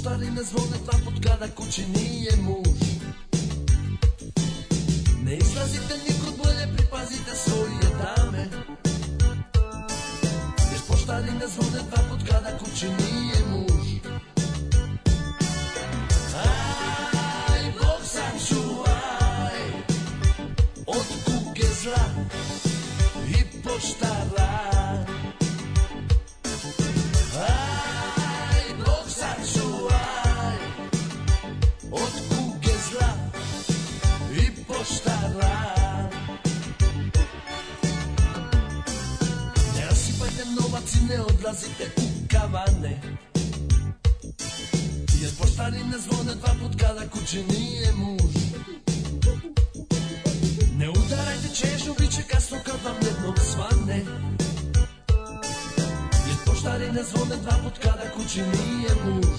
poštarine zvone dva pa put kada kući nije muž Ne izlazite nikud bolje, pripazite svoje dame Jer poštarine zvone dva pa put kada kući nije muž Aj, Bog sačuvaj Od kuke zla i poštarine ne odlazite u kavane Jer poštarine zvone dva put kada kući nije muž Ne udarajte čežnju, bit će kasno kad vam jednom svane Jer poštarine zvone dva put kada kući nije muž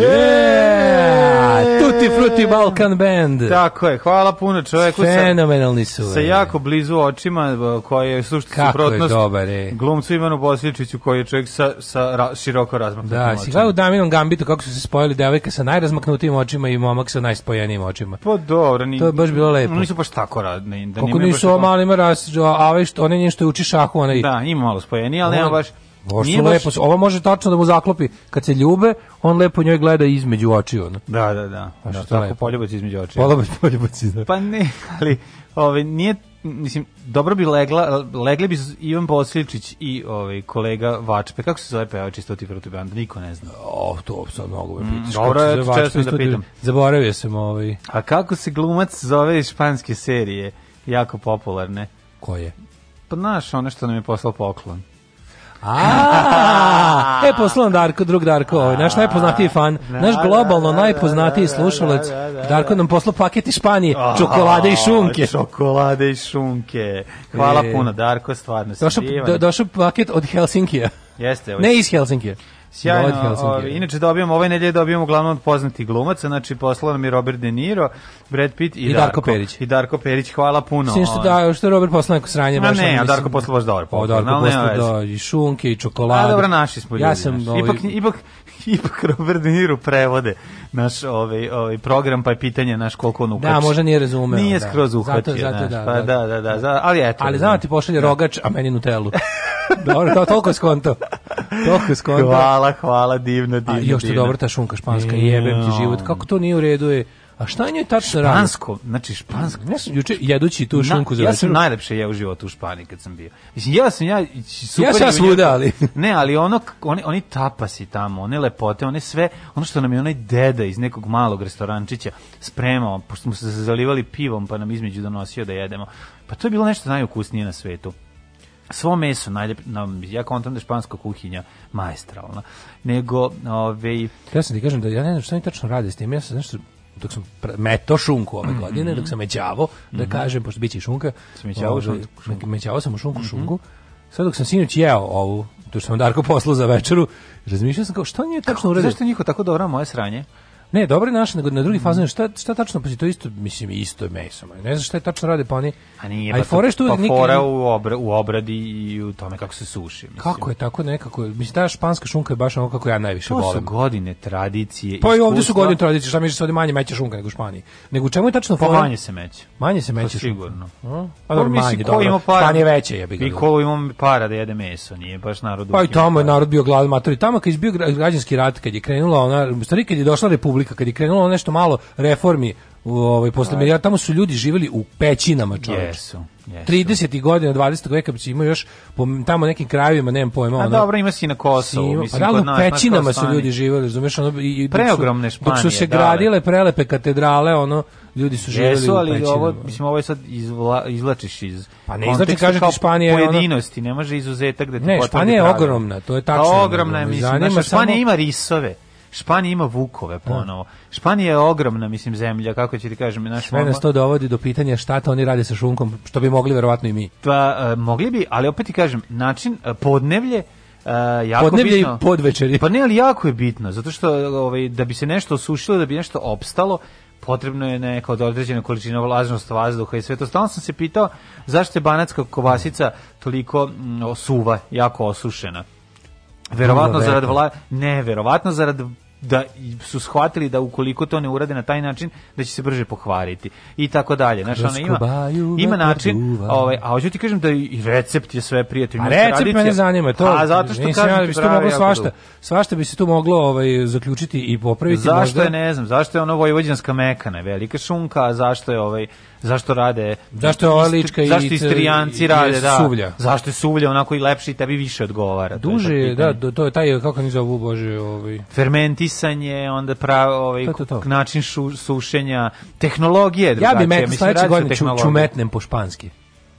Yeah! Tutti Frutti Balkan Band. Tako je, hvala puno čoveku. Fenomenalni su. Sa jako blizu očima, eh, koji je sušta suprotnost je. glumcu Ivanu Bosličiću, koji je čovjek sa, sa ra, široko razmaknutim da, očima. Da, si gledao u Daminom Gambitu kako su se spojili devojka sa najrazmaknutijim očima i momak sa najspojenijim očima. Pa dobro. Ni, to je baš bilo lepo. Nisu baš tako radni. Da Koliko nisu, baš... malo ima raz, a, a, a, a, a, a, a, a, a, a, a, Ovo, što baš... ovo može tačno da mu zaklopi. Kad se ljube, on lepo njoj gleda između očiju. Da, da, da. Pa da tako poljubac između očiju. Poljubac, poljubac, da. Pa ne, ali ove, ovaj, nije mislim, dobro bi legla, legli bi Ivan Bosilčić i ovaj kolega Vačpe. Kako se zove pevač iz Tuti Frutti Band? Niko ne zna. O, oh, to sad mnogo me mm, pitaš. Mm, dobro, ja često da pitam. Zaboravio sam ovaj. A kako se glumac zove iz španske serije? Jako popularne. Koje? Pa naš, ono što nam je poslao poklon. A, e poslao Darko, drug Darko, ovaj, naš najpoznatiji fan, naš globalno najpoznatiji slušalac. Darko nam poslao paket iz Španije, čokolade i šunke. Čokolade i šunke. Hvala e. puno Darko, stvarno si divan. Došao paket od Helsinkija. Jeste, ne iz Helsinkija. Sjajno. Ove, ovaj, inače dobijamo ove nedelje dobijamo uglavnom od poznatih glumaca, znači poslao nam je Robert De Niro, Brad Pitt i, I Darko, Darko, Perić. I Darko Perić, hvala puno. Sve što ovaj. da, što je Robert poslao neko sranje, baš. Ne, a Darko poslao baš dobro. Pa Darko poslao da i šunke i čokolade. A dobro, naši smo ljudi. Ja sam ovaj... ipak ipak ipak Robert De Niro prevode naš ovaj, ovaj program, pa je pitanje naš koliko on ukači. Da, možda nije razumeo. Nije da. skroz uhvatio, zato, zato, da, pa da, da, da, da, ali eto. Ali znam da ti pošalje da. rogač, a meni Nutellu. dobro, to toliko skonto. Toliko skonto. Hvala, hvala, divno, divno. A još te dobro ta šunka španska, jebem ti život. Kako to nije u redu je A šta njoj tačno radi? Špansko, znači špansko. Ja sam juče jedući tu šunku za Ja sam najlepše jeo u životu u Španiji kad sam bio. Mislim ja sam ja super. Ja sam svuda, ali ne, ali ono oni oni tapasi tamo, one lepote, one sve, ono što nam je onaj deda iz nekog malog restorančića spremao, pošto smo se zalivali pivom, pa nam između donosio da jedemo. Pa to je bilo nešto najukusnije na svetu svo meso najljep na ja kontam da španska kuhinja maestralna nego ovaj ja sam ti kažem da ja ne znam šta mi tačno rade s tim ja sam nešto dok sam meto šunku ove mhm. godine, dok sam mećavo, da mhm. kažem, pošto biće i šunka. Mećavo, ovaj, šunku. mećavo sam u šunku, mhm. šunku. Sad dok sam sinoć jeo ovu, to što sam Darko poslao za večeru, razmišljao sam kao, što nije tačno uradio? Zašto niko tako dobro moje sranje? Ne, dobro je naš, nego na drugi mm. fazon, šta, šta tačno, pa to isto, mislim, isto je meso. Ne znam šta je tačno rade, pa oni... A nije, pa, fore što pa nikad... fora u, obra, u obradi i u tome kako se suši. Mislim. Kako je tako nekako, mislim, ta španska šunka je baš ono kako ja najviše to volim. To su godine tradicije. Pa iskustva. i ovde su godine tradicije, šta se ovde manje meće šunka nego u Španiji. Nego u čemu je tačno pa fora? Pa manje se meće. Manje se pa meće pa, sigurno. A, pa dobro, manje, ko dobro. Ima para, Španije veće, ja I ko ima para da jede meso, nije baš narod. Pa i tamo je narod bio gladan, matori. Tamo kad je bio građanski rat, kad je krenula ona, stvari kad je došla republika republika kad je krenulo nešto malo reformi u ovaj posle ja tamo su ljudi živeli u pećinama čoveče. Jesu. Yes, 30. godina 20. veka će ima još po tamo nekim krajevima, nemam pojma. A dobro, ima si na Kosovu. Ima, mislim, pa da, u pećinama su ljudi živeli razumiješ? Ono, i, Preogromne Španije. su se da, da. gradile prelepe katedrale, ono, ljudi su živeli Jesu, ali u pećinama. ovo, mislim, ovo je sad izvla, izlačiš iz Pa ne izlači, kaže Španija je pojedinosti, ono, ne može izuzetak da ti Ne, Španija je ogromna, to je pa tačno. Ogromna je, mislim, Zanima, Španija ima risove. Španija ima vukove da. ponovo. Španija je ogromna, mislim, zemlja, kako će ti kažem. Naš Sve nas to dovodi do pitanja šta to oni rade sa šunkom, što bi mogli verovatno i mi. Pa, e, mogli bi, ali opet ti kažem, način e, podnevlje, Uh, jako Podneblje bitno. i podvečeri. Pa ne, ali jako je bitno, zato što ovaj, da bi se nešto osušilo, da bi nešto opstalo, potrebno je neka od određena količina vlažnost vazduha i sve to. Stalno sam se pitao zašto je banatska kovasica toliko mm, suva, jako osušena. Verovatno zarad vla... ne, verovatno zarad da su shvatili da ukoliko to ne urade na taj način da će se brže pokvariti i tako dalje znači ona ima ima način ovaj a hoću ti kažem da i recept je sve prijatelj a recept me ne zanima to a zato što kažem da bi se moglo svašta svašta bi se tu moglo ovaj zaključiti i popraviti zašto možda? je ne znam zašto je ono vojvođanska mekana velika šunka a zašto je ovaj zašto rade zašto je olička i zašto istrijanci rade da suvlja. zašto je suvlja onako i lepši tebi više odgovara duže je, da to je taj kako oni zovu bože ovaj fermentisanje onda pravo ovaj to, to, to. način šu, sušenja tehnologije drugačije ja bih metao sledeće godine čumetnem po španski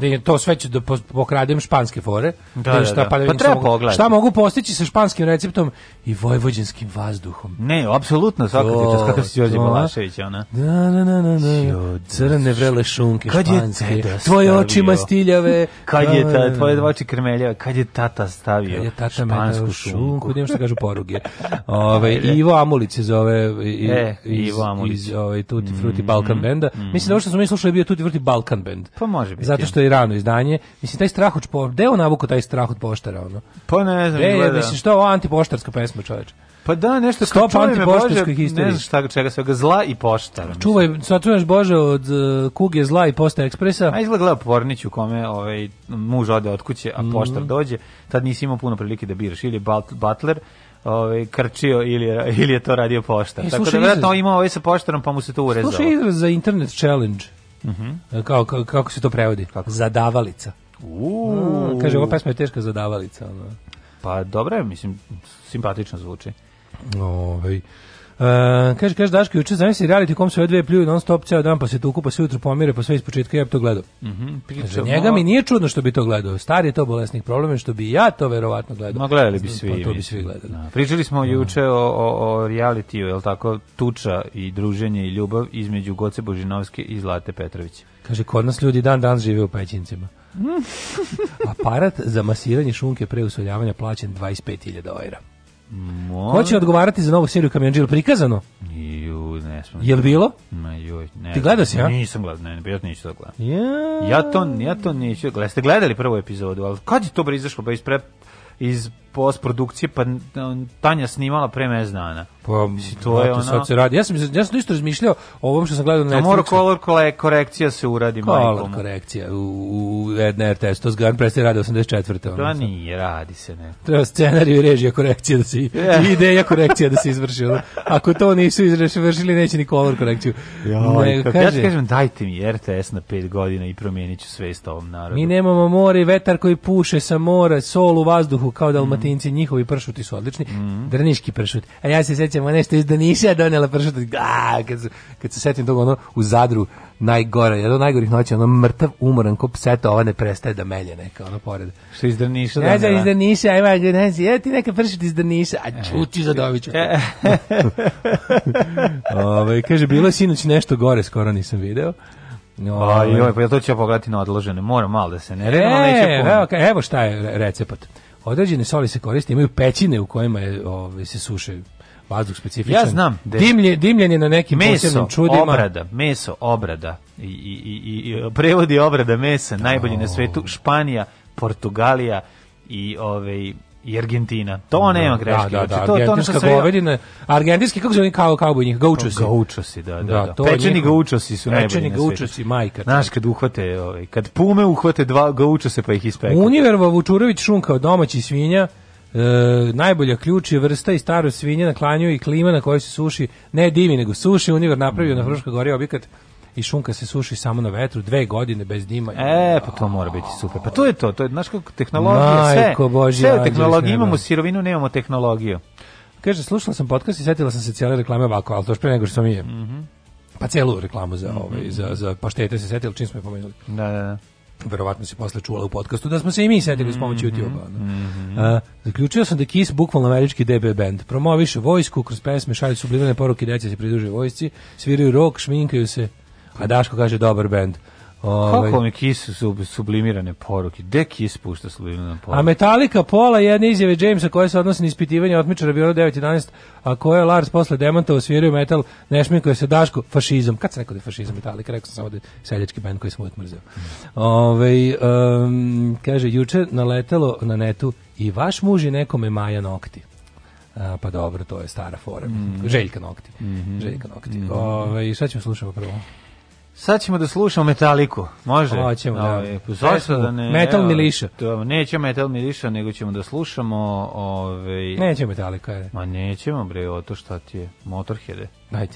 da je to sve će da pokradem španske fore. Da, da, da, šta, da. Pa, da pa treba pogledati. Šta mogu postići sa španskim receptom i vojvođanskim vazduhom? Ne, apsolutno, svakako kakav si Đorđe Balašević, ona. Da, da, da, da, da. Crne vrele šunke kad španske. Je tvoje stavio. oči mastiljave. kad je da, ta, da, tvoje dvoči krmeljave, kad je tata stavio kad je tata špansku šunku. Kad što kažu poruge. Ove, ovaj, Ivo Amulić se zove i, e, iz, Ivo Amulić. iz ove, ovaj, Tutti Frutti mm, Balkan Benda. Mm. Mislim da ovo što smo mi slušali je bio Tutti Frutti Balkan Band. Pa može biti. Zato što je rano izdanje. Mislim, taj strah od špo... Gde on navuko taj strah od poštara, ono? Pa ne znam, Gde, gleda. Mislim, što je antipoštarska pesma, čoveče? Pa da, nešto kao antipoštarskoj historiji. Ne znam šta, čega sve, zla i pošta. Čuvaj, sačuvaš Bože od uh, kuge zla i posta ekspresa. A izgleda gleda pornić u kome ovaj, muž ode od kuće, a mm. poštar dođe. Tad nisi imao puno prilike da biraš. Ili je Butler, ovaj krčio ili je, ili je to radio pošta. E, Tako da verovatno imao ovaj sa poštarom pa mu se to urezalo. Slušaj izraz za internet challenge. Mm -hmm. kao, kao, kako se to prevodi? Kako? Zadavalica. Uuu. Kaže, ova pesma je teška zadavalica. Ono. Pa dobro je, mislim, simpatično zvuči. Ovaj. Uh, kaže, kaže Daško, juče znam se reality kom se ove dve pljuju non stop ceo dan, pa se tuku, pa se ujutru pomire, pa sve početka, ja bi to gledao. Mm -hmm, Za njega mi nije čudno što bi to gledao. Star je to bolesnih problema, što bi ja to verovatno gledao. Ma gledali bi pa svi. Pa, to bi svi gledali. Da. Pričali smo da. juče o, o, o realitiju, je li tako, tuča i druženje i ljubav između Goce Božinovske i Zlate Petrovića. Kaže, kod nas ljudi dan dan žive u pećincima. Mm. Aparat za masiranje šunke pre usoljavanja plaćen 25.000 ojra. Mo... Ko odgovarati za novu seriju Kamionđil? Prikazano? Ju, ne smem. Jel bilo? Ma joj, ne. Ti gledao si, ja? Nisam gledao, ne, ne, ja neću to da gledam. Ja... ja to, ja to neću da gledam. Ste gledali prvu epizodu, ali kad je to bre izašlo? Pa iz pre, iz produkcije pa da, Tanja snimala pre mez dana. Pa, Mislim, to je ono... sad se radi. Ja sam, ja sam isto razmišljao o ovom što sam gledao na da Netflixu. Mora color kole, korekcija se uradi. Kolor korekcija u, u, u na RTS. To zgan prestaje radi 84. Ono, to nije, radi se ne. Treba scenariju i režija korekcija da se... Yeah. ideja korekcija da se izvrši. Ako to nisu izvršili, neće ni color korekciju. Ja, ne, kaže, ja ti kažem, dajte mi RTS na 5 godina i promieniću ću svest ovom narodu. Mi nemamo more i vetar koji puše sa mora, sol u vazduhu kao da dalmatinci, njihovi pršuti su odlični, mm. drniški pršut. A ja se sećam što iz Daniša donela pršut, a, kad, kad se setim toga ono u Zadru, najgore, jedan od najgorih noći, ono mrtav, umoran, ko pseta, ova ne prestaje da melje neka, ono pored. Što iz Drniša? Ne znam, iz Drniša, ajma, ne znam, ja ti neka pršut iz Drniša, a e. čuti za Dovića. E. Ove, ovaj, kaže, bilo je sinoć nešto gore, skoro nisam video. No, Aj, ovaj. joj, pa ja to ću pogledati na odložene, moram malo da se ne redamo, e, neće puno. Evo, evo šta je recept. Određene soli se koriste, imaju pećine u kojima je, ove, ovaj, se suše vazduh specifičan. Ja znam. De... Dimlje, dimljen na nekim meso, posebnim čudima. obrada, meso, obrada. I, i, i, i prevodi obrada mesa, najbolji oh. na svetu. Španija, Portugalija i ove, ovaj, i Argentina. To da, nema greške. Da, da, da. To, Argentinska to sve... govedina, argentinski, kako se oni kao, kao njih, gaučosi. Gaučosi, da, da. da. da. pečeni njihov... gaučosi su najbolji Pečeni gaučosi, majka. Znaš, kad uhvate, ovaj, kad pume uhvate dva gaučose pa ih ispeku. Univerva Vučurović šunka od domaći svinja, e, najbolja ključ je vrsta i staro svinje na klanju i klima na kojoj se suši, ne divi, nego suši. Univer napravio mm. na Hruška gori objekat i šunka se suši samo na vetru dve godine bez dima. E, pa to mora biti super. Pa to je to, to je naš kako tehnologije sve. Božja, sve tehnologije imamo sirovinu, nemamo tehnologiju. Kaže, slušala sam podcast i setila sam se cijele reklame ovako, ali to je pre nego što sam je. Mm -hmm. Pa celu reklamu za, mhm. ovaj, za, za paštete se setila, čim smo je pomenuli. Da, da, da verovatno se posle čula u podcastu, da smo se i mi setili mm -hmm. s pomoći mhm. YouTube-a. No? Mm -hmm. uh, zaključio sam da Kiss bukvalno američki DB band. Promoviše vojsku, kroz pesme šalju sublimane poruke, deca da se pridruže vojsci, sviraju rok, šminkaju se, A Daško kaže dobar bend. Ovaj. Kako mi Kiss su sublimirane poruke? De Kiss pušta sublimirane poruke? A Metallica pola jedne izjave Jamesa koja se odnosi na ispitivanje otmičara Biro 911, a koja je Lars posle demanta osvirio metal, nešmi koje se Daško fašizom. Kad se neko da je fašizam Metallica, rekao sam samo da je seljački band koji sam uvijek mrzio. Ove, ovaj, um, kaže, juče naletelo na netu i vaš muž je nekome maja nokti. A, pa dobro, to je stara fora. Mm. Željka nokti. Mm -hmm. Željka nokti. Mm -hmm. Ove, ovaj, šta ćemo slušati prvo? Sad ćemo da slušamo Metaliku, može? Hoćemo, da. Ovaj, zašto da ne? Metal mi liša. To, nećemo Metal mi nego ćemo da slušamo... Ove, ovaj- nećemo Metallica, ajde. Ma nećemo, bre, o to šta ti je, Motorheade. Ajde.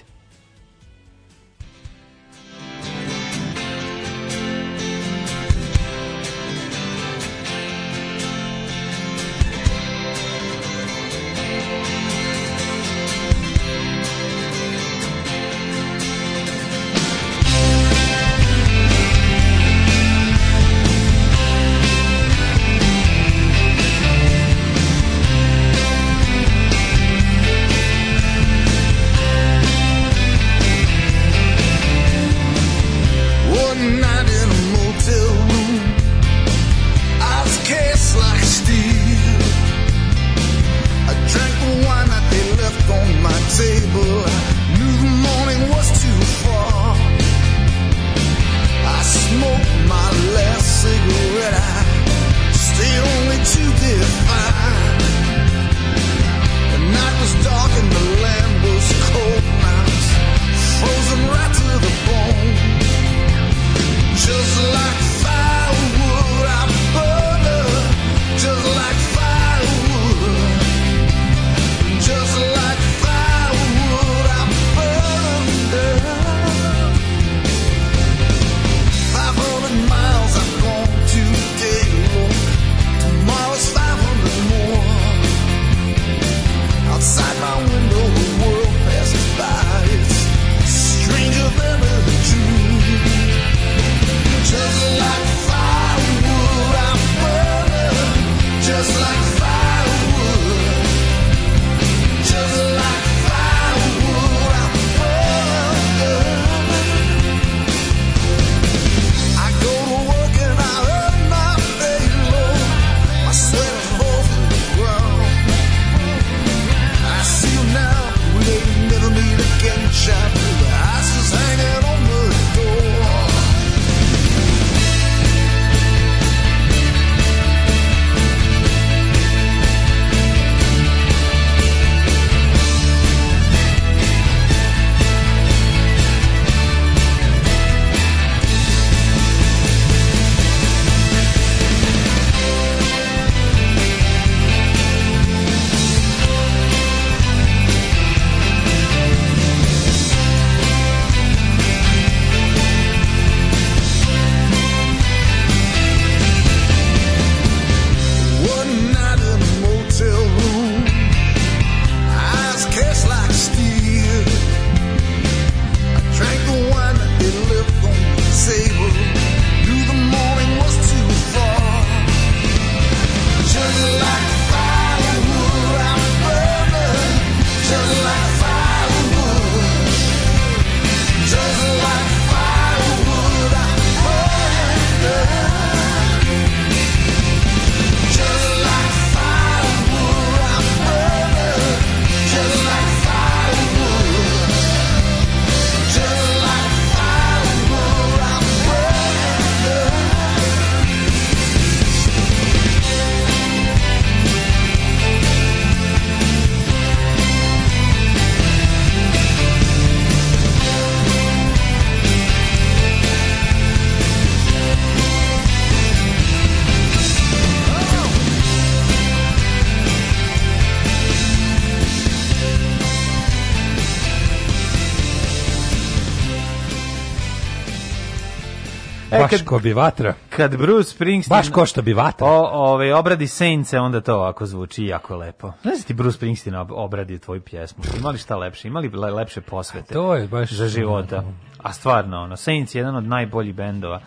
E, baš kad, ko bi vatra. Kad Bruce Springsteen... Baš ko što bi vatra. O, ovaj, obradi Sence, onda to ovako zvuči jako lepo. Ne znam ti Bruce Springsteen obradi tvoju pjesmu. Imali šta lepše? Imali le, lepše posvete? To je baš... Za života. A stvarno, ono, Saints je jedan od najboljih bendova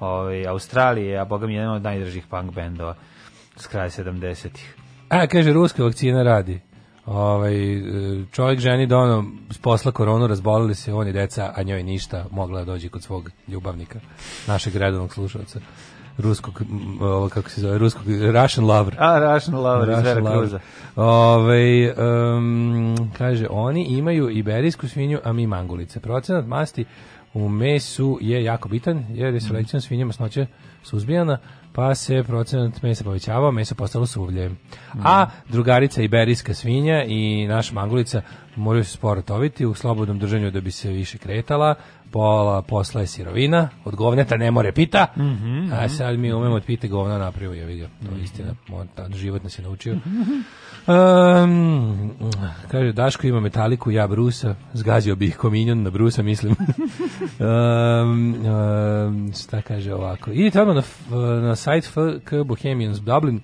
ovaj, Australije, a boga mi jedan od najdržih punk bendova s kraja 70-ih. A, kaže, ruska vakcina radi. Ovaj e, čovjek ženi dono da s posla koronu razbolili se oni deca, a njoj ništa, mogla da dođi kod svog ljubavnika, našeg redovnog slušalca ruskog ovo kako se zove ruskog Russian Lover. A Russian Lover Russian iz Veracruza. Ovaj um, kaže oni imaju iberijsku svinju, a mi mangulice. Procenat masti u mesu je jako bitan, jer je selekcijom svinja masnoća suzbijana, pa se procenat mesa povećavao, meso postalo suvlje. A drugarica iberijska svinja i naša mangulica moraju se sporo toviti u slobodnom držanju da bi se više kretala, pola posla je sirovina, od govneta ne more pita, mm -hmm, a mhm. sad mi umemo od da pite govna napravio, jevi ga, to je istina, mhm. on, život nas je naučio. Um, kaže, Daško ima metaliku, ja Brusa, zgazio bih kominjon na Brusa, mislim. um, um, šta kaže ovako, idite odmah na, na sajt FK Bohemians Dublin,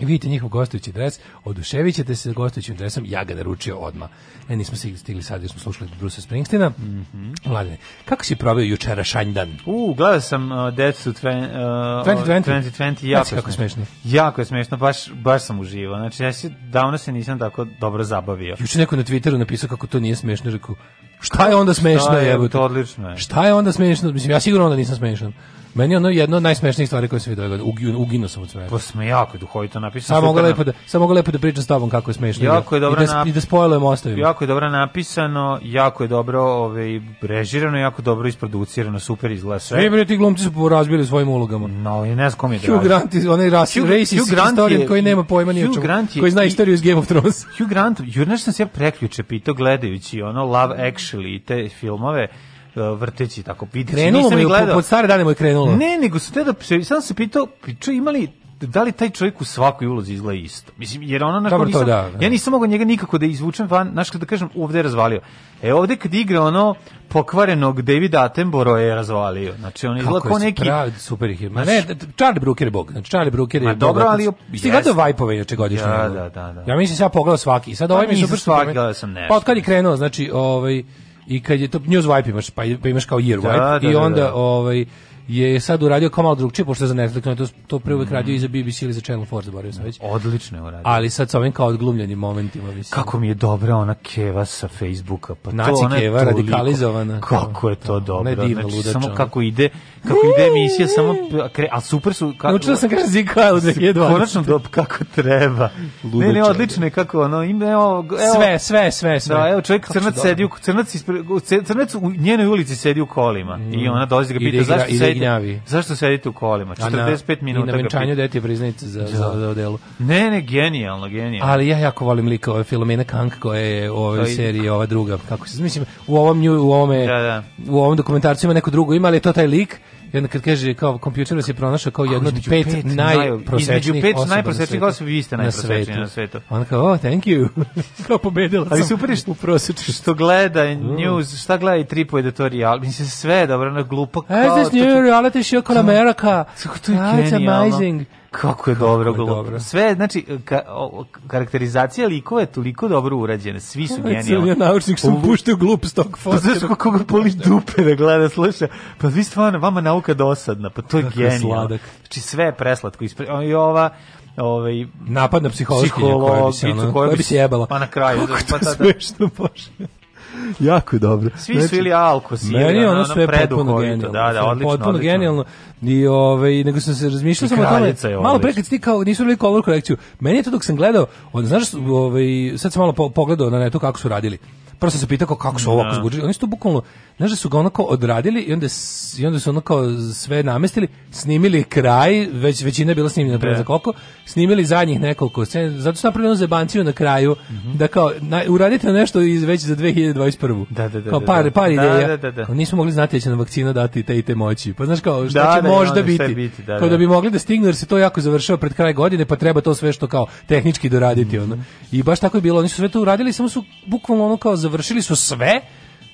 I vidite njihov gostujući dres, oduševićete se gostujućim dresom, ja ga naručio odma. E, nismo se stigli sad, jer smo slušali Bruce Springsteena. Mm -hmm. Mladine, kako si probio jučera šanjdan? U, gledao sam uh, Death to tven, uh, 2020. 2020 jako kako smešno. Jako je smešno, baš, baš sam uživao. Znači, ja se davno se nisam tako dobro zabavio. Juče neko na Twitteru napisao kako to nije smešno, rekao, šta je onda smešno? Šta je, je to odlično je. Šta je onda smešno? Mislim, ja sigurno onda nisam smešan. Meni ono jedno od najsmešnijih stvari koje se vidio. Uginuo sam od smeha. Pa smo jako duhovito napisano. Samo mogu lepo da samo mogu lepo da pričam s tobom kako je smešno. Da- jako je dobro napisano. i da, i da spoilujem ostavim. Jako je dobro napisano, jako je dobro ovaj režirano, jako dobro isproducirano, super izgleda sve. Sve bre ti glumci su porazbili svojim ulogama. No, i ne znam kom je Hugh Grant, onaj ras, Hugh, racist historijan koji nema pojma ni o čemu. Koji zna istoriju iz Game of Thrones. Hugh Grant, jurnaš sam se ja preključe pitao gledajući ono Love Actually i te filmove E, vrteći tako vidi. Znači, krenulo mu je, pod stare dane moj krenulo. Ne, nego su te da, sam se pitao, ču, imali da li taj čovjek u svakoj ulozi izgleda isto. Mislim jer ona na nisam, da, da, ja nisam mogao njega nikako da izvučem van, znaš da kažem, ovdje je razvalio. E ovdje kad igra ono pokvarenog David Attenborough je razvalio. Znači on izgleda kao neki pravi super ih. Ma ne, Charlie Brooker je bog. Znači Charlie Brooker je. Ma dobro, bog, ali sti gledao Vajpove inače godišnje. Da, da, da, da. Ja mislim ja pogledao svaki. Sad pa ovaj mi super svaki, gledao sam nešto. Pa od kad je krenuo, znači ovaj i kad je to newswipe imaš, pa, pa imaš kao year da, wipe, da, i da, onda da. ovaj, je sad uradio kao malo drugčije, pošto za Netflix, to, to pre uvek radio mm. i za BBC ili za Channel 4, zaboravio sam već. Odlično je uradio. Ali sad sa ovim kao odglumljenim momentima. Mislim. Kako mi je dobra ona keva sa Facebooka. Pa Naci to ona keva, je radikalizovana. Kako je to, to dobro. Ne je znači, ludača. Samo kako ide kako ide emisija, samo kre, a super su kako. Naučila sam kaže Zika 2020. Konačno do kako treba. Ludo ne, ne, odlično je kako ono ime evo, evo sve, sve, sve, da, sve. Da, evo čovjek crnac sedi u crnac ispred crnac u njenoj ulici sedi u kolima mm. i ona dolazi ga pita igra, zašto sedite. Zašto sedite u kolima? 45 minuta. I na venčanju dete priznajte za, za da. za odelu. Ne, ne, genijalno, genijalno. Ali ja jako volim lika ove Filomena Kank koja je u ovoj seriji ova druga kako se mislim u ovom nju u ovome da, da. u ovom dokumentarcu ima neko drugo ima ali to taj lik I onda kad kaže kao kompjuter vas je pronašao kao jedno od pet, pet najprosečnijih pet najprosečnijih osoba, vi ste najprosečniji na svetu. On kao, oh, thank you. kao pobedila Ali super što, u Što gleda mm. news, šta gleda i Tripoj da to real, sve dobro, na glupo. Kao, this new reality show called America. It's to je amazing. Kako je dobro, Kako je dobro. Sve, znači, ka, o, karakterizacija likova je toliko dobro urađena. Svi su genijalni. Ja naučnik sam puštio glup stok fotka. Pa znaš kako ga poli dupe da gleda, sluša. Pa vi stvarno, vama nauka dosadna. Pa to je Kako genijalno. znači, sve je preslatko. Ispre... I ova ovaj napad na psihološku koja bi se ona, koja bi se jebala pa na kraju Kako da, pa to smešno bože jako dobro. Svi znači, su ili Alkos ili meni ono, ono sve potpuno genijalno. Da, da, odlično. Potpuno genijalno. I ovaj nego sam se razmišljao samo o tome. Malo pre kad ti kao nisu bili color korekciju. Meni je to dok sam gledao, on znaš, ovaj sad sam malo po, pogledao na netu kako su radili. Prvo sam se pitao kako su ovo, kako da. su budžili. Oni su to bukvalno Znaš da su ga onako odradili i onda, i onda su onako sve namestili, snimili kraj, već, većina je bila snimljena pre da. za koliko, snimili zadnjih nekoliko scena, zato su napravili onu zebanciju na kraju, mm -hmm. da kao, na, uradite nešto iz, već za 2021. Da, da, da. Kao da, par, da. par ideja. Kao, nismo mogli znati da će nam vakcina dati te i te moći. Pa znaš kao, šta će možda biti. biti kao da bi mogli da stignu, jer se to jako završava pred kraj godine, pa treba to sve što kao tehnički doraditi. Mm -hmm. ono. I baš tako je bilo, oni su sve to uradili, samo su bukvalno ono kao završili su sve,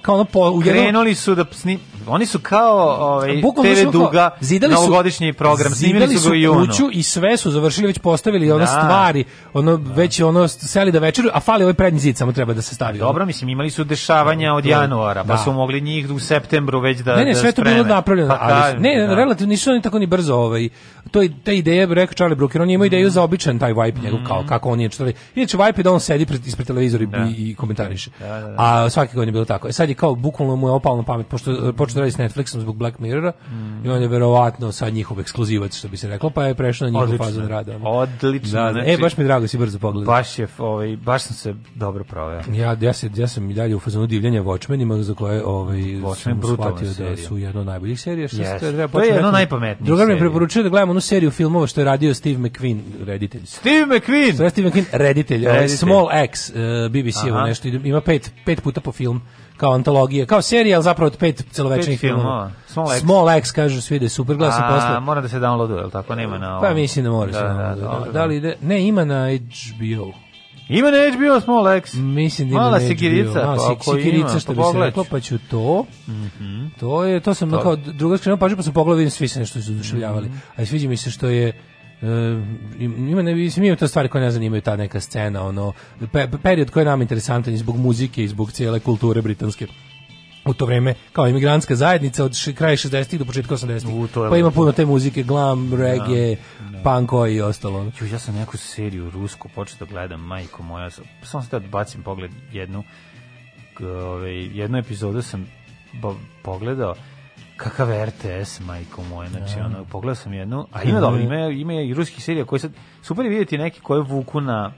kao ono po, u jednom... Krenuli su da sni... Oni su kao ovaj, TV Duga zidali su, godišnji program, snimili su ga u kuću i sve su završili, već postavili ono da. stvari, ono da. već ono seli da večeru, a fali ovaj prednji zid, samo treba da se stavi. Dobro, mislim, imali su dešavanja od da, da. januara, da. pa su mogli njih u septembru već da Ne, ne, da sve to bilo napravljeno, pa, ali ne, da. relativno nisu oni tako ni brzo, ovaj. To je ta ideja, rekao Charlie Brooker, on je imao ideju mhm. za običan taj wipe mm. njegov mhm. kao kako on je čitali. Inače wipe je da on sedi pred ispred televizora i, i komentariše. A svake godine bilo tako. E sad je kao bukvalno mu je opalno pamet pošto eh, počeo da radi s Netflixom zbog Black Mirrora mm. i on je verovatno sad njihov ekskluzivac što bi se reklo pa je prešao na njihov odlično, fazon rada. Ono. Odlično. Da, da. znači, e baš mi drago da si brzo pogledao. Baš je ovaj baš sam se dobro proveo. Ja ja se ja sam i dalje u fazonu divljenja Watchmenima za koje ovaj Watchmen brutalno da su jedno od najboljih serija što yes. treba To je jedno najpametnije. Drugar mi preporučio da gledam onu seriju filmova što je radio Steve McQueen reditelj. Steve McQueen. Steve McQueen reditelj, ovaj reditelj. Small X eh, bbc u nešto ima pet pet puta po film kao antologija, kao serija, ali zapravo od pet celovečnih filmova. Small X. Small X, kažu svi da je super glas posle. Mora da se downloaduje, je li tako? Nema na ovom. Pa mislim da mora da, se downloaduje. Da, da, da, da, li ide? Ne, ima na HBO. Ima na HBO Small X. Mislim da ima Mala na Sikirica. Mala pa, Sikirica, što bi se reklo, pa ću to. Mm -hmm. To je, to sam to. kao druga skrenuo pažnju, pa sam pogledao, vidim, svi se nešto izuduševljavali. Mm -hmm. A sviđa mi se što je E, ima ne mislim ima te stvari koje ne zanimaju ta neka scena ono pe, period koji je nam interesantan zbog muzike i zbog cijele kulture britanske u to vreme kao imigrantska zajednica od kraja 60-ih do početka 80-ih. Pa ima puno te muzike, glam, reggae, da, da. panko i ostalo. Ju, ja sam neku seriju rusku počeo da gledam, majko moja. Samo sad da bacim pogled jednu ove, ovaj, jednu epizodu sam pogledao kakav RTS, majko moje, znači, ja. Da. ono, pogledao sam jednu, a ima dobro, mhm. ima, ima i ruski serija koji sad, super je vidjeti neki koje vuku na,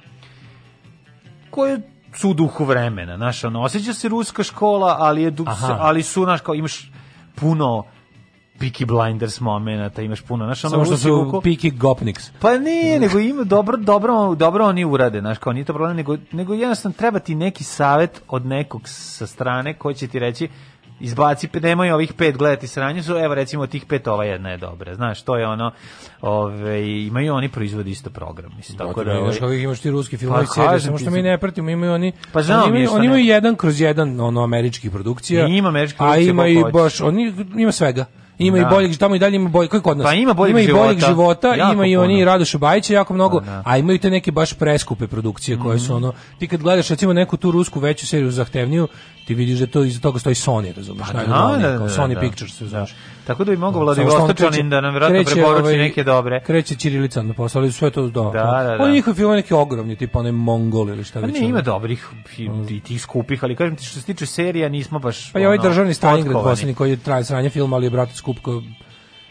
koje su u duhu vremena, znaš, ono, osjeća se ruska škola, ali, je, du, ali su, znaš, kao, imaš puno, Peaky Blinders momenata, imaš puno, znaš, ono Samo što su kako... Peaky Gopniks. Pa nije, nego ima dobro, dobro, dobro oni urade, znaš, kao nije to problem, nego, nego jednostavno treba ti neki savet od nekog sa strane koji će ti reći, izbaci, nemoj ovih pet gledati sranju, su, evo recimo tih pet, ova jedna je dobra, znaš, to je ono, ove, imaju oni proizvodi isto program, mislim, tako da... Imaš, ovaj, imaš ti ruski film, pa, serije, samo što mi ne pratimo, imaju oni, pa znam, oni, imaju, oni imaju jedan kroz jedan, ono, američki produkcija, I ima američki produkcija, a ima i baš, oni, ima svega. Ima da. i boljeg, tamo i dalje ima boljeg, kako kod nas? Pa ima boljeg, ima i boljeg života, ima i oni puno. Radoš Bajića jako pa mnogo, da, da. a imaju te neke baš preskupe produkcije mm -hmm. koje su mhm. ono, ti kad gledaš recimo neku tu rusku veću seriju zahtevniju, ti vidiš da to iza toga stoji Sony, razumeš? Pa, da, da, da, da, Sony da. Pictures, razumeš? Da. Tako da bi mogao Vladivostočanin da nam vjerojatno preporuči ovaj, neke dobre. Kreće Čirilica na posao, ali sve to do. Da, da, da. njihov film neki ogromni, tipa onaj Mongol ili šta pa već. Ne, ima dobrih i tih skupih, ali kažem ti što se tiče serija nismo baš Pa i ovaj državni Stalingrad poslednji koji je traj sranje film, ali je brate skupko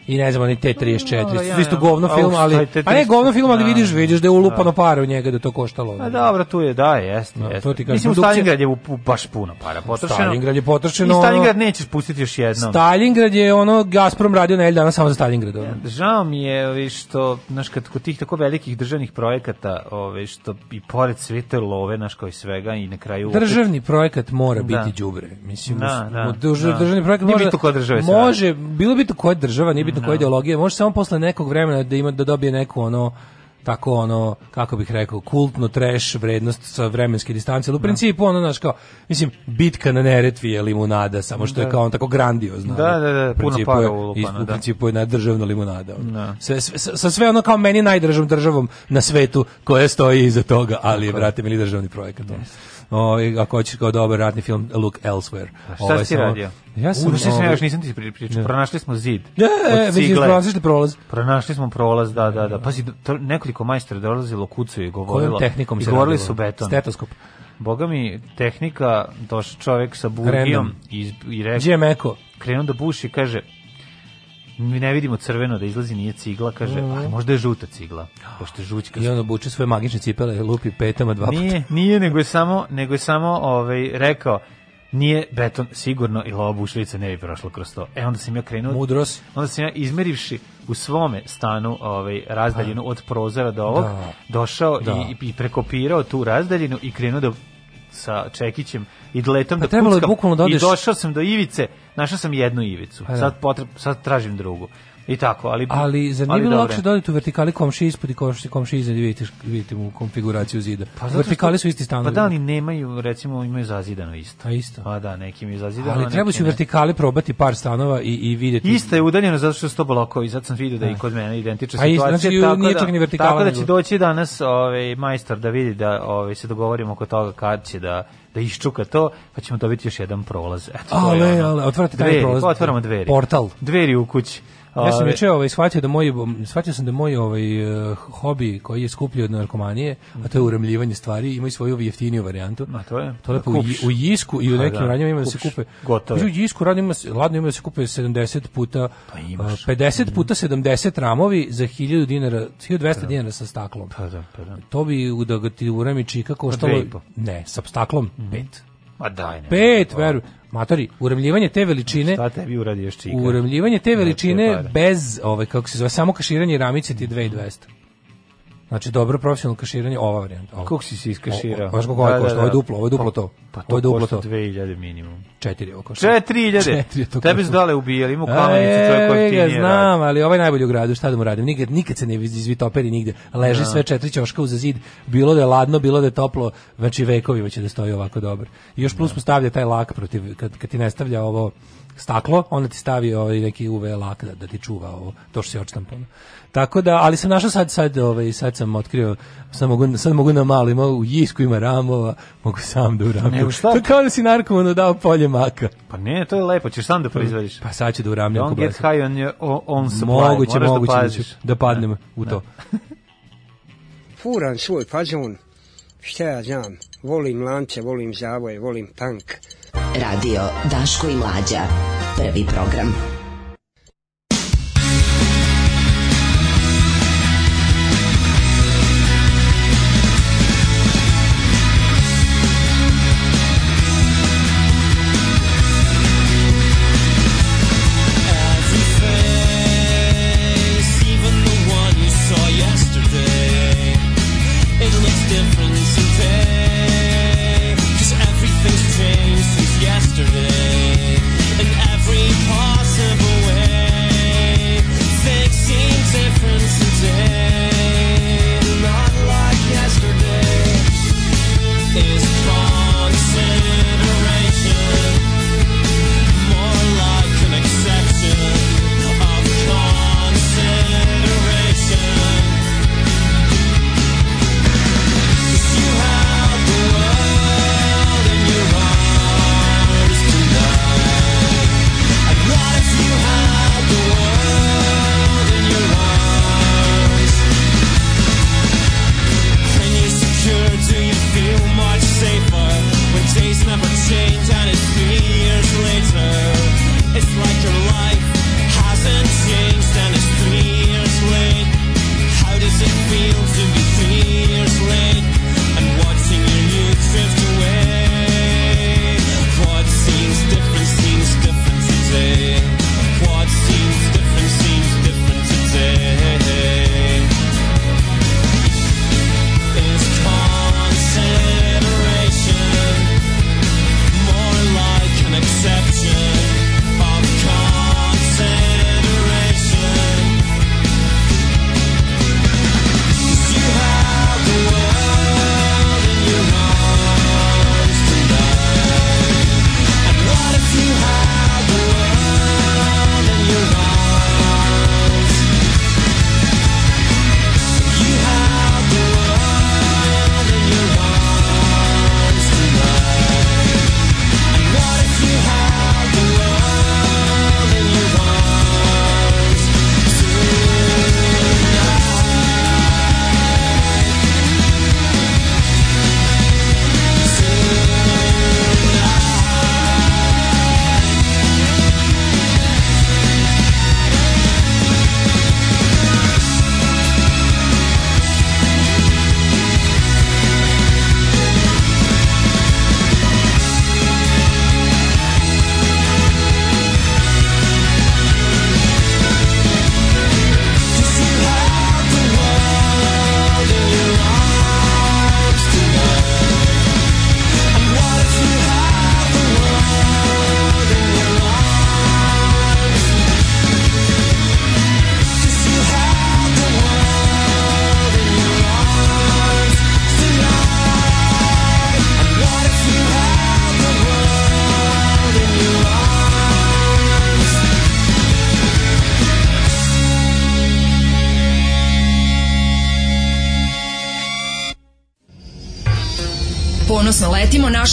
i ne znam, oni T34, no, ja, isto govno film, ali, a ne govno film, ali vidiš, da, vidiš da je ulupano da. para u njega, da to koštalo. A pa dobro, tu je, da, jeste, no, da, jeste. Ti Mislim, u Stalingrad je u, baš puno para potrošeno. Stalingrad je potrošeno. I Stalingrad ono, nećeš pustiti još jednom. Stalingrad je ono, Gazprom radio na dana samo za Stalingrad. Ono. žao mi je, vi što, znaš, kad kod tih tako velikih državnih projekata, ove, što i pored sve te love, znaš, kao i svega, i na kraju... Državni opet... projekat mora da. biti đubre Mislim, da, da, da, državni projekat može, biti može, bilo bi to koja država, nije bitno koja ideologija, može samo posle nekog vremena da ima da dobije neku ono tako ono kako bih rekao kultno treš vrednost sa vremenske distance ali u principu ono znaš kao mislim bitka na Neretvi je limunada samo što da. je kao on tako grandiozno da da da puno para ulupano u principu je na državna limunada da. sve, sve, sa sve ono kao meni najdržavom državom na svetu koja stoji iza toga ali je mi, mili državni projekat ono o, ako hoćeš kao dobar ratni film Look Elsewhere. šta ovaj, si radio? Ja sam, Ušli ovaj, još nisam ti pričao. Da. Pronašli smo zid. Da, pronašli prolaz. Pronašli smo prolaz, da, da, da. Pazi, nekoliko majstora dolazilo kucu i govorilo. Kojom tehnikom I govorili se su beton. Stetoskop. Boga mi, tehnika, došao čovjek sa bugijom i, i rekao... Gdje je meko? Krenuo da buši i kaže, mi ne vidimo crveno da izlazi, nije cigla, kaže, mm. a možda je žuta cigla, pošto je žućka. I on obuče svoje magične cipele, i lupi petama dva puta. Nije, nije, nego je samo, nego je samo ovaj, rekao, nije beton sigurno i lova bušljica ne bi prošla kroz to. E onda sam ja krenuo... Mudros. Onda sam ja izmerivši u svome stanu ovaj, razdaljinu da. od prozora do ovog, da. došao da. I, i prekopirao tu razdaljinu i krenuo da sa Čekićem i dletom pa, da kuckam, da i došao sam do ivice, našao sam jednu ivicu, pa da. sad, potreb, sad tražim drugu. I tako, ali ali za nije bilo lakše dodati u vertikali komši ispod i komši komši iznad da vidite vidite mu konfiguraciju zida. Pa vertikale su isti stanovi. Pa da oni nemaju recimo imaju zazidano isto. A pa isto. Pa da, nekim je zazidano. Ali treba se u vertikali probati par stanova i i videti. Isto je udaljeno zato što sto to blokovi, zato sam video da i da. kod mene identična pa situacija. Znači, tako, nije da- ni vertikala. Tako da će doći danas ovaj majstor da vidi da ovaj se dogovorimo oko toga kad će da da iščuka to, pa ćemo dobiti još jedan prolaz. Eto, ale, je ale, otvarate dveri, taj prolaz. Otvaramo dveri. Portal. Dveri u kući. Ja sam juče ovaj shvatio da moj shvatio sam da moj ovaj uh, hobi koji je skuplji od narkomanije, a to je uramljivanje stvari, ima i svoju jeftiniju varijantu. Ma to je. To lepo da u, u Jisku i u pa nekim da, radnjama ima da se kupe. Gotovo. U Jisku radnjama ladno ima da se kupe 70 puta pa eh, imaš. 50 mhm. puta 70 ramovi za 1000 dinara, 1200 da. dinara sa staklom. Pa da, pa da. To bi da ga ti urami čika pa koštalo. Pa ne, sa staklom 5. Mm. Ma daj, ne. 5, verujem matori, uremljivanje te veličine... Šta tebi uradi još čika? Uremljivanje te veličine bez, ove, ovaj, kako se zove, samo kaširanje ramice ti 2200. Znači dobro profesionalno kaširanje, ova varijanta. Koliko si se iskaširao? Baš koliko ovo košta, da, da, ovo je da. duplo, ovo je duplo pa, to. Pa to, ovo je duplo to. 2000 minimum. 4 ovo košta. 4000. Tebe su dale ubijali, ima kamenicu čovjek koji e, ti nije. znam, ali ovaj najbolji u gradu, šta da mu radim? Nikad nikad se ne izvitoperi nigde. Leži da. sve četiri ćoška uz zid, bilo da je ladno, bilo da je toplo, znači vekovi će da stoji ovako dobro. I još plus da. postavlja taj lak protiv kad kad ti nestavlja ovo staklo, onda ti stavi ovaj neki UV lak da, da ti čuva ovo, to što se odštampano. Tako da, ali sam našao sad, sad, ovaj, sad sam otkrio, sad mogu, sad mogu na malo, ima u jisku, ima ramova, mogu sam da uramljam. Nego šta? To kao da si narkomanu dao polje maka. Pa ne, to je lepo, ćeš sam da proizvodiš. Pa sad ću da uramljam. Don't get high on, your, on supply, moguće, moraš da moguće da paziš. Da, da padnem ne, da. u to. Da. Furan svoj fazon, šta ja znam, volim lance, volim zavoje, volim tank. Radio Daško i Mlađa, prvi program.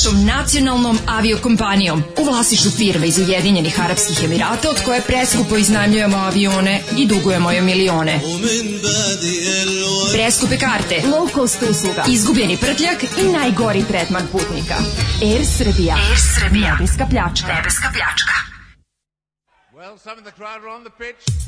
našom nacionalnom aviokompanijom u vlasištu firme iz Ujedinjenih Arabskih Emirata od koje preskupo iznajmljujemo avione i dugujemo joj milione. Preskupe karte, low cost usluga, izgubljeni prtljak i najgori tretman putnika. Air Srbija. Air Srbija. Nebeska pljačka. Nebeska pljačka. Well, some of the crowd are on the pitch.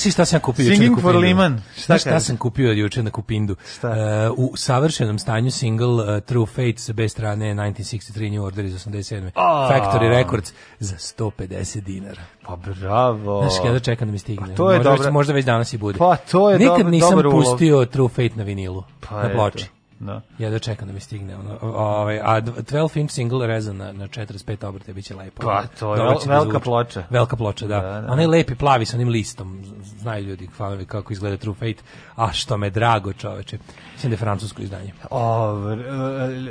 si šta sam kupio Singing juče for Liman. Šta, šta sam kupio juče na Kupindu? Uh, u savršenom stanju single uh, True Fate sa B strane 1963 New Order iz 87. Oh. Factory Records za 150 dinara. Pa bravo. Znaš, kada čekam da mi stigne. Pa to je možda, već, možda već danas i bude. Pa to je Nikad dobro, nisam dobro pustio ulog. True Fate na vinilu, pa na ploči. Eto. Da. Ja da čekam da mi stigne ono. Ovaj a 12 inch single rezan na na 45 obrte biće lepo. Pa to je da velika zvuči. ploča. Velika ploča, da. da, da. Onaj lepi plavi sa onim listom znaju ljudi hvala kako izgleda True Fate, a što me drago čoveče. Mislim da je francusko izdanje. Ovo,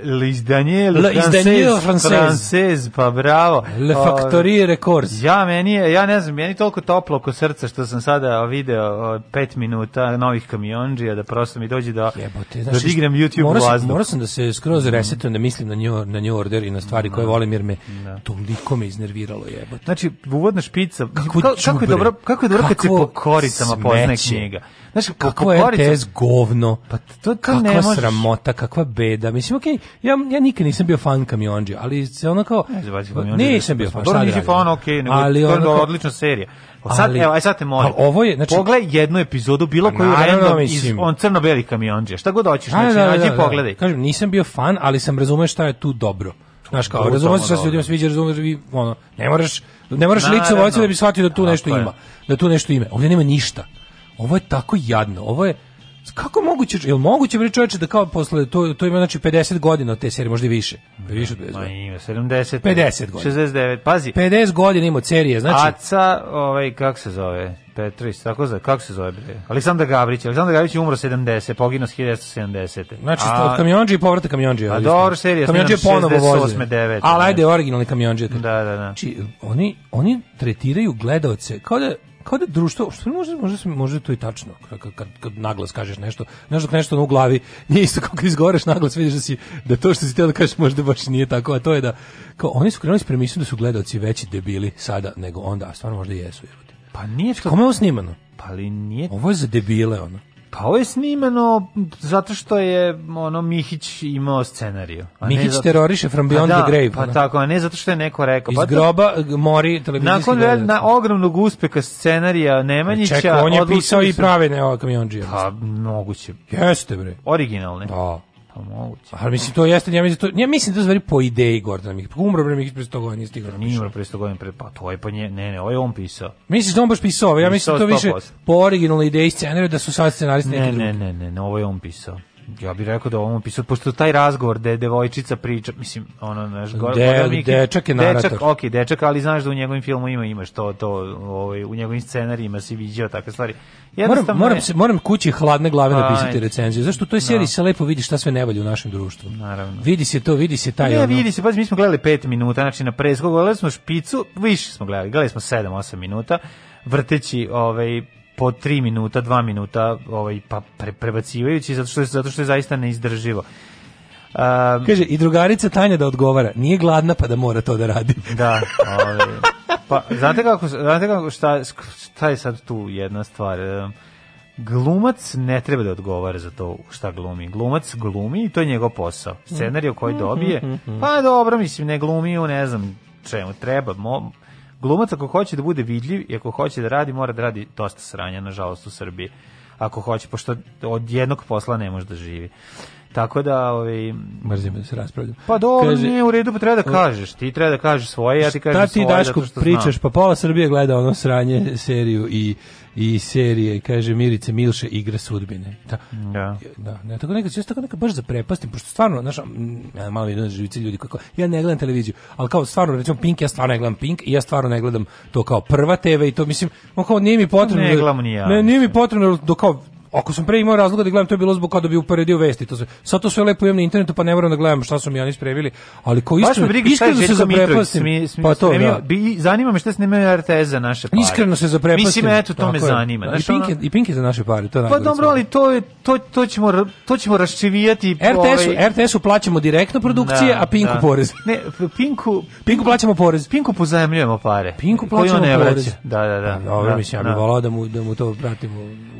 l'izdanje, le, le francez, pa bravo. Le Factory Records. Ja, meni je, ja ne znam, meni je toliko toplo oko srca što sam sada video pet minuta novih kamionđija, da prosto mi dođe da, Jebote, da znaš, da digram YouTube mora sam, Morao sam da se skroz mhm. resetujem, da mislim na New, na New Order i na stvari no. koje mhm. volim, jer me no. Da. toliko me iznerviralo jebote. Znači, uvodna špica, kako, kako, je dobro, kako je dobro kako, kad se pokoji koricama poznaje knjiga. Znaš, kako korica... tez govno, pa to, to kakva ne sramota, kakva beda. Mislim, okej, okay, ja, ja nikad nisam bio fan kamionđe, ali se ono kao... Ne, znači, nisam bio fan, Dobro, da nisi fan, okej, okay, nego to je odlična serija. sad, ali, evo, aj sad te molim. Pa ovo je, znači, pogledaj jednu epizodu, bilo koju pa random iz on crno-beli kamionđe. Šta god hoćeš, da, znači, da, nađi pogledaj. Kažem, nisam bio fan, ali sam razumeo šta je tu dobro. Znaš kao, razumeš šta se ljudima sviđa, razumeš, ono, ne moraš Ne moraš lice vojca da bi shvatio da tu nešto ima. Da tu nešto ima. Ovde nema ništa. Ovo je tako jadno. Ovo je kako moguće, jel moguće bre čoveče da kao posle to to ima znači 50 godina od te serije, možda i više. Da, više od 50. Ma ima 70. 50 godina. 69. Pazi. 50 godina ima serije, znači. Aca, ovaj kako se zove? Petrić, tako za kako se zove bre? Aleksandar Gavrić, Aleksandar Gavrić je umro 70, poginuo 1970. Znači a, od kamionđi i povrata kamionđi. Pa a dobro, serija. Kamionđi je ponovo vozi. Ali ajde originalni kamionđi. Da, da, da. Znači oni oni tretiraju gledaoce kao da kao da društvo, što može, može, može to i tačno, kad, kad, kad naglas kažeš nešto, znaš dok nešto u glavi, nije isto kako izgoreš naglas, vidiš da, si, da to što si teo da kažeš možda baš nije tako, a to je da, kao, oni su krenuli s premisom da su gledalci veći debili sada nego onda, a stvarno možda jesu, jer Pa nije to... Kome je ovo snimano? Pa li nije... Ovo je za debile, ono. Pa ovo je snimano zato što je ono Mihić imao scenariju. A Mihić zato... teroriše from beyond pa da, the grave. Pa ono. tako, a ne zato što je neko rekao. Iz pa groba mori televizijski Nakon vel, na ogromnog uspeha scenarija Nemanjića... E, čekaj, on je pisao su... i prave ne ova kamionđija. Pa, moguće. Jeste, bre. Originalne. Da. Pa moguće. Ali mislim to jeste, ja mislim to, ja mislim da zvari po ideji Gordana Mikić. Umro bre Mikić pre 100 godina stigao. Da Nije umro pre 100 godina, pre pa to je pa nje, ne, ne, ovo on pisao. Misliš da on baš pisao? Ja mislim da to više po originalnoj ideji scenarija da su sad scenaristi neki drugi. Ne, ne, ne, ne, ovo je on pisao ja bih rekao da ovom pisao, pošto taj razgovor da devojčica priča, mislim, ono, znaš, gore... De, Miki, dečak je narator. Dečak, ok, dečak, ali znaš da u njegovim filmu ima, imaš to, to, ovaj, u njegovim scenarijima si vidio takve stvari. Moram, moram, se, moram kući hladne glave napisati da pa, recenziju, zašto u toj seriji no. se lepo vidi šta sve nevalje u našem društvu. Naravno. Vidi se to, vidi se taj... Ne, ono... vidi se, pa mi smo gledali pet minuta, znači na preskog, gledali smo špicu, više smo gledali, gledali smo sedam, osam minuta, vrteći ovaj po 3 minuta, 2 minuta, ovaj pa pre, prebacivajući zato što je zato što je zaista neizdrživo. Um, Kaže, i drugarica Tanja da odgovara, nije gladna pa da mora to da radi. Da, ovaj, pa, znate kako, znate kako šta, šta je sad tu jedna stvar? Um, glumac ne treba da odgovara za to šta glumi. Glumac glumi i to je njegov posao. Scenarij koji mhm, dobije, mhm, mhm. pa dobro, mislim, ne glumi u, ne znam, čemu treba, mo, Glumac ako hoće da bude vidljiv i ako hoće da radi, mora da radi dosta sranja, nažalost, u Srbiji. Ako hoće, pošto od jednog posla ne može da živi. Tako da, ovaj mrzim da se raspravljam. Pa dobro, Kaže, nije u redu, pa treba da kažeš. Ti treba da kažeš svoje, ja ti kažem šta svoje. Šta ti Daško pričaš? Znam. Pa pola Srbije gleda ono sranje seriju i i serije, kaže Mirice Milše igra sudbine. Da. Ja. Da, ne, tako neka, tako neka baš zaprepastim, pošto stvarno, znaš, malo vidim da živici ljudi kako, ja ne gledam televiziju, al kao stvarno, recimo Pink, ja stvarno ne gledam Pink i ja stvarno ne gledam to kao prva TV i to, mislim, on kao nije mi potrebno... Ne da- gledam ni ja. Ne, nije mi potrebno da- do kao ako sam pre imao razloga da gledam, to je bilo zbog kada bi uporedio vesti. To sve. Sad to sve lepo imam na internetu, pa ne moram da gledam šta su mi oni spremili. Ali ko iskreno, iskreno se zaprepastim. Smi, smi, pa to, da. Bi, zanima me šta se snimaju RTS za naše pare. Iskreno se zaprepastim. Mislim, eto, to me zanima. I Pink, je, I Pink je za naše pare. To je pa dobro, ali to, je, to, to ćemo, to ćemo raščivijati. RTS-u ovaj... RTS plaćamo direktno produkcije, da, a Pinku da. porez. Ne, Pinku... Pinku plaćamo porez. Pinku pozajemljujemo pare. Pinku plaćamo porez. Da, da, da. Pa dobro, da, mislim, ja bih da. volao da mu, da mu to pratimo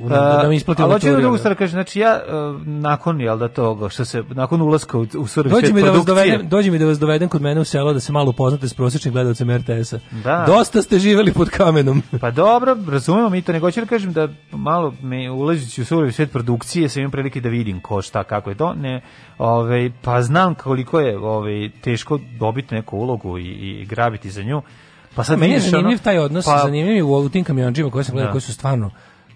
u, da mi isplati Ali drugu stvar, da kaže, znači ja e, nakon, jel da toga, što se, nakon ulaska u, u Srbiju, dođi mi, da vas dovedem, dođi mi da vas dovedem kod mene u selo da se malo upoznate s prosječnim gledalcem RTS-a. Da. Dosta ste živeli pod kamenom. Pa dobro, razumemo mi to, nego ću da kažem da malo me ulazići u Srbiju svet produkcije, sam imam prilike da vidim ko šta, kako je to, ne, ovaj pa znam koliko je ovaj teško dobiti neku ulogu i, i grabiti za nju. Pa sad meni je zanimljiv ono, taj odnos, pa, zanimljiv u, u tim kamionđima koje sam gledao, da. koji su stvarno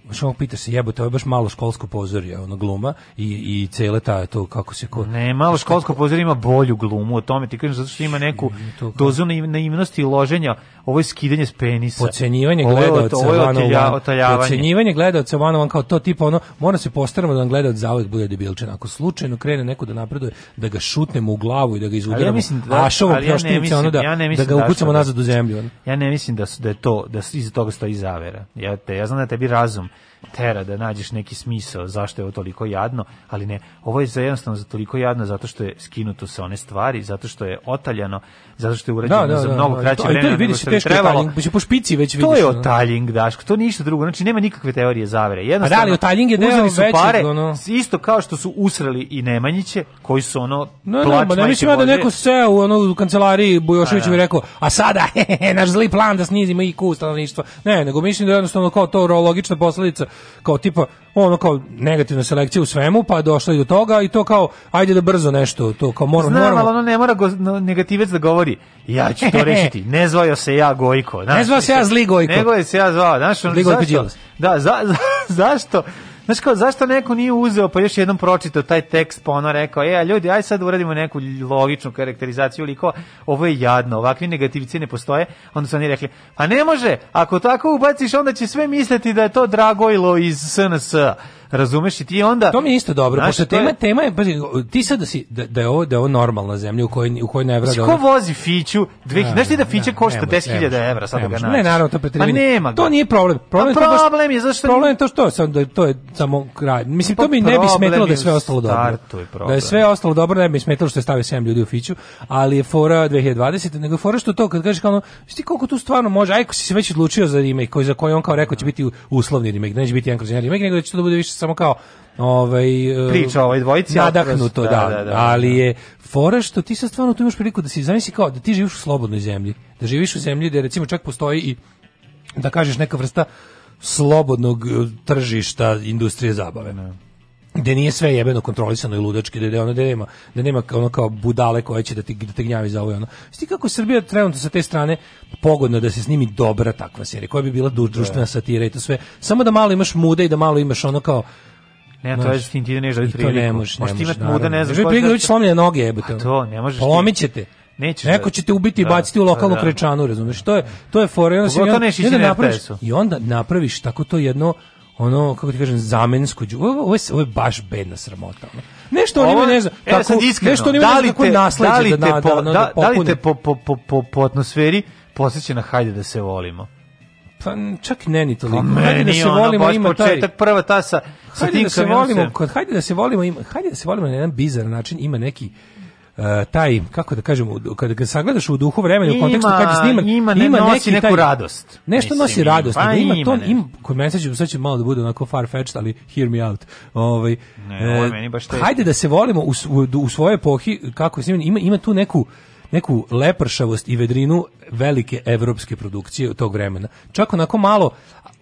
baš on pitaš se jebote, ovo je baš malo školsko pozorje, ono gluma i i cele ta to kako se ko Ne, malo školsko pozorje ima bolju glumu, o tome ti kažem zato što ima neku dozu naivnosti i loženja ovo je skidanje s penisa. Ocenjivanje gledaoca van otaljavanje. Ocenjivanje gledaoca van kao to tipa ono, mora se postaramo da nam gledaoc zauvek bude debilčan. Ako slučajno krene neko da napreduje, da ga šutnemo u glavu i da ga izudaramo. Ja mislim da, ja ne mislim, ono da, ja ne da mislim da ga upucamo da, nazad u zemlju. Ono. Ja ne mislim da su, da je to da iz toga stoji zavera. Ja te ja znam da tebi razum tera da nađeš neki smisao zašto je ovo toliko jadno, ali ne, ovo je jednostavno za toliko jadno zato što je skinuto sa one stvari, zato što je otaljano, zato što je urađeno da, da, za da, mnogo da. kraće vremena nego vidiš, što bi trebalo. po špici već vidiš. To je otaljing, Daško, to ništa drugo. Znači, nema nikakve teorije zavere. Jedno da, ali otaljing je deo većeg, pare, ono... Isto kao što su usrali i Nemanjiće, koji su ono... No, no, ma ne mislim ja da neko seo u, ono, u kancelariji Bujošević mi da, rekao, a sada, hehehe, naš zli plan da snizimo IQ stanovništva. Ne, nego mislim da je jednostavno kao to logična posledica, kao tipa, ono kao negativna selekcija u svemu, pa došla i do toga i to kao, ajde da brzo nešto, to kao moramo... Znam, ali ono ne mora negativec da govori govori, ja ću to rešiti. Ne zvao se ja Gojko. Znaš, ne zvao se ja zli Gojko. Nego je se ja zvao. Znaš, on, zašto? Da, za, za, zašto? Znaš kao, zašto neko nije uzeo pa još jednom pročitao taj tekst pa ono rekao, e, a ljudi, aj sad uradimo neku logičnu karakterizaciju likova, ovo je jadno, ovakvi negativici ne postoje, onda su oni rekli, pa ne može, ako tako ubaciš, onda će sve misliti da je to Dragojlo iz SNS. Razumeš i ti onda To mi je isto dobro. pošto tema je... tema je pazi, ti sad da si da, da je ovo da je ovo normalna zemlja u kojoj u kojoj ne vrada. Ko ono... vozi Fiću 2000, da, znaš ti da, da Fića košta 10.000 evra sad da ga naći. Ne, naravno to Petrovini. Pa nema. To nije problem. Pa problem, problem, problem je zašto Problem je to što sam da to je samo kraj. Mislim to pa mi ne bi smetalo da je sve ostalo dobro. Da je sve ostalo dobro, ne bi smetalo što je stavio 7 ljudi u Fiću, ali je fora 2020, nego fora što to kad kažeš kao sti koliko tu stvarno može, ajko si se već odlučio za remake koji za koji on kao rekao će biti uslovni remake, neće biti jedan kroz jedan remake, nego će to da bude više samo kao ovaj e, priča ovaj dvojici nadahnuto da, da, da, da, ali da. je fora što ti sad stvarno tu imaš priliku da se zamisli kao da ti živiš u slobodnoj zemlji da živiš u zemlji gde recimo čak postoji i da kažeš neka vrsta slobodnog e, tržišta industrije zabave ne. Da da nije sve jebeno kontrolisano i ludački, da ono, gde nema, gde nema ono kao budale koje će da ti, da te gnjavi za ovo ovaj, ono. Sti kako Srbija trenutno sa te strane pogodno da se s njima dobra takva serija, koja bi bila da. društvena satira i to sve. Samo da malo imaš mude i da malo imaš ono kao Ne, to je tim ti ne želiš priliku. Ne možeš, ne možeš. imati muda, ne znaš. Želiš priliku da će slomljene noge, jebate. A pa to, ne možeš. Polomićete. Pa Nećeš. Neko da- će te ubiti i da. baciti u lokalnu pa da, krečanu, razumeš? To je to je fora, onda se i onda napraviš i onda napraviš tako to jedno ono kako ti kažem zamensko đubre. Ovo, ovo, ovo, je baš bedna sramota. Nešto oni imaju ne znam. tako, iskreno, nešto oni imaju da tako nasleđe da, da, da, po, da, da, da, da li te po, po, po, po, atmosferi posjeća na hajde da se volimo? Pa čak ne ni toliko. Pa hajde da se ono, volimo ima početak prva ta sa, sa tim da se volimo, kod hajde da se volimo ima, hajde da se volimo na jedan bizar način ima neki E, taj kako da kažem kada ga sagledaš u duhu vremena u kontekstu kad je sniman ima, ne ima nosi neki neku radost nešto nosi radost pa ima, ima to im kod message sad, sad će malo da bude onako far fetched ali hear me out ovaj ne, e, hajde da se volimo u, u, u svojoj epohi kako je sniman ima ima tu neku neku lepršavost i vedrinu velike evropske produkcije tog vremena. Čak onako malo,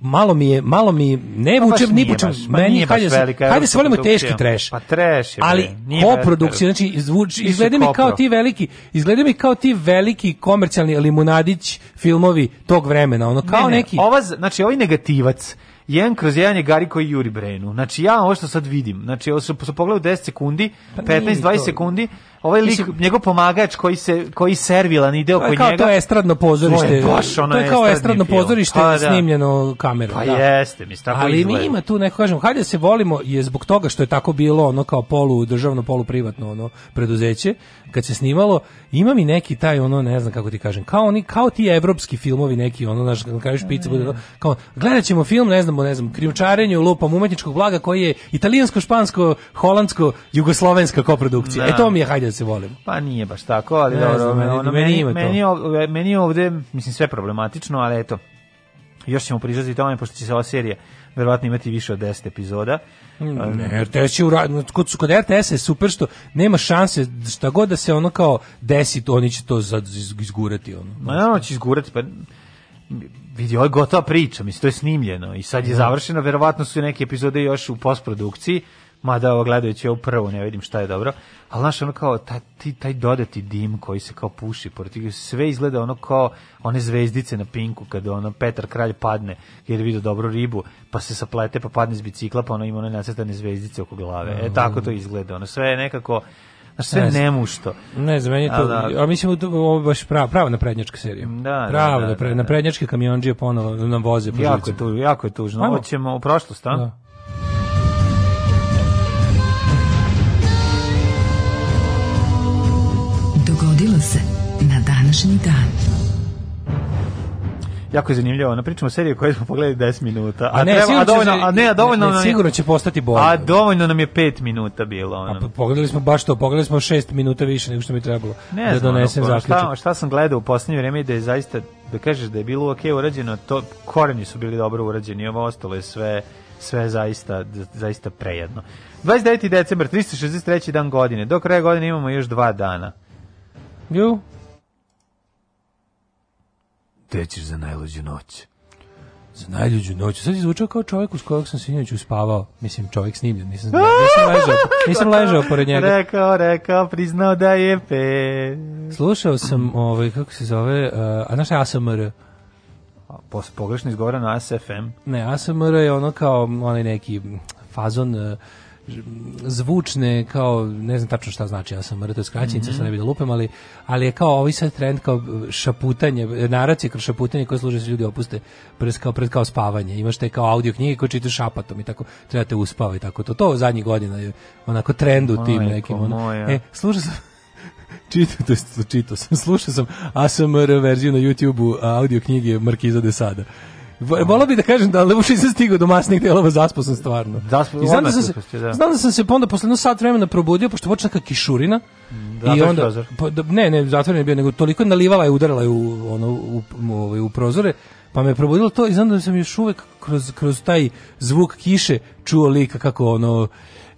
malo mi je, malo mi ne pa ni počem, meni hajde, da velika, hajde da se volimo teški treš. Pa treš je, ali koprodukcija, znači izvuči, izgleda mi kao ti veliki, izgleda mi kao ti veliki komercijalni limunadić filmovi tog vremena, ono kao ne, ne, neki. Ova, znači ovaj negativac, jedan kroz jedan je Gari koji juri Brenu. Znači ja ovo što sad vidim, znači ovo su, su pogledao 10 sekundi, 15-20 pa sekundi, ovaj lik, Mislim, njegov pomagač koji se koji servilan ide pa oko njega. To je estradno pozorište. To je, baš ono to je kao estradno film. pozorište pa, da. snimljeno kamerom. Pa da. jeste, mi tako Ali izgleda. mi ima tu neko kažem, hajde da se volimo je zbog toga što je tako bilo ono kao polu državno, polu privatno ono preduzeće kad se snimalo, ima mi neki taj ono ne znam kako ti kažem, kao oni kao ti evropski filmovi neki ono naš kažeš pizza bude mm. kao gledaćemo film, ne znam, ne znam, krijumčarenje u lupam umetničkog blaga koji je italijansko, špansko, holandsko, jugoslovenska koprodukcija. E, da. E to mi je hajde da se volimo. Pa nije baš tako, ali ne, dobro, meni, ono, meni, meni, meni, ovde, meni ovde, mislim, sve problematično, ali eto, još ćemo prižati tome, pošto će se ova serija verovatno imati više od 10 epizoda. Mm, ne, RTS je uradno, kod, kod RTS je super što nema šanse šta god da se ono kao desi, oni će to izgurati. Ono. Ma ono će izgurati, pa vidi, ovo je gotova priča, mislim, to je snimljeno i sad je da. završeno, verovatno su neke epizode još u postprodukciji, mada ovo gledajući ovo prvu ne vidim šta je dobro, ali znaš, ono kao taj, taj dodati dim koji se kao puši, pored sve izgleda ono kao one zvezdice na pinku kada ono Petar Kralj padne jer je vidio dobru ribu, pa se saplete, pa padne s bicikla, pa ono ima one nacetane zvezdice oko glave. E, tako to izgleda. Ono, sve je nekako sve ne nemušto. Ne znam, meni je to... Da, a mislim, ovo je baš prava, prava naprednjačka serija. Da, da prava da, da, napred, da, da. naprednjački kamionđije ponovo nam voze po jako živcima. Je tu, jako je tužno. Ovo ćemo u prošlost, a? Da. Dogodilo se na današnji dan jako je zanimljivo. Na pričamo seriju koju smo pogledali 10 minuta. A, a ne, treba, a dovoljno, a ne, a dovoljno ne, ne, sigurno će postati bolje. A dovoljno nam je 5 minuta bilo ono. A pa pogledali smo baš to, pogledali smo 6 minuta više nego što mi trebalo ne da znam, donesem zaključak. Šta, šta sam gledao u poslednje vreme i da je zaista da kažeš da je bilo okej urađeno, to koreni su bili dobro urađeni, ovo ostalo je sve sve zaista zaista prejedno. 29. decembar, 363. dan godine. Do kraja godine imamo još dva dana. Ju. Te ćeš za najluđu noć. Za najluđu noć. Sad je zvučao kao čovjek uz kojeg sam sinoć uspavao. Mislim, čovjek snimljen. Nisam, nisam, ležao, nisam ležao pored njega. Rekao, rekao, priznao da je pe. Slušao sam, ovaj, kako se zove, uh, a znaš ASMR? Pos, pogrešno izgovoreno ASFM? Ne, ASMR je ono kao onaj neki fazon... Uh, zvučne kao ne znam tačno šta znači ja sam RT skraćenica mm -hmm. ne bi da lupem ali ali je kao ovaj sad trend kao šaputanje naracije kroz šaputanje koje služe da se ljudi opuste pred kao pred kao spavanje imaš te kao audio knjige koje čitaš šapatom i tako trebate uspavati tako to to zadnjih godina je onako trend u tim nekim ono. e služi čitao, to jest čitao sam, slušao sam ASMR verziju na YouTube-u audio knjige Markiza de Sada. Volao bih da kažem da Levušić se stigao do masnih delova zaspao sam stvarno. Zaspo, da, I znam da sam se, da. znam da sam se pa onda posle jedno sat vremena probudio, pošto počne neka kišurina. Da, I onda, pa, da- ne, ne, zatvoren je bio, nego toliko nalivala i udarala je u, ono, u, u, ovaj, u prozore, pa me probudilo to i znam da sam još uvek kroz, kroz taj zvuk kiše čuo lika kako ono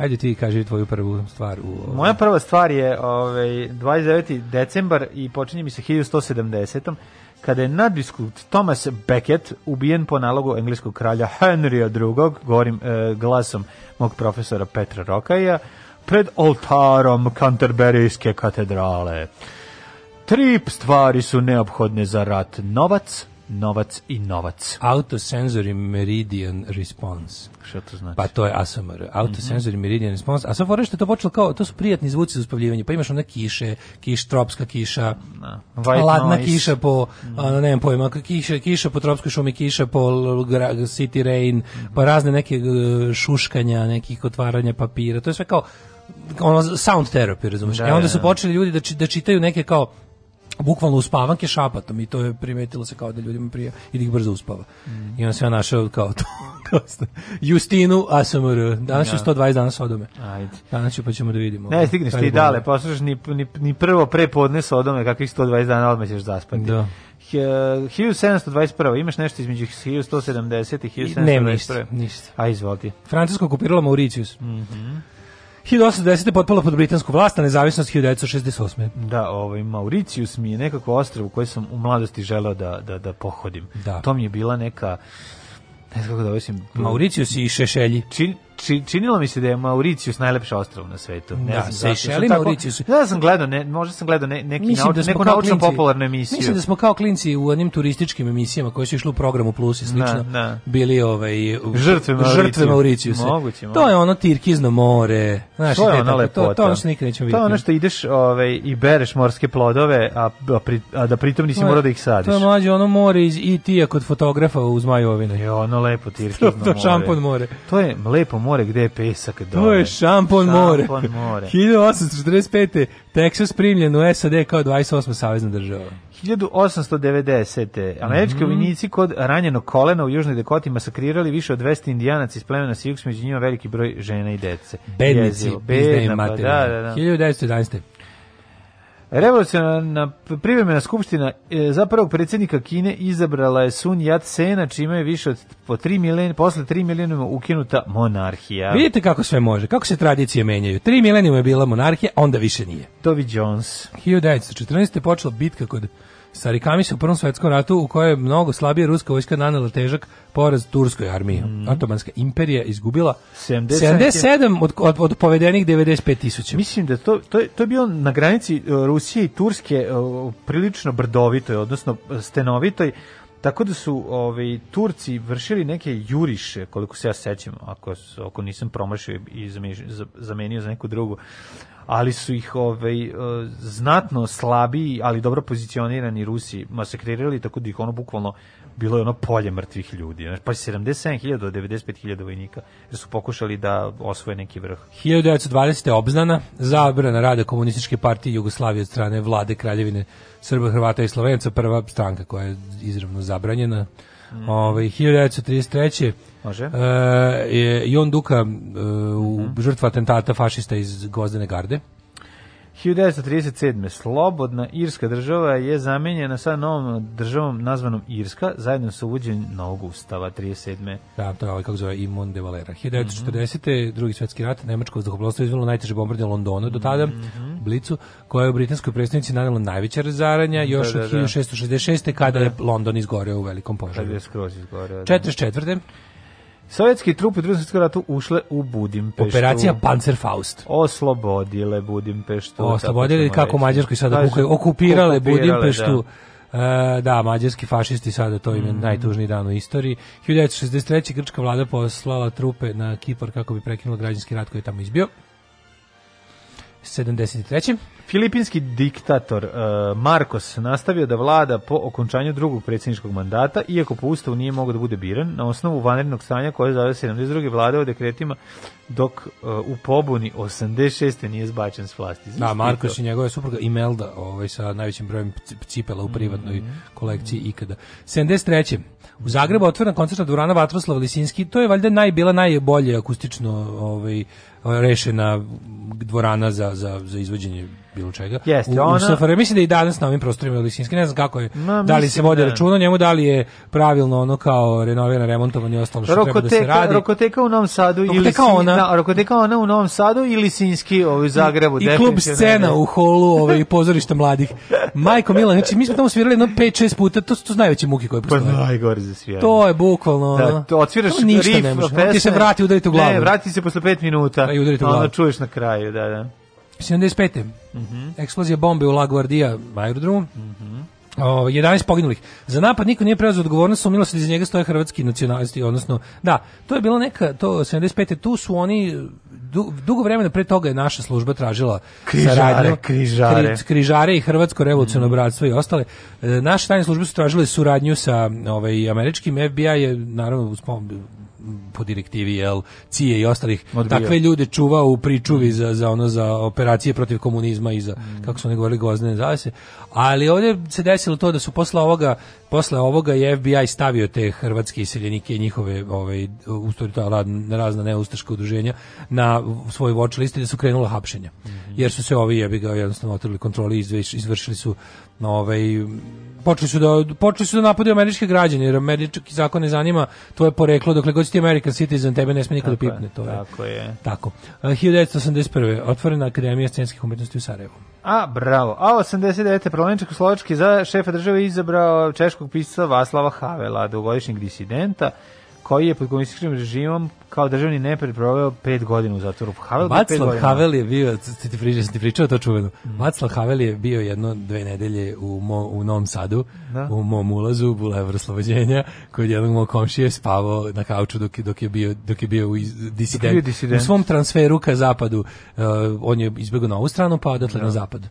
Ajde ti kaži tvoju prvu stvar. U, Moja prva stvar je ovaj, 29. decembar i počinje mi se 1170 kada je nadbiskup Thomas Beckett ubijen po nalogu engleskog kralja Henrya II, govorim e, glasom mog profesora Petra Rokaja, pred oltarom Canterburyske katedrale. Tri stvari su neophodne za rat. Novac, novac i novac. Autosensory Meridian Response. Šta to znači? Pa to je ASMR. Autosensory mm -hmm. Meridian Response. A sad fora što je to počelo kao, to su prijatni zvuci za uspavljivanje. Pa imaš onda kiše, kiš, tropska kiša, no. Da. ladna noise. kiša po, mm -hmm. ono, nemam pojma, kiša, kiša po tropskoj šumi, kiša po city rain, mm -hmm. pa razne neke šuškanja, nekih otvaranja papira. To je sve kao ono sound therapy, razumiješ? Da, e onda da, su da. počeli ljudi da, či, da čitaju neke kao bukvalno uspavanke šapatom i to je primetilo se kao da ljudima prija i da ih brzo uspava. Mm. I on se ja našao kao to. Justinu ASMR. Danas je ja. 120 dana Sodome. Ajde. Danas ću pa ćemo da vidimo. Ne, da. stigneš ti dale, poslušaš ni, ni, ni prvo prepodne Sodome, kakvih 120 dana odmah ćeš zaspati. Da. 1721. Imaš nešto između 1170 i 1721. Ne, ništa. ništa. A, izvolite. Francusko okupirala Mauritius. Mhm. Mm 1810. potpala pod britansku vlast, na nezavisnost 1968. Da, ovaj, Mauricius mi je nekako ostrov u koji sam u mladosti želeo da, da, da pohodim. Da. To mi je bila neka ne znam kako da osim Mauricius i Šešelji. Čin, či, činilo mi se da je Mauricius najlepši ostrvo na svetu. Ne da, znam Sejšeli, Mauricius. Ja sam gledao, ne, možda sam gledao ne, neki mislim da neku naučno klinci, popularnu emisiju. Mislim da smo kao klinci u onim turističkim emisijama koje su išle u programu Plus i slično, na, na. bili ovaj, u, žrtve, Mauriciju. žrtve Mauriciusa. Moguće, moguće. To je ono Tirkizno more. Znaš, to je ono lepota. To, to ono što nikad nećemo vidjeti. To je ono što ideš ovaj, i bereš morske plodove, a, a, pri, a da pritom nisi morao da ih sadiš. To je mlađe ono more iz IT-a e kod fotografa uz Majovine. Jo, ono lepo Tirkizno more. To šampon more. To je lepo more more gde je pesak dole. To je šampon, more. Šampon more. 1845. Texas primljen u SAD kao 28. savezna država. 1890. Američki mhm. vojnici mm -hmm. kod ranjenog kolena u Južnoj Dakoti masakrirali više od 200 indijanaca iz plemena Sioux, među njima veliki broj žena i dece. Bednici, Jezio, bedna, pa da, da, da. 1911. Revolucionarna privremena skupština e, za prvog predsjednika Kine izabrala je Sun Yat-sena, čime je više od po 3 milen, posle 3 milenijuma ukinuta monarhija. Vidite kako sve može, kako se tradicije menjaju. 3 milenijuma je bila monarhija, onda više nije. Dovi Jones. 1914. počela bitka kod Sarikami se u Prvom svjetskom ratu u kojoj je mnogo slabije ruska vojska nanela težak poraz turskoj armiji. Mm -hmm. Otomanska imperija izgubila 70... 77 od, od, od povedenih 95 tisuća. Mislim da to, to, je, to je bio na granici e, Rusije i Turske e, prilično brdovitoj, odnosno e, stenovitoj, tako da su ovaj Turci vršili neke juriše, koliko se ja sećam, ako ako nisam promašio i zamenio za neku drugu ali su ih ovaj, eh, znatno slabiji, ali dobro pozicionirani Rusi masakrirali, tako da ih ono bukvalno bilo je ono polje mrtvih ljudi. Znači, pa 77.000 do 95.000 vojnika jer su pokušali da osvoje neki vrh. 1920. je obznana, zabrana rada komunističke partije Jugoslavije od strane vlade Kraljevine Srba, Hrvata i Slovenca, prva stranka koja je izravno zabranjena. Mm. Ove, ovaj, 1933. Može. E, Jon Duka, e, mhm. žrtva atentata fašista iz Gozdene garde. 1937. Slobodna Irska država je zamenjena sa novom državom nazvanom Irska, zajedno sa uvođenjem novog ustava 37. Da, to je ovaj kako zove Imon de Valera. 1940. Mm -hmm. drugi svetski rat, Nemačko vazduhoplovstvo izvelo najteže bombardje Londona do tada, mm -hmm. Blicu, koja je u britanskoj predstavnici nanjela najveća razaranja da, još da, da, da. od 1666. kada je London izgoreo u velikom požaru. Kada je skroz izgoreo. Da. 44. Sovjetski trupe u drugom svjetskom ratu ušle u Budimpeštu. Operacija Panzerfaust. Oslobodile Budimpeštu. Oslobodile kako Mađarsku i sada okupirale, okupirale da. Budimpeštu. Da. E, da, mađarski fašisti sada to im je mm. najtužniji dan u istoriji. 1963. grčka vlada poslala trupe na Kipar kako bi prekinula građanski rat koji je tamo izbio. 73. Filipinski diktator uh, Marcos nastavio da vlada po okončanju drugog predsjedničkog mandata, iako po ustavu nije mogao da bude biran, na osnovu vanrednog stanja koje je zavio 72. vladao dekretima, dok uh, u pobuni 86. nije zbačen s vlasti. Znači da, Marcos i njegove supruga Imelda, ovaj, sa najvećim brojem cipela u mm-hmm. privatnoj mm -hmm. kolekciji ikada. 73. U Zagrebu otvorena koncertna dvorana Vatroslav Lisinski, to je valjda naj, bila najbolje akustično ovaj, rešena dvorana za, za, za izvođenje bilo čega. Jeste, u, ona... u SFRJ. Mislim da i danas na ovim prostorima Lisinski, ne znam kako je, Ma, da li se vodi da- računa njemu, da li je pravilno ono kao renoviran, remontovan i ostalo što rokoteka, treba da se radi. Rokoteka u Novom Sadu ili rokoteka ona, na, da, rokoteka ona u Novom Sadu ili Lisinski ovaj, u Zagrebu. I, i klub scena u holu ovaj, pozorišta mladih. Majko Milan, znači mi smo tamo svirali jedno 5-6 puta, to su to najveće muki koje pa postoje. Pa najgore za sviranje. To je bukvalno. Da, to odsviraš riff, pesme. Ti se vrati udariti u glavu. Ne, vrati se posle 5 minuta. Da, i udariti u glavu. Onda čuješ na kraju, da, da. 75. Mm -hmm. Eksplozija bombe u La Guardia aerodromu. Mm -hmm. O, 11 poginulih. Za napad niko nije preuzeo odgovornost, umilo se da iz njega stoje hrvatski nacionalisti, odnosno, da, to je bilo neka, to 75. Tu su oni, du, dugo vremena pre toga je naša služba tražila križare, saradnju, križare. Kri, križare i Hrvatsko revoluciono mm. bratstvo i ostale. E, naše tajne službe su tražile suradnju sa ovaj, američkim FBI je, naravno, po direktivi jel Cije i ostalih Odbio. takve ljude čuvao u pričuvi za, za ono za operacije protiv komunizma i za mm. kako su oni govorili gozne zavese ali ovdje se desilo to da su posle ovoga posle ovoga je FBI stavio te hrvatske iseljenike i njihove ovaj ta razna neustaška udruženja na svoj watch list da su krenula hapšenja mm -hmm. jer su se ovi jebi ga jednostavno otrli kontroli izvršili su ovaj počeli su da počeli su da napadaju američke građane jer američki zakon ne zanima tvoje poreklo dokle god si ti American citizen tebe ne sme nikad da pipne to je. Tako je. Tako. 1981. E, otvorena Akademija scenskih umetnosti u Sarajevu. A, bravo. A 89. Prolenčak Slovački za šefa države izabrao češkog pisca Vaslava Havela, dugogodišnjeg disidenta koji je pod komunističkim režimom kao državni nepred proveo 5 godina u zatvoru. Havel Vaclav Havel je bio, ti pričao, ti pričao to čuveno. Vaclav Havel je bio jedno dve nedelje u, mo, u Novom Sadu, da. u mom ulazu, u bulevar slobođenja, kod jednog mog komšije spavao na kauču dok, dok, je, bio, dok je bio u disident. Dok je disident. U svom transferu ka zapadu, uh, on je izbjegao na ovu stranu, pa odatle da. na zapad.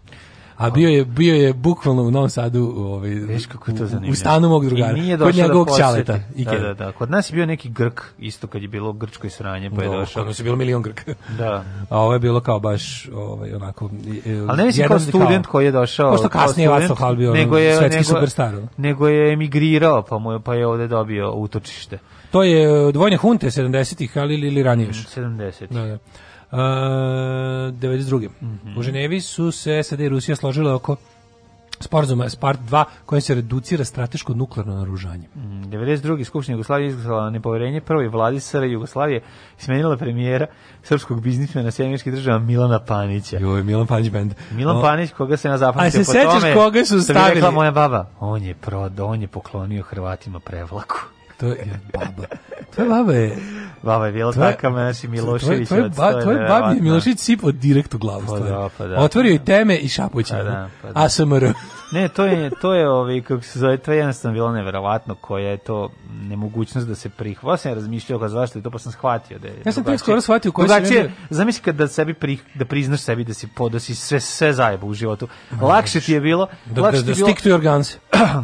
A bio je, bio je bukvalno u Novom Sadu ovaj, Veš kako je to zanimljivo. u stanu mog drugara. I nije kod da njegovog da čaleta. Da, da, da. Kod nas je bio neki Grk, isto kad je bilo grčko i sranje, pa je Do, da, došao. Kod nas je bilo milion Grka. Da. A ovo je bilo kao baš ovaj, onako... E, ali ne mislim kao student kao, koji je došao. Pošto kasnije Vaclav Hal bio nego je, svetski superstar. Nego je emigrirao, pa, mu, pa je ovde dobio utočište. To je e, dvojne hunte 70-ih, ali ili ranije još? 70-ih. Mm, da, da. Uh, 92. Mm -hmm. U Ženevi su se SAD i Rusija složile oko sporazuma SPART 2 kojim se reducira strateško nuklearno naružanje. Mm, 92. Skupština Jugoslavije izglasala nepoverenje prvoj vladi SR d-a Jugoslavije smenila premijera srpskog biznismena Sjedinjenih država Milana Panića. Joj, Milan Panić bend. Milan o, Panić koga se na zapamtio po tome. A se sećaš koga su stavili? Rekla moja baba, on je prod, on je poklonio Hrvatima prevlaku. To je baba. Tvoja baba je... Baba je bila tvoja, taka, znači Milošević tvoj, tvoj, ba, tvoj babi je Milošević sipao direkt u glavu. Pa, da, pa da, Otvorio i pa da. teme i šapuće. Pa da, pa da. ASMR. Ne, to je, to je ovaj, kako se zove, to je jednostavno bilo neverovatno koja je to nemogućnost da se prihvati. Ja sam razmišljao kako zašto je to, pa sam shvatio da je... Ja sam tek skoro shvatio koji se... Drugačije, zamisli kad da, sebi pri, da priznaš sebi da si podasi sve, sve zajeba u životu. Lakše ti je bilo... Da, da lakše da, da, da stick to your guns.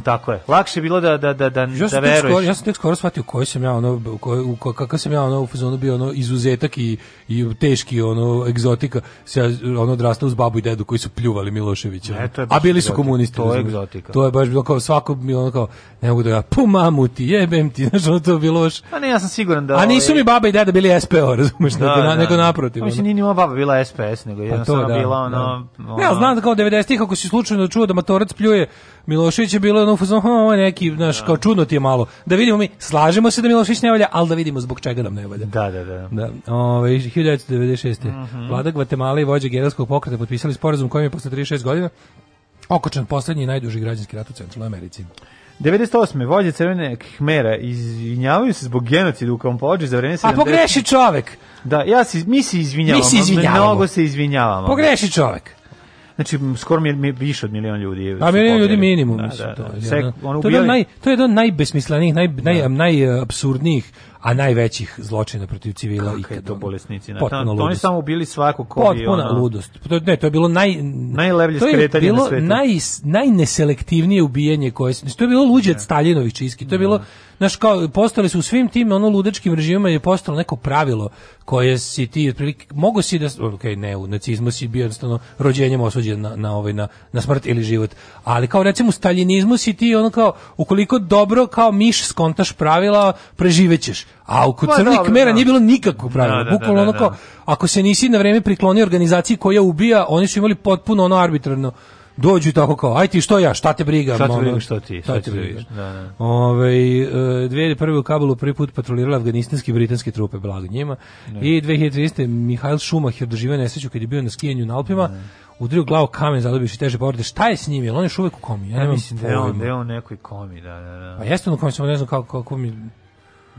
tako je. Lakše je bilo da, da, da, da, ja da veruješ. Skoro, ja sam tek skoro shvatio koji sam ja ono, u koji, u, kakav sam ja ono u fazonu bio ono izuzetak i, i teški ono egzotika. Se ono odrastao uz babu i dedu koji su pljuvali Miloševića. Ono. A bili su komunisti To je egzotika. To je baš bilo kao svako mi ono kao ne mogu da ga pu mamu ti jebem ti, znaš, ono to bilo baš. A pa ne, ja sam siguran da. A nisu ovaj mi baba i deda bili SPO, razumeš, da, da, na, nego da. naprotiv. Pa mislim nije ni moja baba bila SPS, nego je pa da, bila ona. Da. Ono... Ja znam da kao 90-ih ako si slučajno čuo da Matorac pljuje Milošević je bilo ono fuzon, oh, neki, znaš, da. kao čudno ti je malo. Da vidimo mi, slažemo se da Milošević ne valja, ali da vidimo zbog čega nam ne valja. Da, da, da. da ove, 1996. Mm -hmm. Vlada Gvatemala i vođa Geralskog pokreta potpisali sporazum kojim je posle 36 godina Okočan poslednji i najduži građanski rat u Centralnoj Americi. 98. vođe crvene khmera izvinjavaju se zbog genocida u Kampođi za vreme 70. A pogreši čovek. Da, ja se mi se izvinjavamo. Mi se izvinjavamo. Mnogo se izvinjavamo. Pogreši čovek. Znači, skoro mi, mi više od milion ljudi. A milion ljudi minimum, da, mislim. Da, da. to, je, Sek, ono to, je naj, to je jedan najbesmislenih, naj, naj, da. naj, najabsurdnijih eh, a najvećih zločina protiv civila i ikada. to bolesnici? Na, potpuno ludost. Oni samo bili svako ko Potpuna ono... ludost. To, ne, to je bilo naj... Najlevlje to je bilo Naj, najneselektivnije ubijanje koje... To je bilo luđe od da. Staljinovih čiski. To je da. bilo znaš, kao, postali su u svim tim ono ludačkim režimima je postalo neko pravilo koje si ti, otprilike, mogo si da, ok, ne, u nacizmu si bio jednostavno rođenjem osuđen na, na, ovaj, na, na smrt ili život, ali kao recimo u staljinizmu si ti ono kao, ukoliko dobro kao miš skontaš pravila, preživećeš. A u kod pa, crnih kmera da. nije bilo nikakvog pravilo. Da, da, da, Bukvalno da, ono kao, da. ako se nisi na vreme priklonio organizaciji koja ubija, oni su imali potpuno ono arbitrarno dođu tako kao, aj ti što ja, šta te briga? Šta te briga, što ti, šta, šta te briga. briga. Da, da. Ove, ovaj, e, 2001. u Kabulu prvi put patrolirala afganistanske i britanske trupe, blago njima. Da. I 2013. Mihajl Šumacher doživio nesreću kad je bio na skijenju na Alpima, da udario glavu kamen zadobivši teže povrede. Šta je s njim? Jel on je još uvek u komi? Ja, ja mislim da je on, da je on nekoj komi, da, da, da. Pa jeste on u komi, samo ne znam kako, kako mi...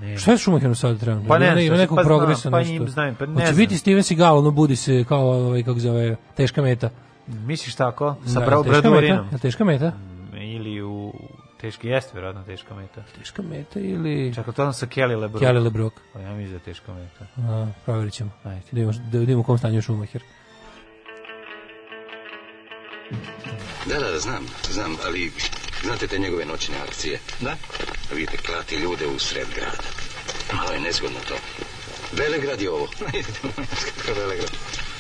Ne. Šta je Šumacheru sad trenutno? Pa ne, ne ima nekog pa progresa znam, pa nešto. Im znam, pa ne Hoće biti Steven Seagal, ono budi se kao ovaj kako zove teška meta. Misliš tako? Sa da, da teška meta, teška mm, meta? Ili u teški jeste verovatno teška meta. Teška meta ili Čekaj, to sa Kelly LeBrock. Kelly LeBrock. Pa ja mislim da teška meta. A, proverit ćemo. Ajde. Da vidimo, da vidimo u kom stanju je Da, da, da, znam, znam, ali znate te njegove noćne akcije? Da? Vidite, klati ljude u sred grada. Malo je nezgodno to. Velegrad je ovo. Velegrad.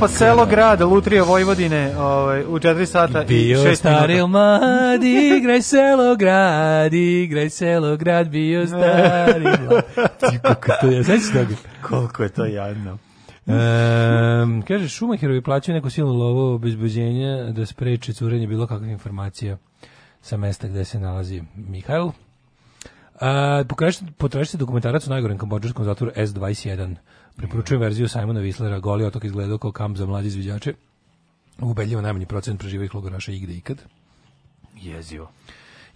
nastupa selo grad, Lutrija Vojvodine ovaj, u 4 sata Bio i 6 minuta. Bio stari mlad, igraj selo grad, igraj selo grad, bio stari mlad. Kako to je, sveći toga? Koliko je to jadno. Um, kaže, Šumacherovi plaćaju neku silnu lovu obezbeđenja da spreče curenje bilo kakve informacije sa mesta gde se nalazi Mihajl. Potražite dokumentarac o najgorem kambođanskom zatvoru S21. Preporučujem verziju Simona Wislera. Goli otok izgledao kao kamp za mlađe izviđače. Ubedljivo najmanji procent preživih logoraša igde ikad. Jezivo.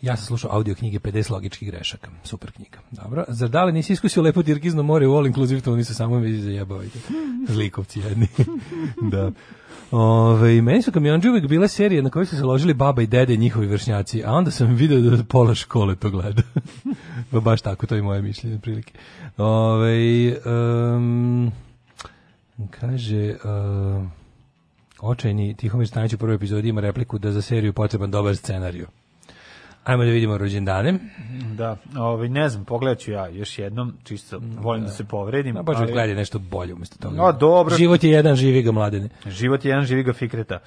Ja sam slušao audio knjige 50 logičkih grešaka. Super knjiga. Dobro. Zar da li nisi iskusio lepo Dirgizno more u All Inclusive, to nisu samo mi zajebavajte. Zlikovci jedni. da. Ove, meni su kamionđe uvijek bile serije na kojoj su se ložili baba i dede njihovi vršnjaci, a onda sam vidio da pola škole to gleda. Pa baš tako, to je moje mišljenje prilike. Ove, um, kaže... Uh, Očajni Tihomir Stanić u prvoj epizodi ima repliku da za seriju potreban dobar scenariju. Ajmo da vidimo rođendane. Da, ovaj ne znam, pogledaću ja još jednom, čisto volim da, da se povredim. Da, baš ali... gledaj nešto bolje umesto toga. No, dobro. Život je jedan, živi ga mladene. Život je jedan, živi ga Fikreta.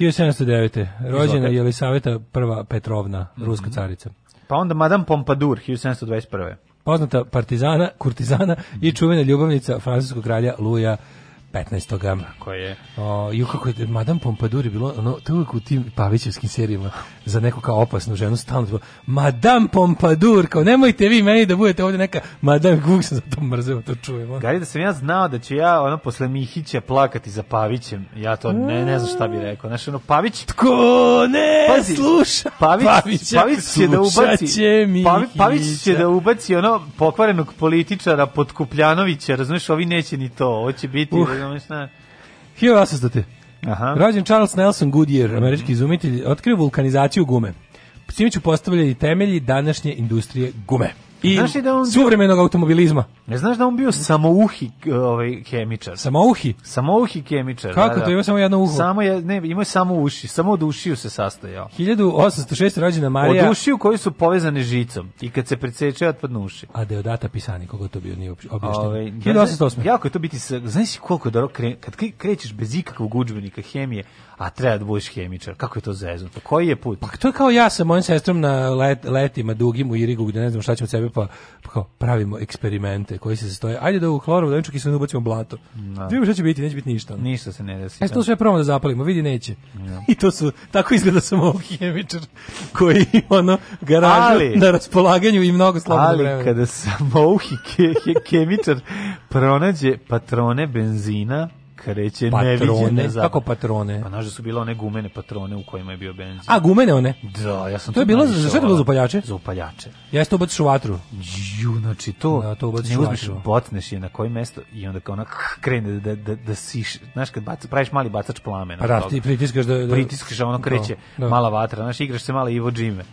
1709. Rođena je Elisaveta prva Petrovna, mm -hmm. ruska mhm. carica. Pa onda Madame Pompadour, 1721. Poznata partizana, kurtizana mm -hmm. i čuvena ljubavnica francuskog kralja Luja 15. Tako je. O, ju kako je Madame Pompadour je bilo, ono, to uvijek u tim Pavićevskim serijama za neku kao opasnu ženu stalno bilo, Madame Pompadour, kao nemojte vi meni da budete ovdje neka Madame Gug, zato za to mrzeo, to čujem. Ono. Gari da sam ja znao da ću ja, ono, posle Mihića plakati za Pavićem, ja to ne, ne znam šta bih rekao. Znaš, ono, Pavić... Tko ne Pazi, sluša Pavić, Pavića, Pavić će da ubaci, će Pavić će da ubaci ono pokvarenog političara Potkupljanovića, razumiješ, ovi neće ni to, ovo će biti... Uh ne. 1800. Aha. Rođen Charles Nelson Goodyear, američki izumitelj, otkrio vulkanizaciju gume. Čime ću postavljati temelji današnje industrije gume i znaš da on suvremenog bio, automobilizma. Ne znaš da on bio samouhi ovaj hemičar. Samouhi? Samouhi hemičar. Da, Kako da, to ima samo jedno uho? Samo je ne, ima samo uši, samo od ušiju se sastojao. 1806 rođena Marija. Od ušiju koji su povezani žicom i kad se preseče otpadnu uši. A deodata pisani koga to bio nije objašnjeno. Ovaj 1808. Da, jako je to biti znaš koliko je dobro kre, kad krećeš bez ikakvog udžbenika hemije, a treba da budeš hemičar. Kako je to zeznuto? Koji je put? Pa to je kao ja sa mojim sestrom na let, letima dugim u Irigu gde ne znam šta ćemo od sebe, pa, pa kao, pravimo eksperimente koji se stoje. Ajde da u hlorovu da kiselinu ubacimo blato. Da. Vidimo šta će biti, neće biti ništa. Ništa se ne desi. E to da. sve probamo da zapalimo, vidi neće. Ja. Da. I to su, tako izgleda samo ovog hemičar koji ono garažu ali, na raspolaganju i mnogo slobodno vremena. Ali kada samo ke, ke, hemičar pronađe patrone benzina, Amerika reče neviđene zapravo. Kako patrone? Pa naš su bila one gumene patrone u kojima je bio benzin. A gumene one? Da, ja sam to. To je bilo za šta je bilo za upaljače? Za upaljače. Ja to ubaciš u vatru. Ju, znači to. Da, to ubaciš u vatru. Botneš je na koje mesto i onda kao ona krene da da da siš, znaš kad bacaš, praviš mali bacač plamena. Pa da, ti pritiskaš da, da pritiskaš, ono kreće da, da. mala vatra, znaš igraš se mala Ivo Džime.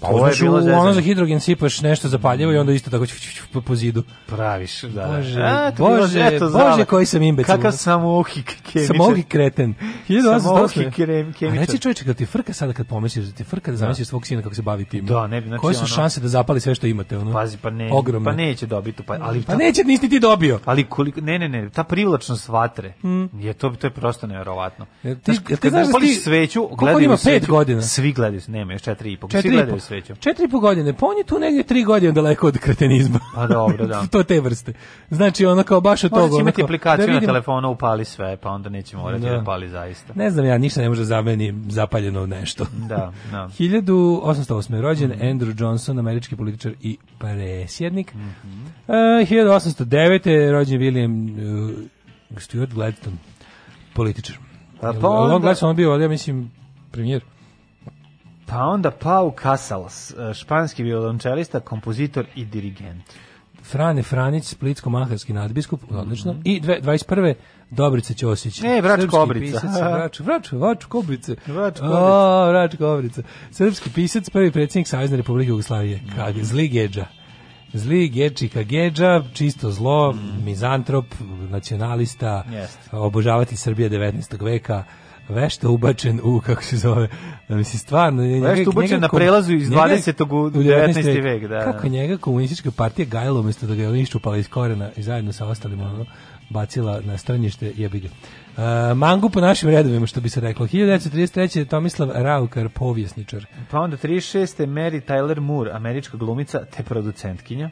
Pa to je bilo zezanje. Ono za hidrogen sipaš nešto zapaljivo i onda isto tako ću, ću, ću, po zidu. Praviš, da. da. Bože, A, bože, bože koji sam imbecil. Kakav sam ohi kemičar. Sam ohi kreten. Sam ohi kemičar. Reci čovječe, kad ti frka sada kad pomisliš, da ti frka da, da zamisliš svog sina kako se bavi tim. Da, ne bi, znači, Koje su ono, šanse da zapali sve što imate? Ono? Pazi, pa, ne, Ogromne. pa neće dobiti. Pa, ali, pa ta, neće, nisi ti dobio. Ali koliko, ne, ne, ne, ta privlačnost vatre, mm. je, to, to je prosto nevjerovatno. Ti, znaš, kad da zapališ sveću, gledaju sveću, svi gledaju, nema, još četiri i pol, svi gledaju srećom. 4,5 godine, pa on je tu negde 3 godine daleko od kretenizma. Pa dobro, da. to te vrste. Znači, ono kao baš od toga. Možda će da aplikaciju da na telefonu, upali sve, pa onda neće morati da. da pali zaista. Ne znam ja, ništa ne može zameni zapaljeno nešto. Da, da. 1808. rođen mm -hmm. Andrew Johnson, američki političar i presjednik. Mm -hmm. uh, 1809. rođen William uh, Stuart Gladstone, političar. Pa, pa onda... On Gladstone bio, ja mislim, premijer. Pa onda Pau Casals, e, španski violončelista, kompozitor i dirigent. Frane Franić, splitsko-maharski nadbiskup, odlično. Mm -hmm. I dve, 21. Dobrice Ćosić. Ne, Vrač Kobrica. Pisac, vrač, vrač, Vrač Kobrice. Vrač Kobrica. O, Vrač Kobrica. Srpski pisac, prvi predsjednik Savezne Republike Jugoslavije. Mm -hmm. Kad je zli geđa. Zli gečika geđa, čisto zlo, mm -hmm. mizantrop, nacionalista, yes. obožavati Srbije 19. veka vešto ubačen u, kako se zove, mislim, stvarno... Vešta vešto ubačen njega, na prelazu iz 20. u 19. vek, da. Kako njega komunistička partija gajala umjesto da ga je iščupala iz korena i zajedno sa ostalim, ono, bacila na stranjište jebiga. Uh, e, mangu po našim redovima, što bi se reklo. 1933. je Tomislav Raukar, povjesničar. Pa onda 36. Mary Tyler Moore, američka glumica te producentkinja.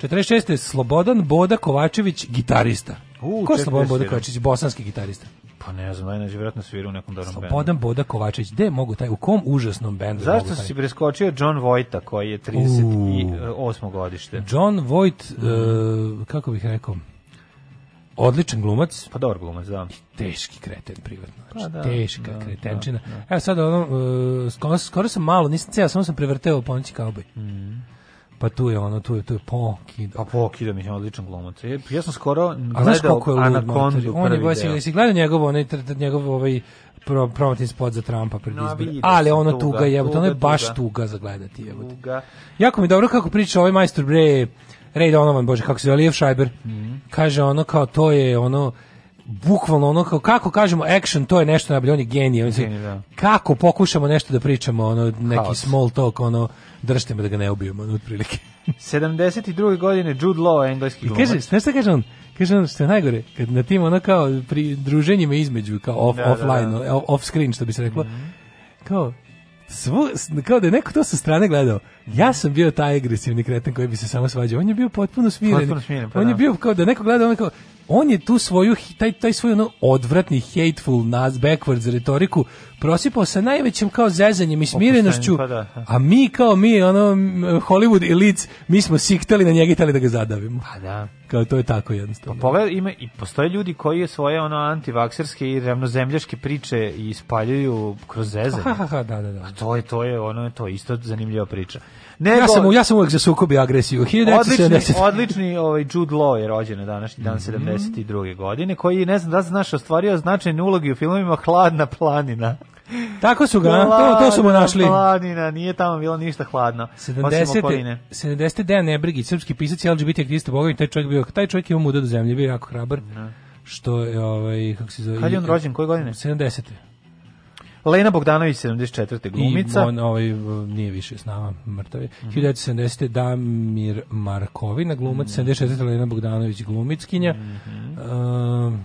46. Slobodan Boda Kovačević, gitarista. U, Ko je Slobodan Boda Kovačić, bosanski gitarista? Pa ne znam, najnađe vjerojatno svira u nekom dobrom bendu. Slobodan Boda Kovačević, gde mogu taj, u kom užasnom bendu Zašto si preskočio John Vojta, koji je 38. Uh, godište? John Vojt, uh, kako bih rekao, odličan glumac. Pa dobar glumac, da. Teški kreten privatno. Pa znači, pa da, teška da, kretenčina. Da, da. Evo sad ono, uh, skoro, skoro sam malo, nisam cijel, samo sam prevrteo u ponoći kauboj. Mhm. Pa tu je ono, tu je, tu je Pokida. Pa Pokida, mislim, odličan glumac. E, ja sam skoro gledao A znaš kako je Anakondu znači, On je baš, jesi gledao njegov, onaj, njegov ovaj, pro, promotin spot za Trumpa pred no, izbore. Ali ono tuga, tuga jebote, ono je baš tuga, tuga za gledati jebote. Tuga. Jako mi dobro kako priča ovaj majstor bre Ray Donovan, bože, kako se zove, Lijev Šajber. Mm -hmm. Kaže ono kao to je ono bukvalno ono kao kako kažemo action to je nešto najbolje on je genije on je, da. kako pokušamo nešto da pričamo ono neki Haos. small talk ono držite me da ga ne ubijemo ono, otprilike 72. godine Jude Law engleski I kaže znaš šta kaže on kaže on što je najgore kad na tim ono kao pri druženjima između kao off, da, da offline da, da. off screen što bi se reklo mm -hmm. kao svu, kao da je neko to sa strane gledao Ja sam bio taj agresivni kreten koji bi se samo svađao. On je bio potpuno smiren. Potpuno smiren pa on da. je bio kao da neko gleda, on je kao, on je tu svoju, taj, taj svoj ono odvratni, hateful, nas, backwards retoriku prosipao sa najvećim kao zezanjem i smirenošću, pa da, da. a mi kao mi, ono, Hollywood elites, mi smo siktali na njega i tali da ga zadavimo. Pa da. Kao to je tako jednostavno. Pa pogledaj, ima, i postoje ljudi koji svoje ono antivakserske i ravnozemljaške priče ispaljuju kroz zezanje. Ha, ha, ha, da, da, da. A pa to je, to je, ono, to isto zanimljiva priča. Nego, ja, sam, ja sam uvek za sukobi agresiju. 1970. Odlični, odlični ovaj Jude Law je rođen na današnji dan mm -hmm. 72. godine, koji, ne znam da se znaš, ostvario značajne uloge u filmovima Hladna planina. Tako su ga, hladna, to, to su mu našli. Hladina, nije tamo bilo ništa hladno. 70. 70. Dejan Nebrigić, srpski pisac i LGBT aktivista Bogović, taj čovjek bio, taj čovjek je umuda do zemlje, bio jako hrabar. Ne. Da. Što je, ovaj, kako se zove... Kad je on rođen, koje godine? 70. Lena Bogdanović 74. glumica. I on ovaj nije više s nama, mrtav je. Mm -hmm. 1970. Damir Markovina glumac, mm -hmm. 74. Lena Bogdanović glumickinja. Mm -hmm. uh,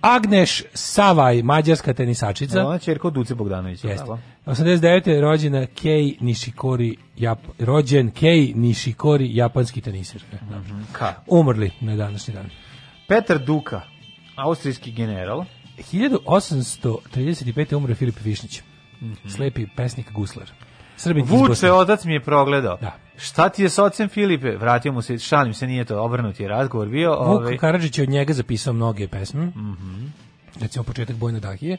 Agneš Savaj, mađarska tenisačica. Ona čerka Duce Bogdanovića. Jeste. 89. je rođena Kei Nishikori, Jap, rođen Kei Nishikori, japanski teniser. Mm -hmm. Ka? Umrli na današnji dan. Petar Duka, austrijski general. 1835. umre Filip Višnić, mm -hmm. slepi pesnik Guslar. Srbin Vuče, otac mi je progledao. Da. Šta ti je s ocem Filipe? Vratio mu se, šalim se, nije to obrnuti razgovor bio. Vuk ovaj... Karadžić je od njega zapisao mnoge pesme. Mm -hmm. Recimo početak Bojne Dahije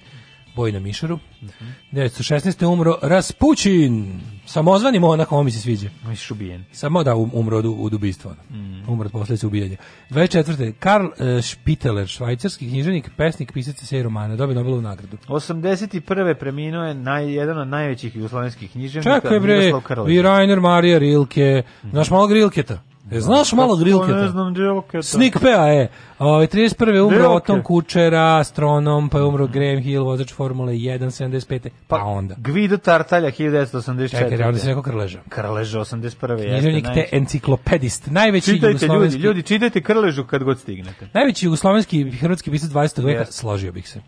boj na Mišaru. Mm -hmm. 1916. umro Raspućin, samozvani monah, ovo mi se sviđa. Misliš ubijen. Samo da umro od, od ubistva. Mm -hmm. Umro od posljedice ubijanja. 24. Karl Spitaler, e, švajcarski knjiženik, pesnik, pisac se i romana, dobio Nobelovu nagradu. 81. preminuo je naj, jedan od najvećih jugoslovenskih knjiženika, Čekaj bre, i Rainer Maria Rilke, mm -hmm. naš malog mhm. Rilketa. E, znaš malo Grilketa? Ne znam Grilketa. Snik Pea je. Ove, ovaj, 31. umro Otom Kučera, astronom, pa je umro Graham Hill, vozač Formule 1, 75. Pa, pa onda. Gvido Tartalja, 1984. Čekaj, onda se rekao Krleža. Krleža, 81. Književnik te enciklopedist. Najveći čitajte, jugoslovenski... Ljudi, ljudi, čitajte Krležu kad god stignete. Najveći jugoslovenski i hrvatski pisac 20. veka, složio bih se.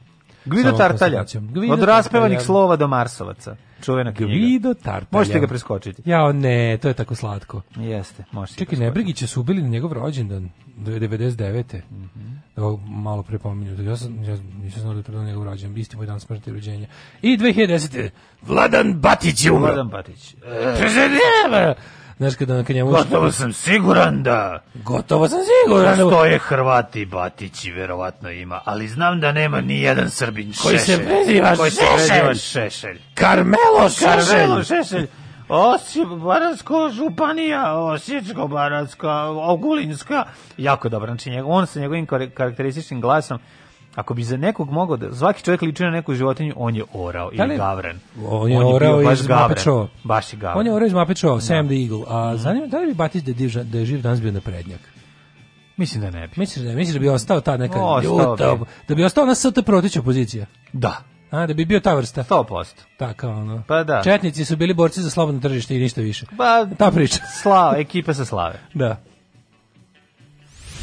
Gvido Tartalja. Gvido Od raspevanih slova do Marsovaca. Čuvena knjiga. Gvido Tartar. Možete ga preskočiti. Ja, ne, to je tako slatko. Jeste, možete. Čekaj, Nebrigića su ubili na njegov rođendan 99. Mm -hmm. o, malo pre pominju. Ja sam ja nisam znao da je predan njegov rođendan, isti moj dan smrti i rođenja. I 2010. Vladan Batić je umro. Vladan Batić. E... Znaš kada kad njemu... Gotovo sam siguran da... Gotovo sam siguran da... da- je Hrvati Batići, verovatno ima, ali znam da nema ni jedan Srbin Koji šešelj. se preziva Koji se preziva šešelj. Carmelo Šešelj. Karmelo Šešelj. Osijek-Baransko županija, Osječko-Baranska, Ogulinska, jako dobro, znači on sa njegovim karakterističnim glasom ako bi za nekog mogao da svaki čovjek liči na neku životinju, on je orao da ili gavran. On je on orao je baš iz Mapečo. Baš je gavran. On je orao iz Mapečo, da. Sam the Eagle. A mhm. zanima da li bi Batić da, div, da je živ danas bio na prednjak? Mislim da ne bi. Misliš da, misliš da bi ostao ta neka ljuta, da bi ostao na ST protića pozicija? Da. A, da bi bio ta vrsta. 100%. Tako, ono. Pa da. Četnici su bili borci za slobodno tržište i ništa više. Ba, pa, ta priča. Slava, ekipa sa slave. Da.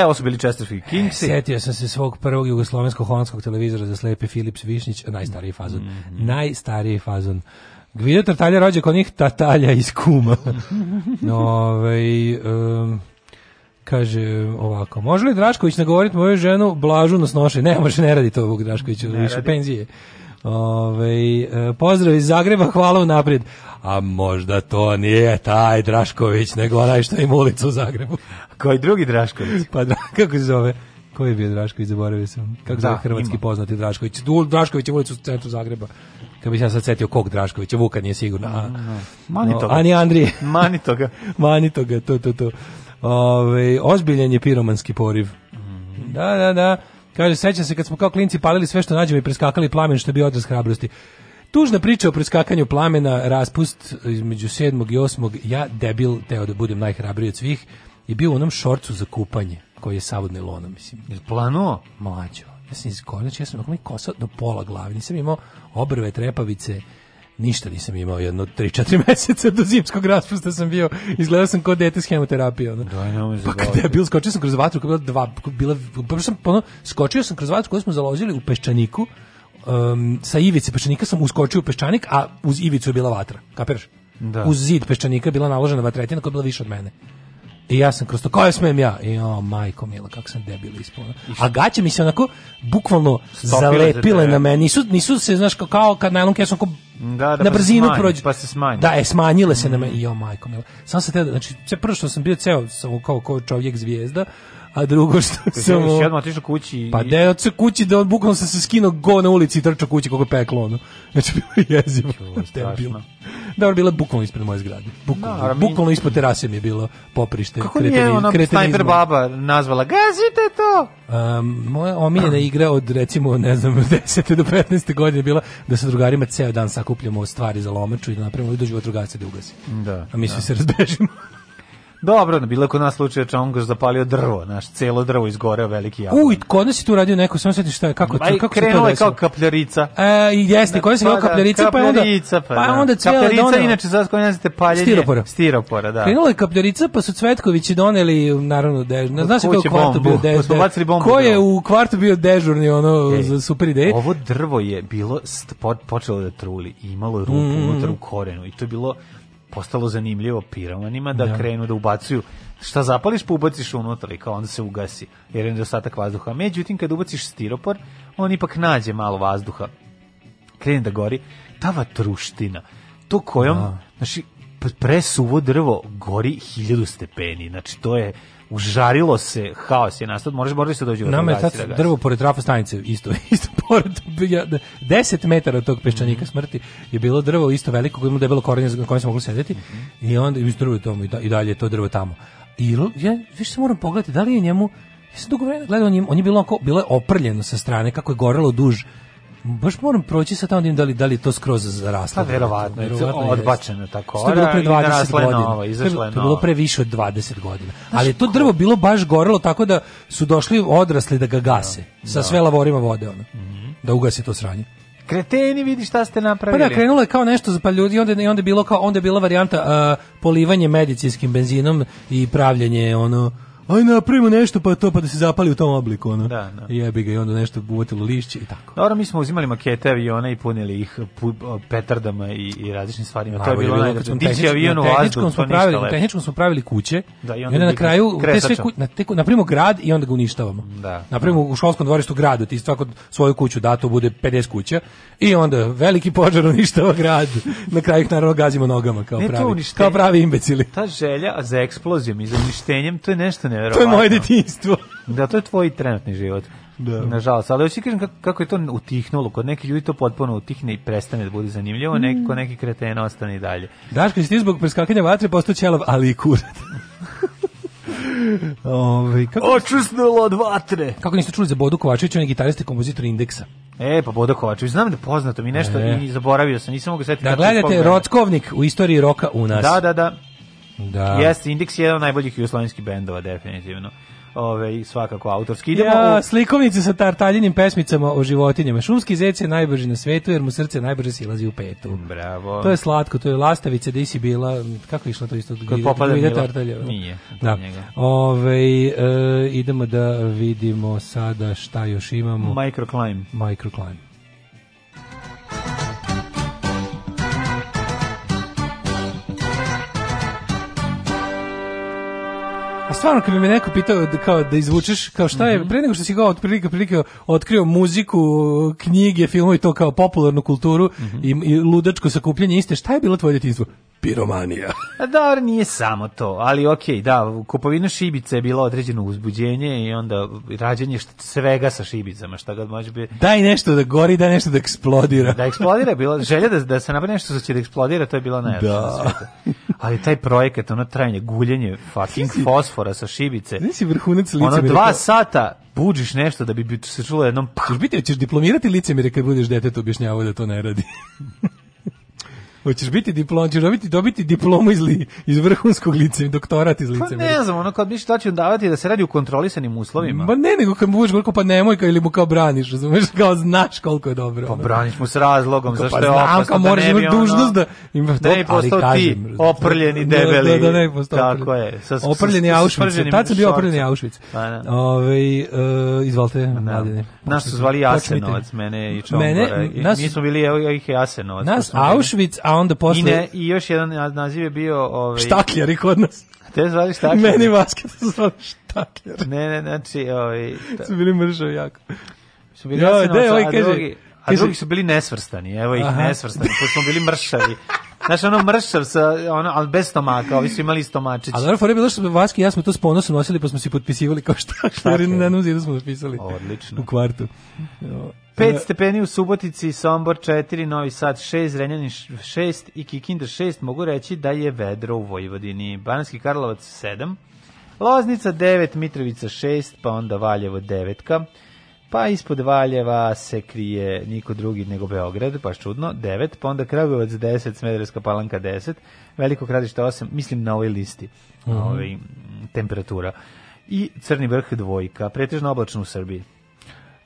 E, ovo su bili Chesterfield e, Kingsi. E, setio sam se svog prvog jugoslovensko-holandskog televizora za slepe Philips Višnjić, najstariji fazon. Mm -hmm. Najstariji fazon. Gvido Tartalja rođe kod njih Tatalja iz Kuma. no, ovaj, um, kaže ovako, može li Drašković nagovoriti moju ženu Blažu na snoše? Ne, može, ne radi to ovog Drašković, više radi. penzije. Ove, ovaj, pozdrav iz Zagreba, hvala unaprijed a možda to nije taj Drašković, nego onaj što ima ulicu u Zagrebu. Koji drugi Drašković? Pa kako se zove? Ko je bio Drašković, zaboravio sam. Kako se zove da, hrvatski ima. poznati Drašković? Drašković je ulicu u centru Zagreba. Kad bih ja sad setio kog Draškovića, Vuka nije sigurno. A, da, da, Mani toga. Ani Andrije. Mani toga. Mani toga, to, to, to. Ove, ozbiljen je piromanski poriv. Mhm. Da, da, da. Kaže, sećam se kad smo kao klinci palili sve što nađemo i preskakali plamen što je bio odraz hrabrosti. Tužna priča o preskakanju plamena, raspust između 7. i 8. Ja debil teo da budem najhrabriji od svih i bio u onom šorcu za kupanje koji je sav od nilona, mislim. Je plano? Mlađo. Ja sam izgovorio, znači ja sam imao kosa do pola glave, nisam imao obrve, trepavice, ništa nisam imao jedno 3-4 meseca do zimskog raspusta sam bio, izgledao sam kao dete s hemoterapije. Da, nemoj pa kada je bil, skočio sam kroz vatru, kada je bila dva, bila, pa sam, ono, skočio sam kroz vatru koju smo založili u peščaniku, um, sa ivice peščanika sam uskočio u peščanik, a uz ivicu je bila vatra, kapiraš? Da. Uz zid peščanika bila naložena vatretina koja je bila više od mene. I ja sam kroz to, kao smem ja? I o, majko mila, kako sam debil ispao. A gaće mi se onako bukvalno Stopile zalepile na mene. Nisu, nisu se, znaš, kao, kao kad najlon kesom ko da, da, pa na brzinu pa prođe. Pa se smanji. Da, e, smanjile se mm. na mene. I o, majko mila. Sam se te, da, znači, prvo što sam bio ceo, kao, kao čovjek zvijezda, a drugo što sam... Jesi jednom otišao kući? Pa da je kući da on bukvalno sam se skinuo go na ulici i trčao kući kako peklo ono. Znači bilo je jezivo. Strašno. Da, ono bila bukvalno ispred moje zgrade. Bukvalno, no, bukvalno ispod terase mi je bilo poprište. Kako nije ona snajper baba nazvala? Gazite to! Um, moja omiljena igra od recimo, ne znam, 10. do 15. godine bila da sa drugarima ceo dan sakupljamo stvari za lomaču i da napravimo i da dođu vatrogasce da ugasi. Da. A mi svi da. se razbežimo. Dobro, bilo je kod nas slučaj da on ga zapalio drvo, naš celo drvo izgoreo veliki jabulan. Uj, kod nas je tu radio neko, samo setim šta je, kako, ba, kako se to desilo? je kao kapljarica. E, jeste, kod nas je kao pa da, kapljarica, pa je onda... Pa, pa da. onda cijela kapljarica, donela, inače, za koje nazivate paljenje... Stiropora. Stiropora, da. Krenula je kapljarica, pa su Cvetkovići doneli, naravno, dežurni. Znaš koji je kvartu bio dežurni? Pa Ko je u kvartu bio dežurni, ono, za super ideje? Ovo drvo je bilo, počelo da truli, imalo rupu mm. Mm-hmm. unutar u korenu i to je bilo postalo zanimljivo piromanima da ja. Da. krenu da ubacuju šta zapališ pa ubaciš unutra i kao onda se ugasi jer je nedostatak vazduha. Međutim kad ubaciš stiropor, on ipak nađe malo vazduha. Krene da gori ta vatruština. To kojom, ja. Da. znači presuvo drvo gori 1000 stepeni. Znači to je užarilo se, haos je nastao, moraš morali se dođu. Nama je tad da drvo pored trafo stanice, isto, isto pored, 10 metara od tog peščanika mm smrti je bilo drvo isto veliko, koje ima debelo korenje na kojem se moglo sedeti, mm -hmm. i onda iz drvo tamo, da, i dalje je to drvo tamo. I ja, više se moram pogledati, da li je njemu, ja sam dugo vremena gledao, on je, on je bilo, oko, bilo je oprljeno sa strane, kako je gorelo duž, baš moram proći sa tamo da da li, da li to skroz zaraslo. Pa verovatno, verovatno je odbačeno tako. Što je bilo pre 20 godina. Novo, izašlo je To je bilo pre više od 20 godina. Znaš, Ali to drvo bilo baš gorelo tako da su došli odrasli da ga gase. Da, sa da. sve lavorima vode ona. Mm -hmm. Da ugasi to sranje kreteni vidi šta ste napravili. Pa da, krenulo je kao nešto za pa ljudi onda i onda bilo kao onda je bila varijanta uh, polivanje medicinskim benzinom i pravljenje ono aj napravimo nešto pa to pa da se zapali u tom obliku ono. Da, da. Jebi ga i onda nešto uvatilo lišće i tako. Dobro, mi smo uzimali makete aviona i punili ih pu, petardama i, i različnim stvarima. Lavo, to je bilo najlepše. Dići avion u to smo pravili, u tehničkom smo pravili kuće. Da, i onda, i onda na kraju te sve ku, na teku, napravimo grad i onda ga uništavamo. Da. Napravimo u školskom dvorištu gradu, ti svako svoju kuću da to bude 50 kuća i onda veliki požar uništava grad. Na kraju ih naravno gazimo nogama kao ne, pravi. Kao pravi imbecili. Ta želja za eksplozijom i za uništenjem, to je nešto ne To je moje detinjstvo. da, to je tvoj trenutni život. Da. Nažalost, ali hoće kažem kako je to utihnulo, kod nekih ljudi to potpuno utihne i prestane da bude zanimljivo, mm. neko neki kreten ostane i dalje. Daško, si ti zbog preskakanja vatre postao ćelav, ali i kurat. Ove, ovaj, kako Očusnulo od vatre. Kako niste čuli za Bodu Kovačevića, on je gitarista i kompozitor Indeksa. E, pa Bodo Kovačević, znam da je poznato mi nešto e. i zaboravio sam, nisam mogu setiti. Da gledate Rockovnik u istoriji roka u nas. Da, da, da. Da. Jeste, Indeks je jedan od najboljih jugoslovenskih bendova, definitivno ove, svakako autorski. Idemo ja, u... slikovnice sa tartaljinim pesmicama o životinjama. Šumski zec je najbrži na svetu jer mu srce najbrže silazi u petu. Bravo. To je slatko, to je lastavica, gde si bila, kako je išla to isto? Kad popada nije. Da. Njega. Ove, e, idemo da vidimo sada šta još imamo. Microclimb. Microclimb. Microclimb. A stvarno kad bi me neko pitao da, kao da izvučeš kao šta je mm -hmm. pre nego što si ga otprilike prilike otkrio muziku, knjige, filmove i to kao popularnu kulturu mm -hmm. i, i ludačko sakupljanje iste, šta je bilo tvoje detinjstvo? piromanija. A da, nije samo to, ali ok, da, kupovina šibice je bilo određeno uzbuđenje i onda rađenje svega sa šibicama, šta god može biti. Daj nešto da gori, daj nešto da eksplodira. Da eksplodira, bilo, želja da, da se napravi nešto što će da eksplodira, to je bilo najjače da. Ali taj projekat, ono trajanje, guljenje fucking si, fosfora sa šibice. Nisi vrhunac lice. Ono dva sata budžiš nešto da bi se čulo jednom... Pa. Ćeš biti, ćeš diplomirati lice mi kad budeš detetu objašnjavao da to ne radi. Hoćeš biti diplom, ćeš dobiti, dobiti diplomu iz, li, iz vrhunskog lice, doktorat iz lice. Pa ne znam, ono kao bi šta će davati da se radi u kontrolisanim uslovima. Ma ne, nego kad mu budeš govorko, pa nemoj ka, ili mu kao braniš, razumeš, kao znaš koliko je dobro. Pa ono. braniš mu s razlogom, zašto pa, je opasno. Pa znam, kao da moraš imati dužnost da ima da ne postao ti oprljeni da, da, debeli. Da, da, ne postao Tako je. Sa, oprljeni Auschwitz. Tad sam bio oprljeni Auschwitz. Ove, eh, izvalite, mladine. Nas su zvali Jasenovac, mene i Čombora. Mi smo bili, evo, ih Jasenovac. Nas Auschwitz, a onda posle... I, ne, i još jedan naziv je bio... Ovaj... Štakljari kod nas. Te zvali štakljari? Meni maske se zvali štakljari. Ne, ne, znači... Ovaj, To... Su bili mržavi jako. Su bili jo, de, ovaj, kaže, drugi... A drugi su bili nesvrstani, evo ih Aha. nesvrstani, koji smo bili mršavi. Znaš, ono mršav sa, ono, ali bez stomaka, ovi su imali stomačić. Ali dobro, je bilo što Vaski i ja smo to s ponosom nosili, pa smo se potpisivali kao što, što je. na jednom zidu smo potpisali. Odlično. U kvartu. 5 stepeni u Subotici, Sombor 4, Novi Sad 6, Zrenjanin 6 i Kikinda 6. Mogu reći da je vedro u Vojvodini. Bananski Karlovac 7, Loznica 9, Mitrovica 6, pa onda Valjevo 9 Pa ispod Valjeva se krije niko drugi nego Beograd, baš čudno, 9, pa onda Kragujevac 10, Smederevska palanka 10, Veliko gradište 8, mislim na ovoj listi, mm -hmm. ovaj, temperatura. I Crni vrh dvojka, pretežno oblačno u Srbiji.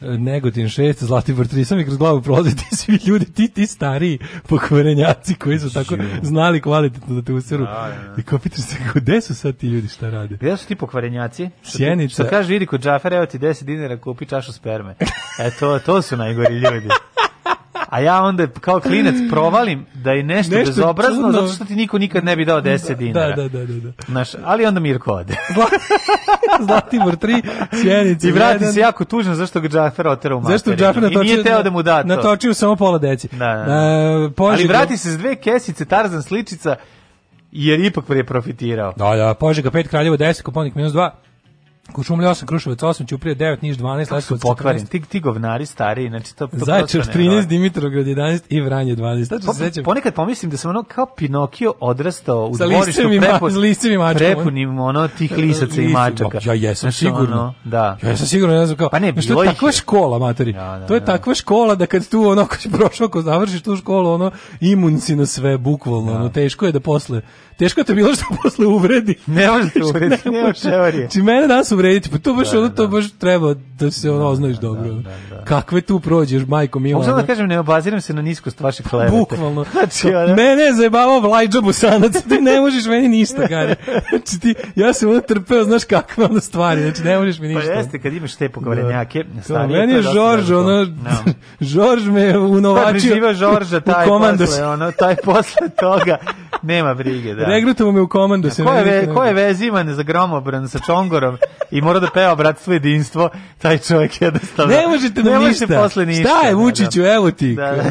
Negotin 6, Zlatibor 3, sam mi kroz glavu prolaze ti svi ljudi, ti ti stariji pokvarenjaci koji su tako znali kvalitetno da te useru. Da, da, da. I kao pitaš se, gde su sad ti ljudi, šta rade? Gde su ti pokvarenjaci? Sjenica. Što kaže, vidi kod Džafera, evo ti 10 dinara, kupi čašu sperme. E to, to su najgori ljudi. a ja onda kao klinac mm. provalim da je nešto, nešto bezobrazno, čudno. zato što ti niko nikad ne bi dao 10 da, dinara. Da, da, da, da. da. Znaš, ali onda Mirko ode. Zlatibor 3, Sjenica I vrati jedan. se jako tužno zašto ga Džafer oterao u materinu. Zašto Džafer natočio, I nije teo da mu da to. Natočio samo pola deci. Da, da, da. E, ali vrati se s dve kesice Tarzan sličica jer ipak prije profitirao. Da, da, Požega 5, kraljeva 10, Koponik minus 2. Košumlja 8, Kruševac 8, Ćuprije 9, Niš 12, Leskovac 14. ti, ti govnari stari, znači to... to Zaječar 13, Dimitrovgrad 11 i Vranje 12. Znači, po, sećam. Ponekad pomislim da sam ono kao Pinokio odrastao u dvorištu listim prepu, s listim i mačkom. Prepunim ono tih lisaca i mačaka. Ja jesam znači, sigurno. Ono, da. Ja jesam sigurno, ne znam kao... Pa ne, znači, to je takva škola, matori. Ja, da, da, to je da. takva škola da kad tu ono, ako si prošao, ako završiš tu školu, ono, imun si na sve, bukvalno, da. ono, teško je da posle teško je te bilo što posle uvredi. Ne može te uvrediti, ne može teorije. Či znači, mene danas uvrediti, pa to baš da, ono, da, to da. baš treba da se ono da, oznojiš dobro. Da, da, da. Kakve tu prođeš, majko mi Možda da kažem, ne obaziram se na niskost vaše klevete. Bukvalno. Znači, ono... Mene je zajebavao Vlajđa Busanac, ti ne možeš meni ništa, Gari. Znači ti, ja sam ono trpeo, znaš kakve ono stvari, znači ne možeš mi pa ništa. Pa jeste, kad imaš te pokvarenjake, da. starije. Meni je Žorž, ono, no. Žorž me unovačio. Pa, Žorža, taj u posle, ono, taj posle toga, nema brige, da da. Regrutovo me u komandu. Da, se ko, je, ne, ve, ko je vezivan za gromobran sa čongorom i mora da peva bratstvo jedinstvo, taj čovjek jednostavno... Ne možete ne mu ništa. Posle ništa. Šta je da, Vučiću, da, da. evo ti. Da, da.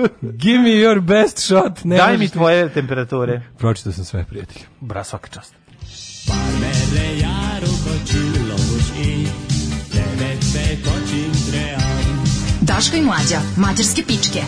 Give me your best shot. Ne Daj mi tvoje ništa. temperature. Pročitao sam sve, prijatelj. Bra, svaka čast. Parmere jaru kočilo i me kočim trean. Daška i mlađa, mađarske pičke.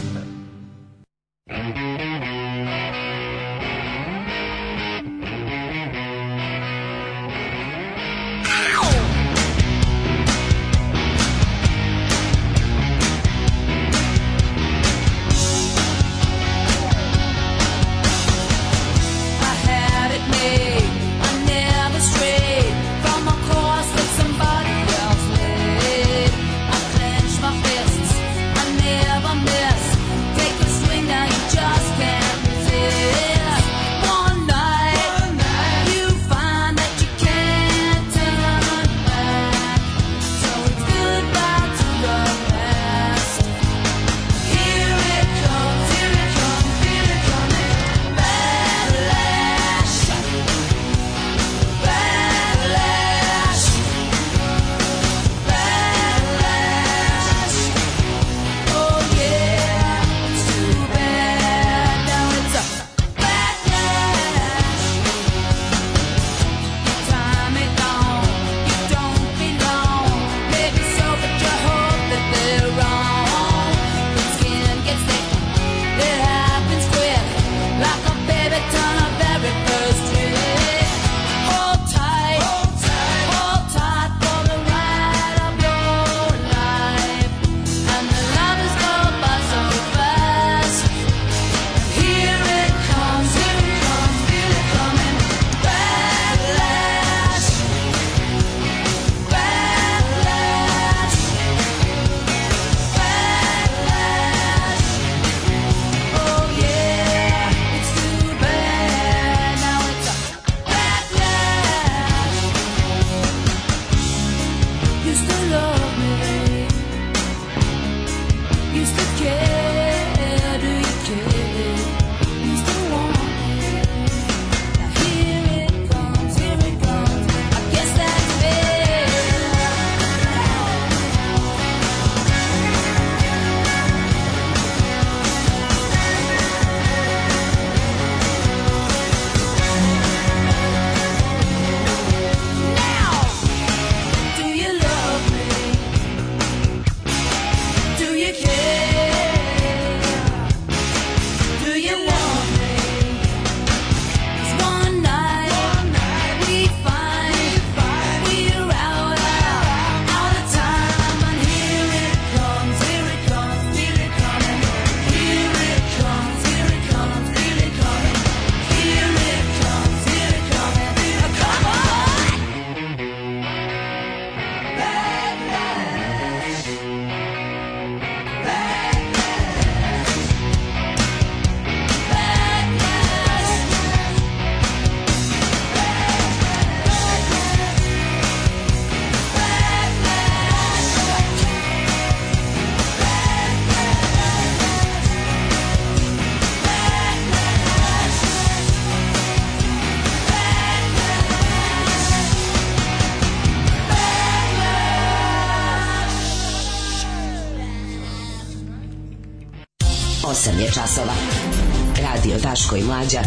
Mlađa.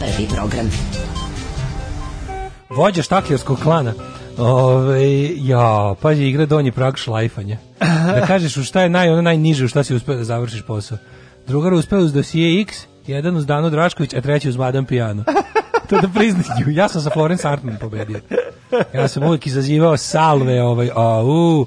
Prvi program. Vođa štakljarskog klana. Ove, ja, pazi, igra donji prag šlajfanja. Da kažeš u šta je naj, ono najniže, u šta si uspeo da završiš posao. Drugar uspeo uz dosije X, jedan uz Dano Drašković, a treći uz Madame Pijano. to da priznaju. Ja sam sa Florence Hartman pobedio. Ja sam uvijek izazivao salve, ovaj, a, au,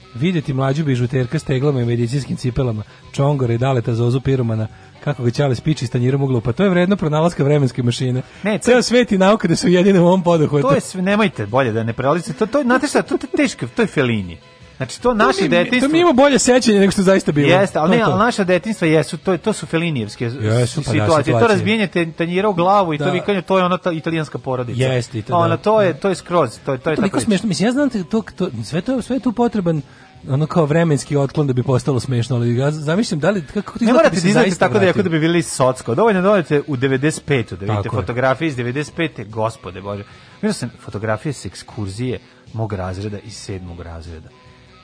videti mlađu bižuterka s teglama i medicinskim cipelama, čongora i daleta za ozu piromana, kako ga ćale spiči stanjirom uglu, pa to je vredno pronalaska vremenske mašine. Ne, to, ceo svet i nauka da su jedine u ovom poduhvatu. To je nemojte bolje da ne prelazite, To to znate šta, to je teško, to je Felini. Znači to naše detinjstvo. To mi ima bolje sećanje nego što zaista bilo. Jeste, ali ne, ali naša detinjstva jesu to to su felinijevske jesu, pa situacije. To razbijanje tanjira u glavu i da. to vikanje to je ona ta italijanska porodica. Jeste, i to. Ona da. to je to je skroz, to je to je tako. smešno, mislim ja znam to, to sve to sve tu potreban ono kao vremenski otklon da bi postalo smešno, ali ja zamišljam da li kako ti Ne morate da dizati tako da jako da bi bili socsko. Dovoljno dođete u 95. da vidite fotografije iz 95. gospode bože. Mislim, fotografije s ekskurzije mog razreda i sedmog razreda.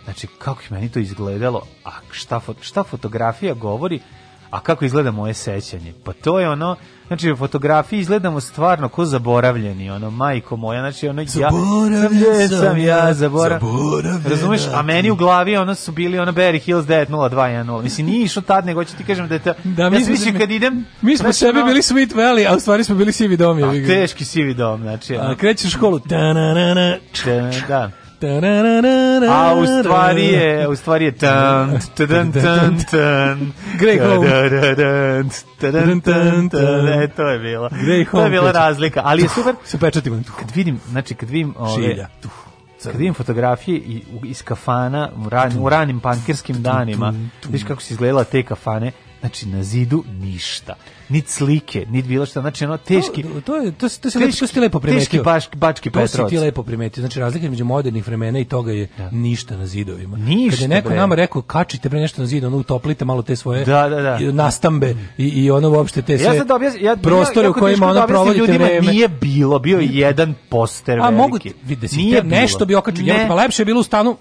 Znači, kako je meni to izgledalo, a šta, šta fotografija govori, a kako izgleda moje sećanje? Pa to je ono, znači u fotografiji izgledamo stvarno ko zaboravljeni, ono majko moja, znači ono ja sam ja, zaborav... zaboravljena. Razumeš? A meni u glavi ono su bili ono Berry Hills 90210. Mislim nije išao tad, nego hoću ti kažem da je to da, ja mi mislim kad idem Mi smo znači, sebe bili Sweet Valley, a u stvari smo bili sivi dom, je Teški sivi dom, znači. Ono. A krećeš školu. ta-na-na-na, -na da, da. A u stvari je, u stvari je tan, tan, tan, tan. Greg E, to je bilo. To je bila razlika, ali je super. Se pečatimo. Kad vidim, znači kad vidim ove, kad vidim fotografije i iz kafana u ranim, u ranim pankirskim danima, viš kako se izgledala te kafane, znači na zidu ništa. Nit slike, nit bilo šta, znači ono teški. To, to je to, to se teški, lepo, lepo primetio. Teški baš, bački Petrovac. To si ti lepo primetio. Znači razlika između modernih vremena i toga je da. ništa na zidovima. Ništa, Kad je neko bre. nama rekao kačite bre nešto na zid, ono utoplite malo te svoje da, da, da. nastambe i, i ono uopšte te sve. Ja sad objasnim, ja, prostore u kojima ona da provodite ljudima vreme. Nije bilo, bio jedan poster veliki. A mogu vidite, si, nešto bi okačio, ne. pa lepše je bilo u stanu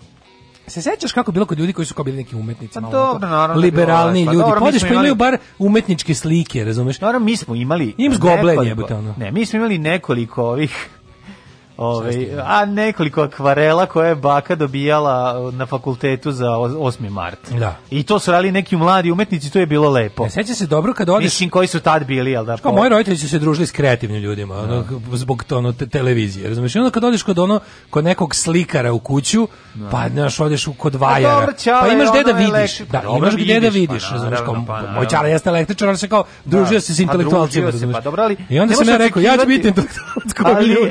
Se sećaš kako bilo kod ljudi koji su kao bili neki umetnici, malo pa dobro, naravno, liberalni da bilo, pa ljudi. Pođeš pa imaju bar umetničke slike, razumeš? Naravno, mi smo imali... Im zgoblen jebote ono. Ne, mi smo imali nekoliko ovih Ove, ovaj, a nekoliko akvarela koje je baka dobijala uh, na fakultetu za 8. mart. Da. I to su radili neki mladi umetnici, to je bilo lepo. Ja, seća se dobro kad odeš... Mislim koji su tad bili, jel da? Kao, po... moji roditelji su se družili s kreativnim ljudima, da. ono, zbog to, ono, te, televizije, Razumeš, onda kad odeš kod ono, kod nekog slikara u kuću, da. pa, znaš, odeš u, kod e, vajara, dobro, čale, pa, da da, pa imaš gde da vidiš. Da, imaš gde da vidiš, pa, razumiješ? Pa, moj čale jeste električar, ali se kao, da. družio se s pa intelektualcima, razumiješ? Pa, dobro, ali, I onda sam ja rekao, ja ću biti intelektualac Ali, ljudi,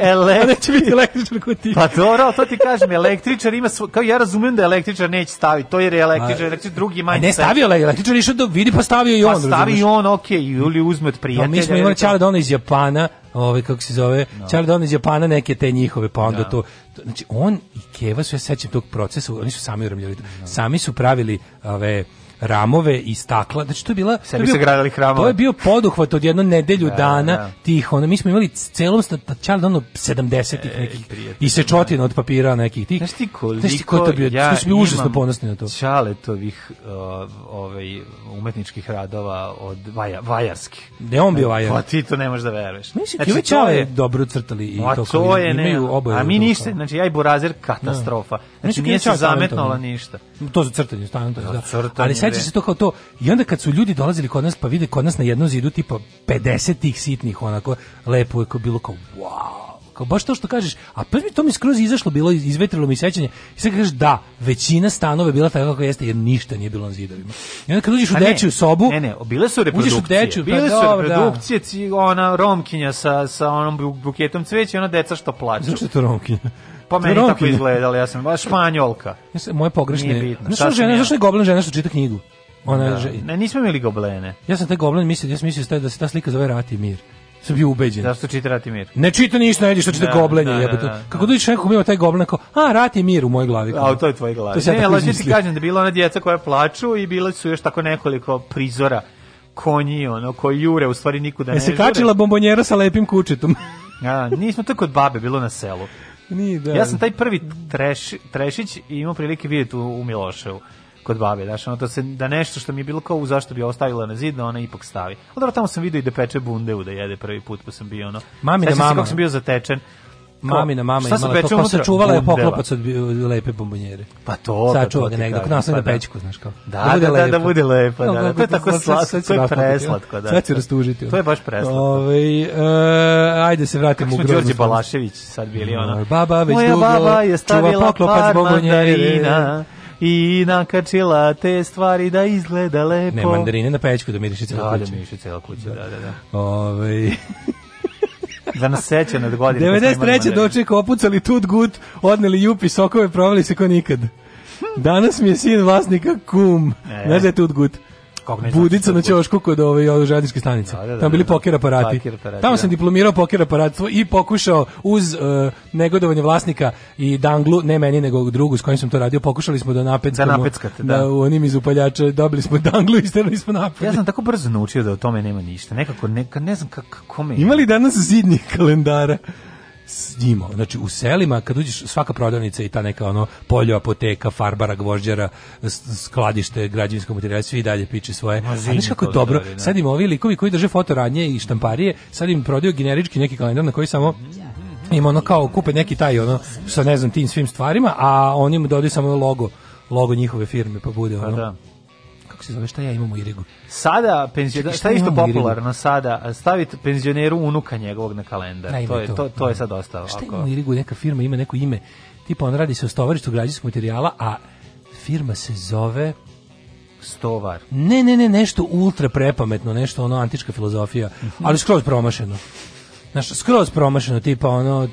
biti električar kod ti. Pa dobro, to ti kažem, električar ima svoj, kao ja razumem da električar neće staviti, to jer je električar, električar drugi manje. Ne stavio je električar, išao da vidi pa stavio i pa on. Pa stavi i on, okej, okay, ili uzme od prijatelja. No, mi smo imali čale da ona iz Japana, ovaj kako se zove, no. da Don iz Japana neke te njihove, pa onda no. Da. to, to, znači on i Keva su ja sećam tog procesa, oni su sami uramljali, no. Da. sami su pravili ove ramove i stakla. Znači to je bila Sebi to je, bio, hramove. to je bio poduhvat od jedno nedelju da, dana da. tih ono mi smo imali celom čal ono 70-ih e, nekih i sečotina da. od papira nekih tih. Znaš ti koliko Znaš ko to bio? Ja smo užasno ponosni na to. Čale tovih e, ovaj umetničkih radova od vaja, vajarskih. Ne da on bio pa vajar. Pa ti to ne možeš da veruješ. Mislim znači, ti znači, ovaj je dobro crtali i to to je ne. A mi ništa, znači ja i Burazer katastrofa. Da. Znači, znači nije se zametnula ništa. To za crtanje, stvarno to. Ali sad seća se to kao to. I onda kad su ljudi dolazili kod nas, pa vide kod nas na jednom zidu tipa 50 tih sitnih, onako, lepo je kao bilo kao, wow kao baš to što kažeš, a prvi to mi skroz izašlo bilo izvetrilo mi sećanje. I sad kažeš da, većina stanova bila tako kako jeste jer ništa nije bilo na zidovima. I onda kad uđeš u dečju sobu, ne, ne, bile su reprodukcije. Uđeš u dečju, pa bile pa, su dobro, da. reprodukcije, da. ona romkinja sa sa onom buketom cveća i ona deca što plaču. Zašto to romkinja? Pa meni tako izgledala, ja sam baš španjolka. Moje pogrešne. Nije bitno. Znaš, žena, zašto je goblen žena što čita knjigu? Ona da. Ne, nismo imali goblene. Ja sam taj goblen mislim, ja sam mislio da, da se ta slika zove Rat i mir sam bio ubeđen. Da što čita Rat i mir. Ne čita ništa, ne vidi što čita da, goblenje, da, da, jebote. Da, da, Kako dođeš nekog ima taj goblen kao, a Rat i mir u mojoj glavi. Kao. A to je tvoj glavi. To ne, ali ti kažem da bila ona djeca koja plaču i bilo su još tako nekoliko prizora konji, ono, koji jure, u stvari nikuda ne, ne se kačila bombonjera sa lepim kučetom. a, nismo to kod babe, bilo na selu. Ni, da. Ja sam taj prvi treš, trešić imao prilike vidjeti u, u Miloševu kod babe, znaš, ono, da, se, da nešto što mi je bilo kao u zašto bi ostavila na zid, da ona ipak stavi. Ali dobro, tamo sam vidio i da peče bunde da jede prvi put, pa sam bio, ono, Mamina da mama. kako sam bio zatečen mamina mama šta imala pa to, pa sačuvala je poklopac od lepe bombonjere. Pa to, sačuva ga negde, nas na pećku, znaš kao. Da, da, da, da, da bude lepa, da. da to je tako slatko, to je preslatko, da. Sve će da. rastužiti. To je baš preslatko. Ovaj eh, ajde se vratimo u groznu. Đorđe Balašević sad bili ona. Baba već dugo. Moja baba je stavila poklopac bombonjere. i nakačila te stvari da izgleda lepo. Ne, mandarine na pećku da miriše celo kuće. Da, da miriši celo kuće, da, da, da. Ove, ovaj, da nas seća nad godinu. 93. doček opucali tut gut, odneli jupi sokove, provali se ko nikad. Danas mi je sin vlasnika kum. E. Znaš da je tut gut? Budica na ćošku kod ove ovaj, žadničke stanice. Da, da, da, Tamo bili da, da. poker aparati. Poker aparati Tamo sam diplomirao poker aparatstvo i pokušao uz uh, negodovanje vlasnika i danglu, ne meni nego drugu s kojim sam to radio, pokušali smo da napeckamo. Da napeckate, da. da u onim iz upaljača dobili smo danglu i sterali smo napad. Ja sam tako brzo naučio da o tome nema ništa. Nekako, neka, ne znam kako kome. Imali danas zidnih kalendara? imao. Znači u selima kad uđeš svaka prodavnica i ta neka ono polje apoteka, farbara, gvožđara, skladište građevinskog materijala, svi dalje piče svoje. A znaš kako je dobro? Da. sad im ovi likovi koji drže fotoradnje i štamparije, sad im prodaju generički neki kalendar na koji samo im ono kao kupe neki taj ono sa ne znam tim svim stvarima, a oni mu dodaju samo logo logo njihove firme pa bude pa ono. Pa da se zove, šta ja imam u Irigu? Sada, penzioner, šta, šta je isto popularno sada, staviti penzioneru unuka njegovog na kalendar. Da, to, je, to, to, to je da. sad ostalo. Šta ako... ima u Irigu, neka firma ima neko ime, Tipo, on radi se o stovarištu građanskog materijala, a firma se zove stovar. Ne, ne, ne, nešto ultra prepametno, nešto ono antička filozofija, mhm. ali skroz promašeno. Znaš, skroz promašeno, tipa ono,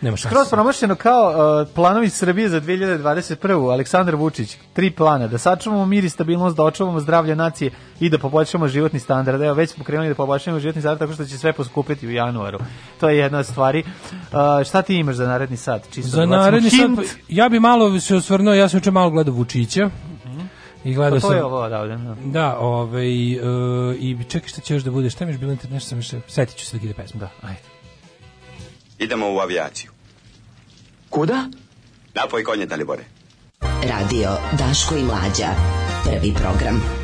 Nema šanse. Skroz promašeno kao uh, planovi Srbije za 2021. Aleksandar Vučić, tri plana, da sačuvamo mir i stabilnost, da očuvamo zdravlje nacije i da poboljšamo životni standard. Evo, već smo krenuli da poboljšamo životni standard tako što će sve poskupiti u januaru. To je jedna od stvari. Uh, šta ti imaš za naredni sat? Čisto za da naredni hint. sat, ja bi malo se osvrnuo, ja sam juče malo gledao Vučića. I gledao sam. Pa to je ovo odavde. Da, da ovaj, uh, i čekaj šta će još da bude, šta mi je bilo internet, nešto sam više, setiću se da gide pesma. Da, ajde. Idemo u avijaciju. Kuda? Napoj konje, Dalibore. Radio Daško i Mlađa. Prvi program.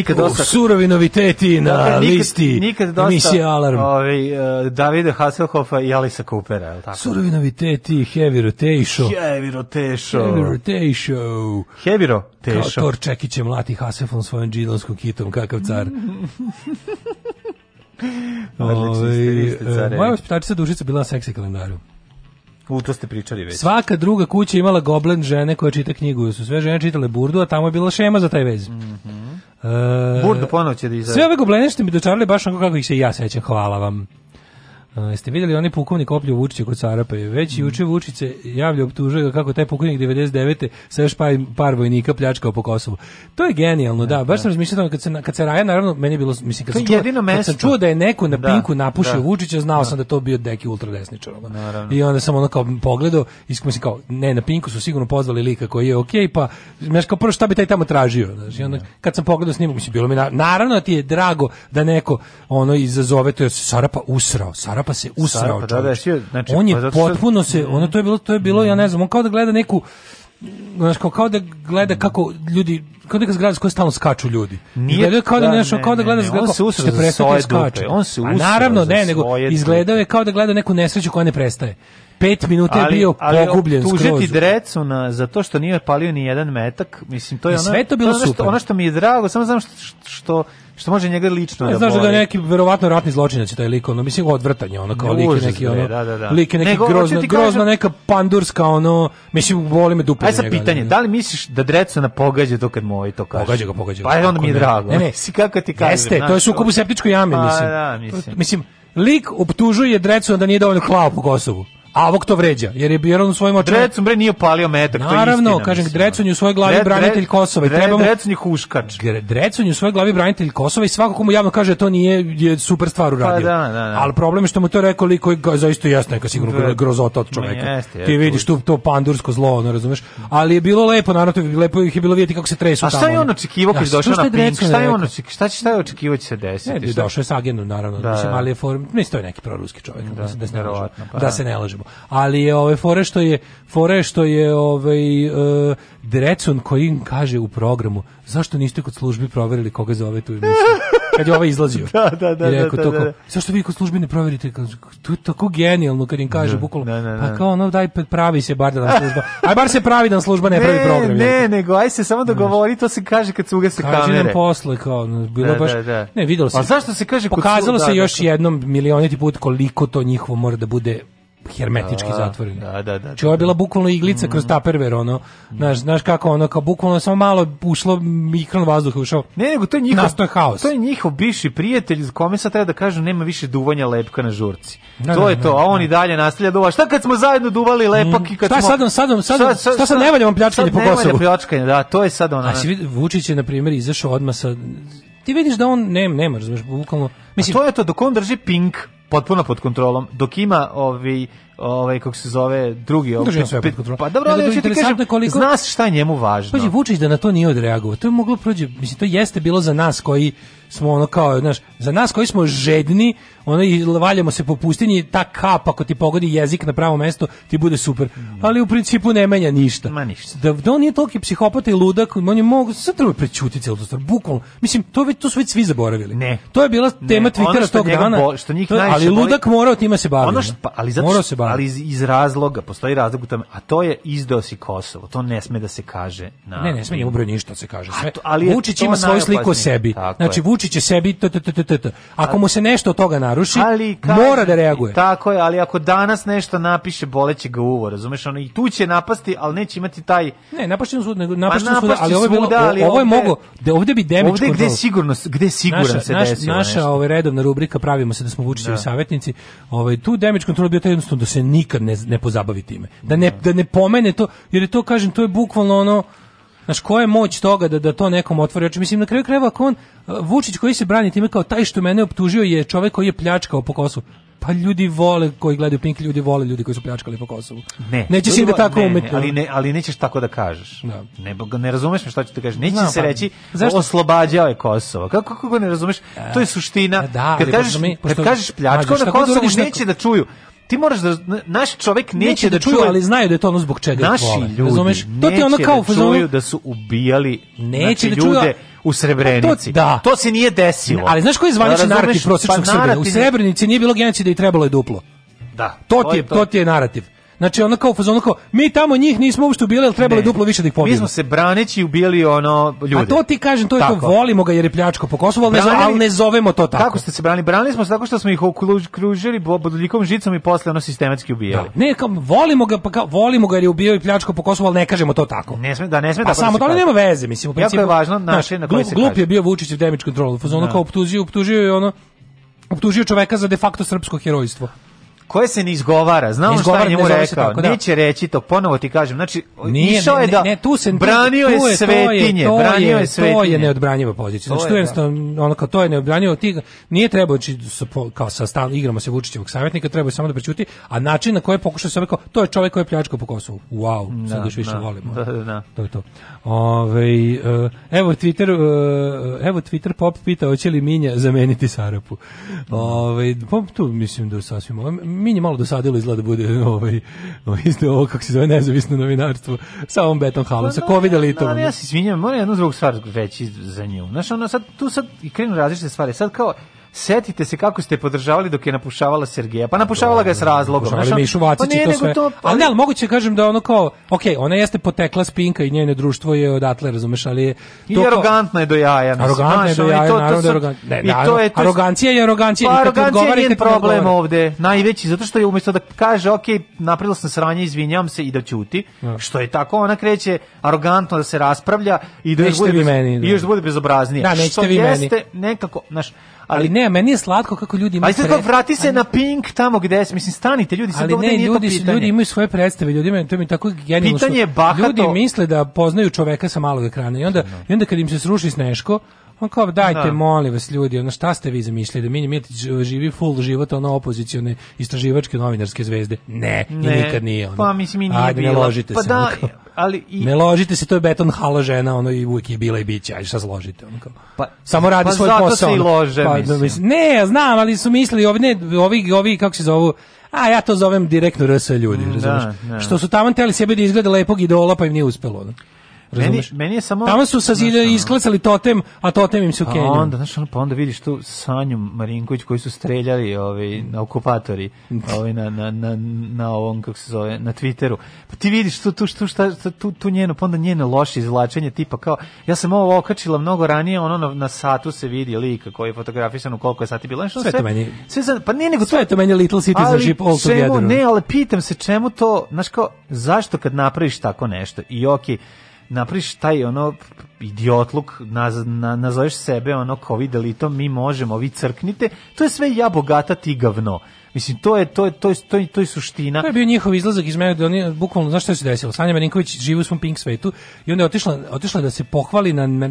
nikad dosta... Surovi noviteti na nikad, listi nikad dosta, emisije Alarm. Ovaj, e, Davida Hasselhoffa i Alisa Coopera, el' tako? Surovi noviteti, Heavy Rotation. Heavy Rotation. Heavy Rotation. Heavy Rotation. Kao Thor Čekićem lati Hasselhoffom svojom džidonskom kitom, kakav car. Odlični ovaj, ste, vi ste e, Moja ospitačica dužica bila na seksi kalendaru. U ste pričali već. Svaka druga kuća imala goblen žene koje čita knjigu. Su sve žene čitale burdu, a tamo je bila šema za taj vez. Mm -hmm. e, burdu ponovo će da izrazi. Sve ove goblene što mi dočarali baš onako kako ih se ja sećam, hvala vam. Uh, jeste vidjeli oni pukovnik oplju Vučića kod Sarape? Već mm. juče Vučić se javlja optužuje kako taj pukovnik 99. sa još par, par vojnika pljačkao po Kosovu. To je genijalno, da. E, da. Baš sam razmišljao kad se kad se Raja naravno meni je bilo mislim kad, to sam čuo, kad sam čuo da je neko na da, pinku napušio da. Vučića, znao da. sam da to bio deki ultradesničar. I onda sam ono kao pogledao i mislim kao ne na pinku su sigurno pozvali lika koji je okej, okay, pa znaš kao prvo šta bi taj tamo tražio, znači onda da. kad sam pogledao snimak mislim bilo mi na, naravno da ti je drago da neko ono izazove to je Sarapa usrao. Sarapa Sarpa se usrao. Sarpa, da, da, je, znači, on je pa potpuno se, ono to je bilo, to je bilo, ja ne znam, on kao da gleda neku znaš, kao, kao da gleda kako ljudi kao neka zgrada s koje stalno skaču ljudi. Nije gleda, da da, kao da, ne, nešto, kao da gleda ne, on se usrao da za svoje dupe. On se usrao naravno, ne, nego izgledao je kao da gleda neku nesreću koja ne prestaje. 5 minuta ali, je bio ali, pogubljen skroz. Ali tužiti Drecuna za to što nije palio ni jedan metak, mislim, to je I ono, sve to bilo to ono, što, ono što mi je drago, samo znam što, što što može njega lično ne, da znaš da boli. da neki verovatno ratni zločinac taj lik ono mislim odvrtanje ono kao lik neki ono da, da, da. lik neki Nego, grozna kažem... grozna neka pandurska ono mislim voli me dupe Aj sad pitanje da li misliš da na pogađa to kad moj to kaže pogađa ga pogađa pa je onda mi je drago ne ne si kako ti kažeš jeste to je sukob u septičkoj jami pa, mislim da, mislim Mislim, lik optužuje Drecu da nije dovoljno klao po Kosovu a ovog to vređa, jer je bio u svojim očima. Drecun bre nije palio metak, Naravno, to je istina. Naravno, kažem, Drecun je u svojoj glavi dre, branitelj Kosova. Dre, trebamo, Drecun je huškač. Drecun je u svojoj glavi branitelj Kosova i svako komu javno kaže da to nije je super stvar pa uradio. Pa, da, da, da. Ali problem je što mu to rekao liko je zaista jasno neka sigurno da. grozota od čoveka. Jeste, jeste, Ti vidiš tu to pandursko zlo, ne razumeš? Ali je bilo lepo, naravno, to je lepo ih je bilo vidjeti kako se tresu tamo. A šta je on očekivao kad da, došao na Pink? Šta je on očekivao? Šta će šta je očekivao će se desiti? Ne, došao je sa agendom, naravno, da, mislim, ali je form, mislim, to je neki proruski čovjek, pa da, da se ne lažemo nećemo. Ali je ove ovaj, fore što je fore što je ovaj e, Drecun koji im kaže u programu zašto niste kod službi proverili koga zove tu emisiju. kad je ovaj izlazio. da, da, da. I rekao da, da, da. to da, da. zašto vi kod službe ne proverite? To je tako genijalno kad im kaže da, bukvalno, da, da, pa da. pa kao ono, daj pa, pravi se bar da nam služba. Aj bar se pravi da nam služba ne, ne pravi program. Ne, ne, nego aj se samo dogovori, to se kaže kad se ugase kamere. Kaže nam posle, kao, bilo da, baš, da, da. ne, videlo se. A zašto se kaže? Pokazalo kod služba, se da, još jednom milioniti put koliko to njihovo mora da bude hermetički da, da, zatvoren. Da, da, da. Čuva znači, je da. bila bukvalno iglica mm. kroz taperver, ono. Mm. Znaš, znaš kako ono, kao bukvalno samo malo ušlo mikron vazduha ušao. Ne, nego to je njihov Nasto je haos. To je njihov bivši prijatelj s kome sad treba da kažu nema više duvanja lepka na žurci. Da, to da, je to, a on i dalje nastavlja duva. Šta kad smo zajedno duvali lepak mm. i kad šta smo Sad, sad, sad, sad, sad, šta sad ne valja pljačkanje po Kosovu? pljačkanje, da, to je sad ono. A si Vučić je na primjer izašao odmah sa ti vidiš da on ne, nema, razumeš, bukvalno. Mislim, a to je to dok on drži pink potpuno pod kontrolom dok ima ovaj ovaj kako se zove drugi ovaj pa dobro ali hoćete kažem koliko znaš šta je njemu važno pa Vučić da na to nije odreagovao to je moglo proći mislim to jeste bilo za nas koji smo ono kao, znaš, za nas koji smo žedni, ono i valjamo se po pustinji, ta kap ako ti pogodi jezik na pravo mesto, ti bude super. Mm. Ali u principu ne menja ništa. Ma ništa. Da, da on je toliki psihopata i ludak, on je mogu, sad treba prećutiti celu stvar, bukvalno. Mislim, to, već, to su već svi zaboravili. Ne. To je bila tema ne. Twittera tog dana. Bo, što njih to, ali ludak morao time se baviti. Ono što, ali, zato, morao se baviti. ali iz, iz razloga, postoji razlog u tome, a to je izdao si Kosovo, to ne sme da se kaže. Na... Ne, ne sme njemu ništa da se kaže. Sve. To, ali Vučić ima svoju sliku o sebi. Tako znači, je. Vučić je sebi t, t, t, t, Ako mu se nešto od toga naruši, ali, kaj, mora da reaguje. Tako je, ali ako danas nešto napiše, boleće ga uvo, razumeš? Ono, I tu će napasti, ali neće imati taj... Ne, napašće svuda, nego napašće pa, svuda, ali ovo je, bilo, svuda, ali ovo je ovde, mogo, da ovde bi damage ovde gde sigurno, gde siguran naša, se naš, desilo Naša nešto. Ovaj, redovna rubrika, pravimo se da smo Vučićevi da. savetnici ovaj, tu damage control bio taj jednostavno da se nikad ne, ne pozabavi time. Da ne, da ne pomene to, jer je to, kažem, to je bukvalno ono, Znaš, koja je moć toga da, da to nekom otvori? Znači, mislim, na kraju krajeva, on, Vučić koji se brani time kao taj što mene optužio je čovjek koji je pljačkao po Kosovu. Pa ljudi vole koji gledaju Pink, ljudi vole ljudi koji su pljačkali po Kosovu. Ne. Nećeš im da tako umetno. ali, ne, ali nećeš tako da kažeš. Da. Ne, ne razumeš me šta ću ti kažeš. Neće Znam, se pa, reći zašto? oslobađao je Kosovo. Kako, kako ne razumeš? E, to je e, suština. Da, kad, kažeš, mi, pošto, kad kažeš pljačkao na Kosovu, neće da čuju ti moraš da naš čovjek neće, neće da, da čuje, ali znaju da je to ono zbog čega naši vole, ljudi, razumeš? To ti ono kao da čuju da su ubijali neće znači, da ljude u Srebrenici. To, da. to se nije desilo. Ali znaš koji je zvanični da, narativ prosječnog pa, narativ... U Srebrenici nije bilo genocida i trebalo je duplo. Da. To, ti je, to ti je narativ. Znači ona kao fazon kao mi tamo njih nismo uopšte ubili, al trebale duplo više da ih pobijemo. Mi smo se braneći ubili ono ljude. A to ti kažem, to je tako. to volimo ga jer je pljačko po Kosovu, al ne, zove, ne zovemo to tako. Kako ste se branili? Branili smo se tako što smo ih okružili boduljikom žicom i posle ono sistematski ubijali. Da. Ne, kao, volimo ga pa kao, volimo ga jer je ubio i pljačko po Kosovu, al ne kažemo to tako. Ne sme da ne sme pa da samo to nema veze, mislim u principu. Jako je važno naše na koje se glup je bio Vučić u damage control, fazon da. kao optužio, optužio je ono optužio čoveka za de facto srpsko herojstvo koje se ne izgovara. znamo on šta je njemu rekao. Tako, da. Neće reći to, ponovo ti kažem. Znači, Nije, išao je da ne, ne, tu se, branio tu, tu je svetinje. To je, to branio je, svetinje. To je neodbranjiva pozicija. Znači, to je, da. ono, kao to je neodbranjivo. Ti, nije trebao ići znači, kao sa stav, igramo se Vučićevog savjetnika, trebao samo da prećuti, a način na koji je pokušao se rekao, to je čovjek koji je pljačkao po Kosovu. Wow, da, sad još više da, volimo. Da, da, da. To je to. Ove, eh, evo Twitter, eh, evo Twitter pop pita hoće li Minja zameniti Sarapu. Ove, pop pa tu mislim da sasvim mini malo dosadilo izgleda da bude ovaj, ovaj isto ovo kako se zove nezavisno novinarstvo sa ovom Beton Halom, pa sa covid elitom. Ja se izvinjavam, moram jednu drugu stvar reći za nju. Znaš, ona sad, tu sad i krenu različite stvari. Sad kao, setite se kako ste podržavali dok je napušavala Sergeja. Pa napušavala ga je s razlogom. Naša, Mišu Vacić pa to sve. To, ali... ali ne, ali moguće kažem da ono kao, ok, ona jeste potekla s Pinka i njene društvo je odatle, razumeš, ali je... I to arogantna je do jaja. Arogantna je do jaja, to, naravno da je arogantna. Ne, naravno, to je, to je, arogancija je arogancija. Pa arogancija je njen problem ovde, najveći, zato što je umjesto da kaže, ok, napravila sam sranje, izvinjam se i da ćuti, ja. Da. što je tako, ona kreće arogantno da se raspravlja i da još bude, bez, da. I još bude bezobraznije. Da, nećete što jeste nekako, znaš, ali ne, meni je slatko kako ljudi imaju. Ajde pre... vrati se ali... na Pink tamo gde jesi, mislim stanite ljudi, sad ali ne, nije ljudi, to pitanje. ljudi imaju svoje predstave, ljudi imaju, to mi tako genijalno. Pitanje je bahato. Ljudi misle da poznaju čoveka sa malog ekrana i onda no. Da. i onda kad im se sruši sneško, On kao dajte da. molim vas ljudi, ono šta ste vi zamislili da Mini Mijetić e, živi full život ono opozicione istraživačke novinarske zvezde. Ne, ne. i nikad nije ono. Pa mislim i nije Ajde, ne ložite pa se. Da, ono ali i Ne ložite se, to je beton halo žena, ono i uvijek je bila i biće. Ajde šta zložite. ložite ono kao. Pa samo radi pa svoj zato Se i lože, pa, da, mislim. Ne, znam, ali su mislili ovi ne, ovi ovi kako se zovu A ja to zovem direktno RS ljudi, mm, razumiješ? Da, da. Što su tamo hteli sebe da izgleda lepog idola, pa im nije uspelo. Ono. Meni, meni je samo... Tamo su sa zida isklacali totem, a totem im se ukenju. A onda, znaš, pa onda vidiš tu Sanju Marinković koji su streljali ovaj, na okupatori, ovaj, na, na, na, na ovom, kako se zove, na Twitteru. Pa ti vidiš tu, tu, što šta, tu, tu njeno, pa onda njeno loše izvlačenje, tipa kao, ja sam ovo okačila mnogo ranije, ono na, na satu se vidi lika koji je fotografisan u koliko je sati bilo. znači sve, sve, to meni... Sve, za, pa nije nego sve to meni Little City za Citizenship all together. Ne, ali pitam se čemu to, znači kao, zašto kad napraviš tako nešto i okej, okay, napriš taj ono idiotluk, naz, na, nazoveš sebe ono kao videli to, mi možemo, vi crknite, to je sve ja bogata ti gavno. Mislim, to je, to je, to je, to je, to je suština. To je bio njihov izlazak iz mene, da oni, bukvalno, znaš što se desilo? Sanja Marinković živi u svom pink svetu i onda je otišla, otišla da se pohvali na, na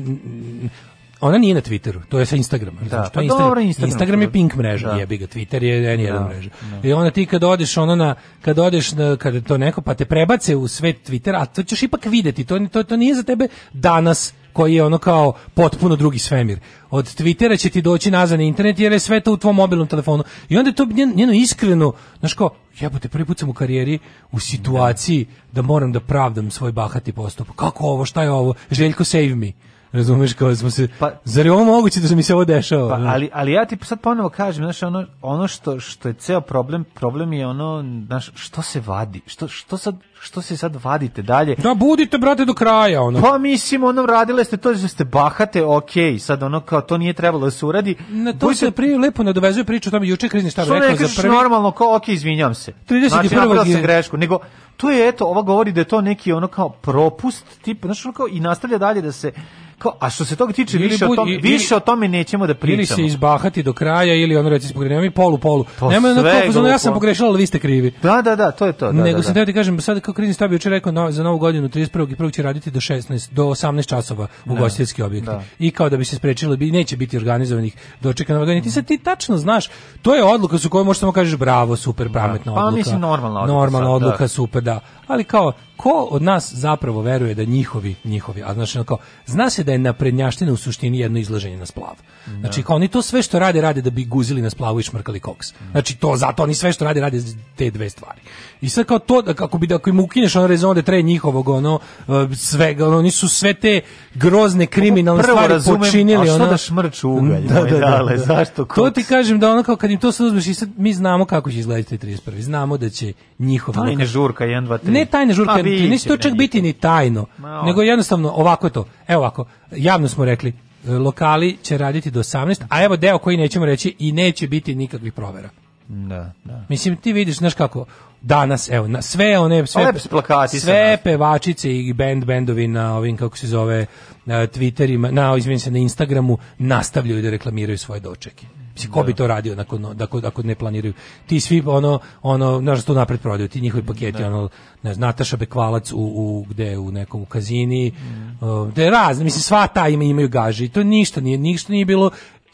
Ona nije na Twitteru, to je sa Instagrama. Da, znači, to pa je Instagram, dobro, Instagram, Instagram je Pink mreža, da. jebi ga, Twitter je N1 da, mreža. Da. I onda ti kad odeš ono na, kad odeš na, kad to neko, pa te prebace u svet Twittera, a to ćeš ipak videti, to, to, to nije za tebe danas koji je ono kao potpuno drugi svemir. Od Twittera će ti doći nazad na internet jer je sve to u tvom mobilnom telefonu. I onda je to njeno iskreno, znaš kao, jebote, prvi put sam u karijeri u situaciji da moram da pravdam svoj bahati postup. Kako ovo, šta je ovo? Željko, save me. Razumeš kao da smo se pa, zar je ovo moguće da se mi se ovo dešava? Pa, ali, ali ja ti sad ponovo kažem, znači ono, ono što što je ceo problem, problem je ono, znaš, što se vadi? Što što sad što se sad vadite dalje? Da budite brate do kraja ono. Pa mislim ono radile ste to što da ste bahate, okej, sad ono kao to nije trebalo da se uradi. Na to Budite... se prije lepo nadovezuje priču tamo juče krizni šta rekao za prvi. normalno kao okej, izvinjavam se. 31. Znači, je... grešku, nego to je eto, ova govori da je to neki ono kao propust, tip, znači ono kao i nastavlja dalje da se Kao, a što se toga tiče, ili više, budi, o tom, ili, više o tome nećemo da pričamo. Ili se izbahati do kraja, ili ono reći pogrešio, mi polu, polu. To Nema na to, ja sam pogrešila, ali vi ste krivi. Da, da, da, to je to. Da, da Nego da, da. sam teo ti kažem, sad kao krizni stav jučer rekao no, za novu godinu 31. i 1. će raditi do 16, do 18 časova u da. gostinski objekti. Da. I kao da bi se sprečilo, bi, neće biti organizovanih dočeka na godinu. Ti sad ti tačno znaš, to je odluka su koju možeš samo kažeš bravo, super, da. pametna pa, odluka. Pa mislim normalna odluka. Normalna odluka, super, da. Ali kao, ko od nas zapravo veruje da njihovi, njihovi, a znači kao, zna se da je naprednjaština u suštini jedno izlaženje na splav. Znači da. kao oni to sve što rade, rade da bi guzili na splavu i šmrkali koks. Mm. Znači to, zato oni sve što rade, rade te dve stvari. I sad kao to, da kako bi, da ako im ukineš on rezon de tre njihovog, ono, e, svega, ono, nisu sve te grozne kriminalne Prvo stvari razumem, počinili. A što ono, da šmrč da, ugalj, da, da, da, dale, da, zašto koks? To ti kažem da ono kao kad im to sad uzmeš i sad mi znamo kako će izgledati 31. Znamo da će njihova Tajne žurka 1, 2, 3. Ne tajna žurka, biće, neće to čak biti ni tajno, Ma, nego jednostavno ovako je to. Evo ovako, javno smo rekli, e, lokali će raditi do 18, a evo deo koji nećemo reći i neće biti nikakvih provera. Da, da. Mislim, ti vidiš, znaš kako, danas, evo, na sve one, sve, plakati sve pevačice i bend bendovi na ovim, kako se zove, na e, Twitterima, na, izvinim se, na Instagramu, nastavljaju da reklamiraju svoje dočeke. Mislim, ko bi da. to radio nakon, da, ako, ako ne planiraju? Ti svi, ono, ono, nešto to napred prodaju, ti njihovi paketi, ne. Da. ono, ne znam, Nataša Bekvalac u, u, gde, u nekom u kazini, mm. uh, da je razne, mislim, sva ta ima, imaju gaži, to ništa nije, ništa nije bilo,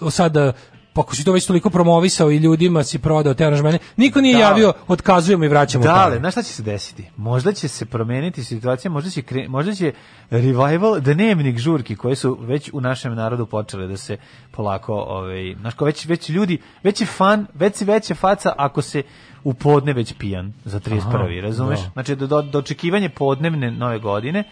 sada pa ako si to već toliko promovisao i ljudima si prodao te aranžmane, niko nije da. javio, otkazujemo i vraćamo. Da, ali, znaš šta će se desiti? Možda će se promeniti situacija, možda će, kre, možda će revival dnevnik žurki koje su već u našem narodu počele da se polako, ovaj, znaš, ko već, već ljudi, već je fan, već si veća faca ako se u podne već pijan za 31. Aha, razumeš? Da. Znači, do, do, do očekivanje podnevne nove godine,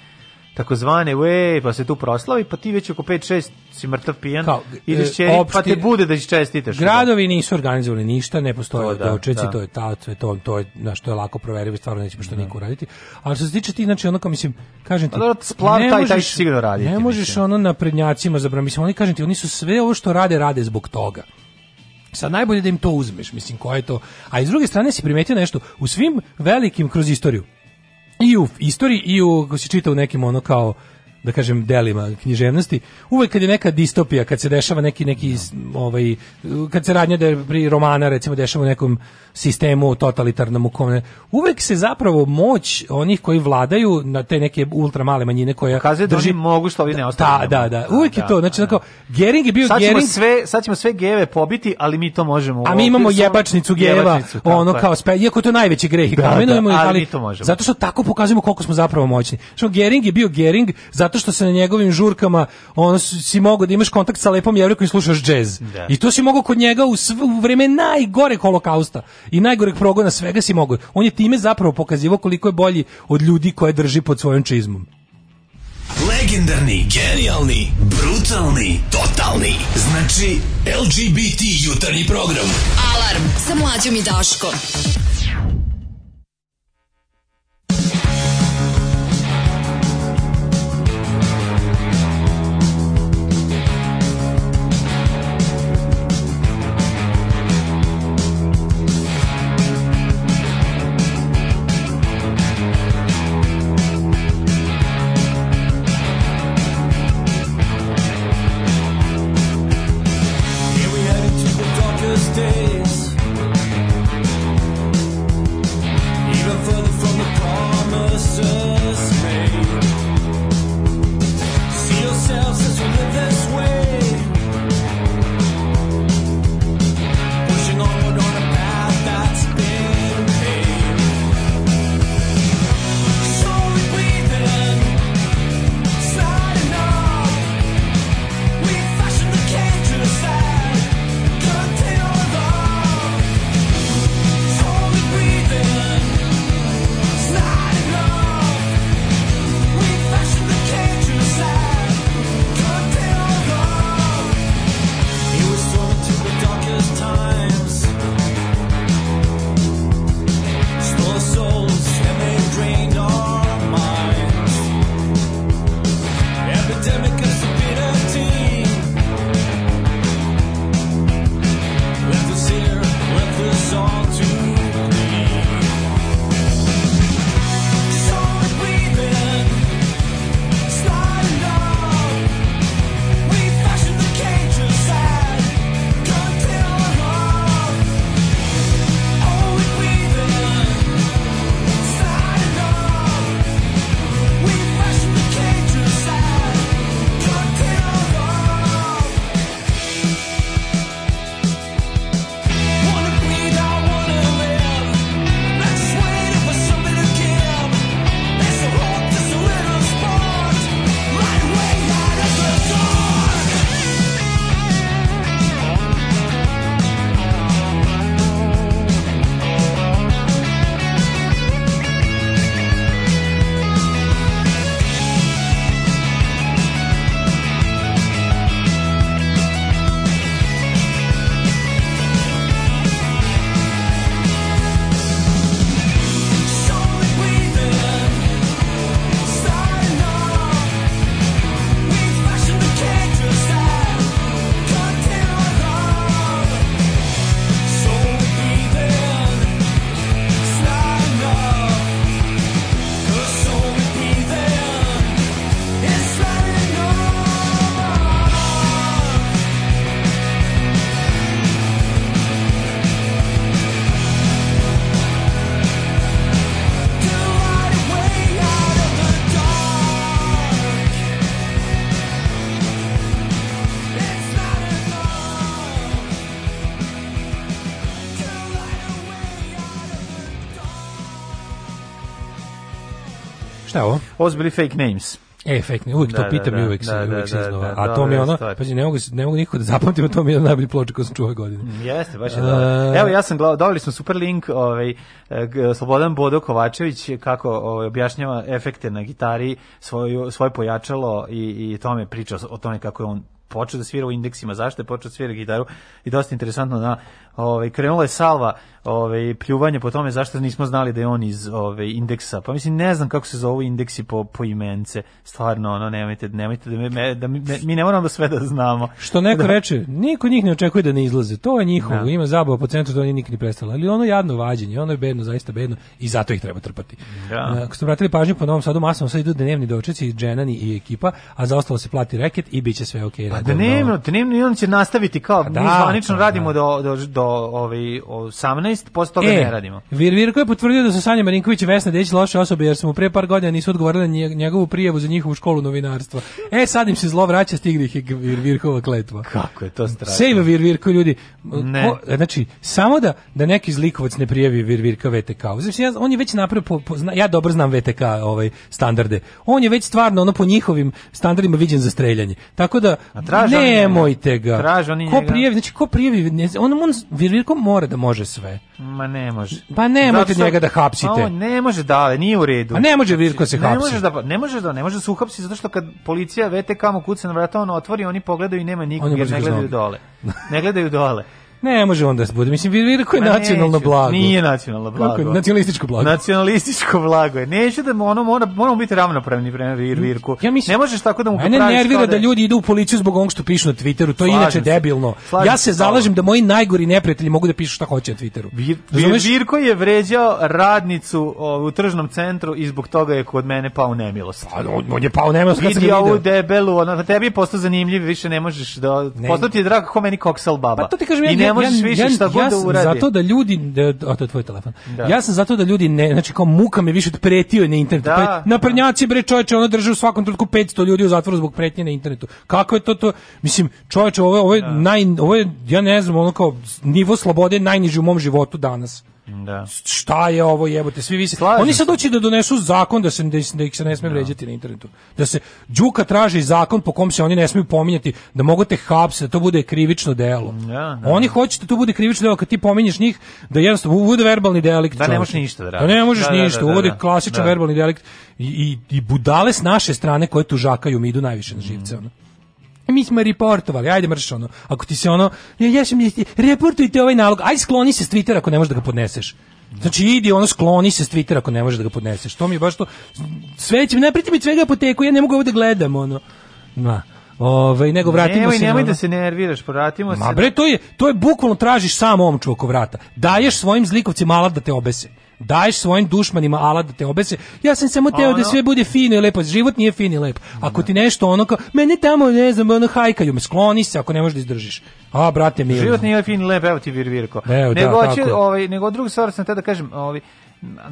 takozvane we, pa se tu proslavi, pa ti već oko 5-6 si mrtav pijan, Kao, ideš čeri, e, pa opšti, pa te bude da čestitaš. Gradovi nisu organizovali ništa, ne postoje to, da, dočeci, da. to je ta, to je to, to je, na što je lako proverivo, stvarno neće što da. niko uraditi. Ali što se tiče ti, znači, onako, mislim, kažem ti, da, splav, ne, taj, možeš, taj raditi, ne možeš mislim. ono na prednjacima, zabrano, mislim, oni kažem ti, oni su sve ovo što rade, rade zbog toga. Sad najbolje da im to uzmeš, mislim, koje je to. A iz druge strane si primetio nešto, u svim velikim kroz istoriju, i u istoriji i u, ako se čita u nekim ono kao da kažem delima književnosti uvek kad je neka distopija kad se dešava neki neki da. ovaj kad se radnja da pri romana recimo dešava u nekom sistemu totalitarnom u kome uvek se zapravo moć onih koji vladaju na te neke ultramale manjine koja kaže da drži da mogu što ovi ne da, ostaju Da, da, da. Uvek da, je to, znači da, da. Gering je bio sad ćemo Gering. sve, sad ćemo sve geve pobiti, ali mi to možemo. A mi imamo jebačnicu geva, ono kao spe, iako to je najveći greh i da, da, ali, ali mi to možemo. Zato što tako pokazujemo koliko smo zapravo moćni. Što Gering je bio Gering zato zato što se na njegovim žurkama ono si mogao da imaš kontakt sa lepom jevrejkom i slušaš džez. Da. I to si mogao kod njega u, sv, u vreme najgore holokausta i najgoreg progona svega si mogao. On je time zapravo pokazivo koliko je bolji od ljudi koje drži pod svojom čizmom. Legendarni, genijalni, brutalni, totalni. Znači, LGBT jutarnji program. Alarm sa mlađom i Daškom. Ovo su bili fake names. E, fake names, uvijek da, to da, pitam da, i da, uvijek, da, se, uvijek se iznova. A to da, mi je ono, pa ne mogu, ne mogu nikako da zapamtim, to mi je jedna najbolja koji sam čuo godine. Mm, jeste, baš je uh, dobro. Evo, ja sam gledao, dobili smo super link, ovaj, e, Slobodan Bodo Kovačević, kako ovaj, objašnjava efekte na gitari, svoju, svoje pojačalo i, i tome priča o tome kako je on počeo da svira u indeksima, zašto je počeo da svira gitaru i dosta interesantno na ovaj krenula je salva ovaj pljuvanje po tome zašto nismo znali da je on iz ovaj indeksa. Pa mislim ne znam kako se zovu indeksi po po imence. Stvarno ono nemojte nemojte da, me, da mi, mi ne moramo da sve da znamo. Što neko da. reče, niko njih ne očekuje da ne izlaze. To je njihovo. Da. Ima zabava po centru, da oni nikad ne prestalo. Ali ono jadno vađenje, ono je bedno, zaista bedno i zato ih treba trpati. Da. Ako ste obratili pažnju po Novom Sadu, masno sad idu dnevni dočeci, Dženani i ekipa, a za ostalo se plati reket i biće sve okej. Okay, pa dnevno, dnevno i on će nastaviti kao pa da, mi zvanično pa radimo da. do, do, do do ovaj 18, posle toga e, ne radimo. Vir Virko je potvrdio da su Sanja Marinković i Vesna Dejić loše osobe jer su mu pre par godina nisu odgovorili na njegovu prijavu za njihovu školu novinarstva. E sad im se zlo vraća stigne ih Vir Virkova kletva. Kako je to strašno. Save Vir Virko ljudi. Ne. Ko, znači samo da da neki zlikovac ne prijavi Vir Virka VTK. Znači ja, on je već napravio po, po, ja dobro znam VTK ovaj standarde. On je već stvarno ono po njihovim standardima viđen za streljanje. Tako da nemojte da. ga. Traži oni Ko prijavi, znači ko prijavi, ne, on, on Virvirko mora da može sve. Ma ne može. Pa ne nemojte njega da hapsite. on ne može da, ali nije u redu. A ne može Virko se znači, hapsi. Ne možeš da ne može da ne može da se uhapsi zato što kad policija vete kamo kuca na vrata, on otvori, oni pogledaju i nema nikog, jer ne gledaju dole. Ne gledaju dole. Ne, može onda da bude. Mislim, vidi koje je nacionalno blago. Nije nacionalno blago. Kako? Nacionalističko blago. Nacionalističko blago je. Neću da ono mora, moramo biti ravnopravni prema vir, Virku. Ja mislim, ne možeš tako da mu mene popraviš. Mene nervira da, da ljudi idu u policiju zbog onog što pišu na Twitteru. To je inače debilno. Slažem ja se zalažem da moji najgori neprijatelji mogu da pišu šta hoće na Twitteru. Vir, vir, Virko je vređao radnicu o, u tržnom centru i zbog toga je kod mene pao u nemilost. A, pa, on je pao u nemilost. Vidi ovu debelu, ona, tebi je postao zanimljiv, više ne možeš da... Ne. Postao ti je drago ko meni koksal baba. Pa to ti kažem, ja možeš ja, više ja, šta ja, god da uradi. Zato da ljudi, da, o, to je tvoj telefon. Da. Ja sam zato da ljudi ne, znači kao muka me više pretio na internetu. Da, pa, na prnjaci bre čoveče, ona drži u svakom trenutku 500 ljudi u zatvoru zbog pretnje na internetu. Kako je to to? Mislim, čoveče, ovo je, ovo je da. naj, ovo je, ja ne znam, ono kao nivo slobode najniži u mom životu danas. Da. Šta je ovo jebote? Svi vi se Oni sad doći da donesu zakon da se da ih se ne sme da. vređati na internetu. Da se đuka traži zakon po kom se oni ne smiju pominjati, da možete te hapse, da to bude krivično delo. Da, da, da, oni hoće da to bude krivično delo kad ti pominješ njih, da jednostavno bude verbalni delikt. Da ne možeš ništa da, da radiš. Da ne možeš ništa, uvodi klasičan verbalni delikt i, i, i budale s naše strane koje tužakaju mi idu najviše na živce. Mm. Ono. E, mi smo reportovali, ajde mrš ono. Ako ti se ono, ja, ja sam, reportujte ovaj nalog, aj skloni se s Twittera ako ne možeš da ga podneseš. Znači idi ono skloni se s Twittera ako ne možeš da ga podneseš. To mi je baš to, sve će, ne priti mi svega apoteku, ja ne mogu ovdje da gledam ono. Na. Ovaj nego vratimo nemoj, se. Nemoj nemoj da se nerviraš, vratimo se. Ma bre, to je to je bukvalno tražiš sam omču oko vrata. Daješ svojim zlikovcima alat da te obese daješ svojim dušmanima alat da te obese. Ja sam samo teo ono... da sve bude fino i lepo, život nije fin i lep. Ako ti nešto ono kao, mene tamo, ne znam, ono hajkaju, me skloni se ako ne možeš da izdržiš. A, brate mi. Život nije fin i lep, evo ti vir virko. Evo, da, nego, da, hoću, ovaj, nego drugu stvar sam te da kažem, ovaj,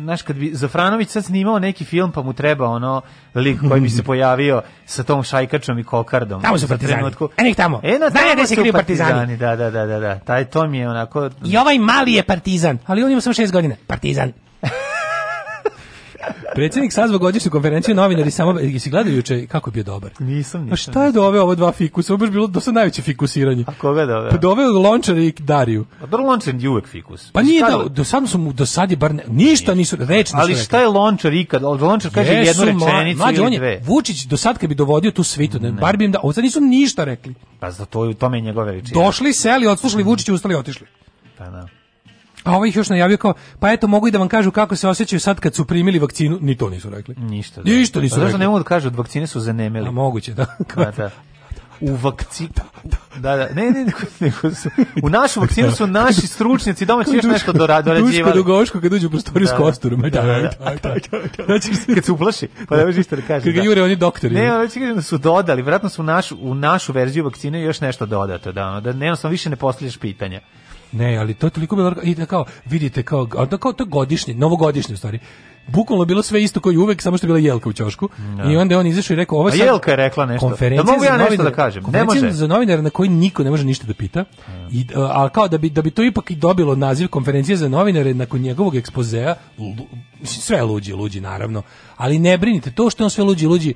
znaš, kad bi Zafranović sad snimao neki film, pa mu treba ono lik koji bi se pojavio sa tom šajkačom i kokardom. Tamo su partizani. E, nek tamo. E, no, Znaju tamo gde se kriju partizani. partizani. Da, da, da, da. da. Taj, to mi je onako... I ovaj mali je partizan, ali on ima samo šest godina. Partizan. Predsjednik sazva godišnju konferenciju novinari samo se gledao juče kako je bio dobar. Nisam, ništa. A šta je doveo ova dva fikusa? Ovo bilo do sa najveće fikusiranje. A koga doveo? Pa doveo Lončar i Dariju. A pa dobro Lončar je uvek fikus. Pa nije da do sad su mu do sad je bar ne, ništa nisu reč Ali šta je Lončar ikad? Lončar kaže Jesu, jednu rečenicu mlađe, ili dve. Vučić do sad kad bi dovodio tu svitu, ne, bar bi im da, ovo sad nisu ništa rekli. Pa za to je u tome njegove veličine. Došli, seli, odslušali Vučića, ustali, otišli. Pa da. A ovaj još najavio kao, pa eto, mogu i da vam kažu kako se osjećaju sad kad su primili vakcinu. Ni to nisu rekli. Ništa. Da. Ništa nisu pa, rekli. ne mogu da kažu, od vakcine su zanemeli. A moguće, da. da, da. da, da u da, vakcinu. Da, da, ne, ne, ne, u našu vakcinu su naši stručnjaci domaći još nešto dorađivali. Duško Dugoško kad uđe u prostoriju s kosturom. Da, da, da. Kad se uplaši, pa ne može ništa da kaže. Kad jure, oni doktori. Ne, će kažem da su dodali, vjerojatno su u našu u našu verziju vakcine još nešto dodato, da, da ne, sam više ne postavljaš pitanja. Ne, ali to je toliko bilo i da kao vidite kao a da kao to godišnje, novogodišnje stvari. Bukvalno bilo sve isto kao i uvek, samo što je bila Jelka u ćošku. Ja. Da. I onda je on izašao i rekao ovo sad. A Jelka je rekla nešto. Konferencija da mogu ja nešto da kažem. Ne može. za novinare na koji niko ne može ništa da pita. Ja. Da. I a kao da bi da bi to ipak i dobilo naziv konferencija za novinare nakon njegovog ekspozea, sve luđi, luđi naravno. Ali ne brinite, to što on sve luđi, luđi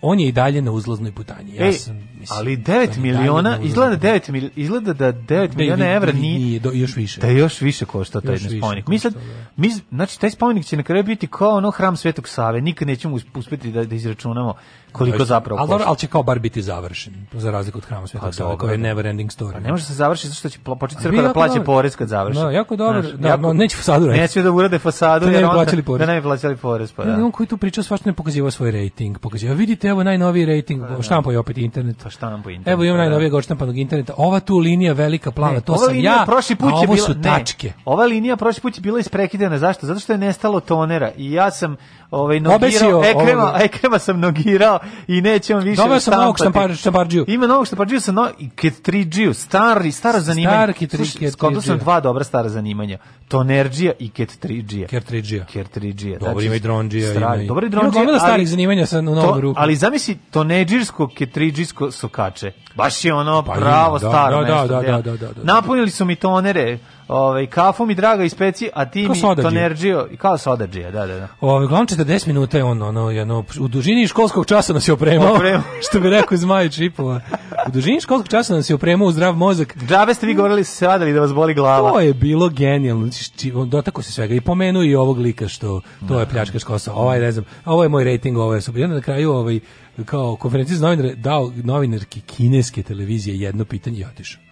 on je i dalje na uzlaznoj putanji. Ja Ej, sam, mislim, ali 9 miliona, izgleda, 9 izgleda da 9 da miliona evra ni nije još više. Da još više košta taj spomenik. Mislim mi znači, taj spomenik će na kraju biti kao ono hram Svetog Save, nikad nećemo uspjeti da, da izračunamo koliko zapravo ali, ali će kao bar biti završen, za razliku od hrama Svetog pa Save, koji je da. never ending story. Pa ne može se završiti, zato što će početi crkva da plaća porez kad završi. Da, jako dobro, Znaš, da, jako, no, neće fasadu reći. Ne smije da urade fasadu, jer onda plaćali porez. da ne bi plaćali porez. Pa, da. Ne, on koji tu priča svašta ne pokazivao svoj rating, pokazivao, vidite, evo najnoviji rating, pa, da, da. štampa je opet internet. Pa štampa internet. Evo imam pa najnovijeg odštampanog interneta, ova tu linija velika plava, ne, to sam ja, prošli put a ovo su tačke. Ova linija prošli put je bila isprekidena, zašto? Zato što je nestalo tonera i ja sam ovaj nogirao, ekrema, e, ovaj. ekrema sam nogirao i nećemo više Dobio sam novog štampar, štamparđiju. Ima novog štamparđiju sa no, i ketriđiju, stari, staro zanimanje. Star ketriđiju. Skoro sam dva dobra stara zanimanja. Tonerđija i ketriđija. Ketriđija. Ketriđija. Dobro znači, ima i dronđija. Stari, dobro i dronđija. Ima stari zanimanja sa u novom rukom. Ali zamisli toneđirsko, ketriđisko sokače. Baš je ono pa pravo da, staro da, da, nešto. da, da, da, da, da, Napunili su mi tonere Ovaj kafu mi draga i speci, a ti kao mi tonerđio i kao sodađija, da, da, da. Ovaj glavno 40 minuta je on ono jedno u dužini školskog časa nas je opremao. Opremao, što bi rekao Zmaj Čipova. U dužini školskog časa nas je opremao u zdrav mozak. Džabe ste vi govorili se vadali da vas boli glava. To je bilo genijalno. Znači on Dotakao se svega i pomenuo i ovog lika što to je da. pljačkaš kosa. Ovaj ne znam, ovo je moj rating, ovo je super. na kraju ovaj kao konferenciji za novinare dao novinarki kineske televizije jedno pitanje i otišao.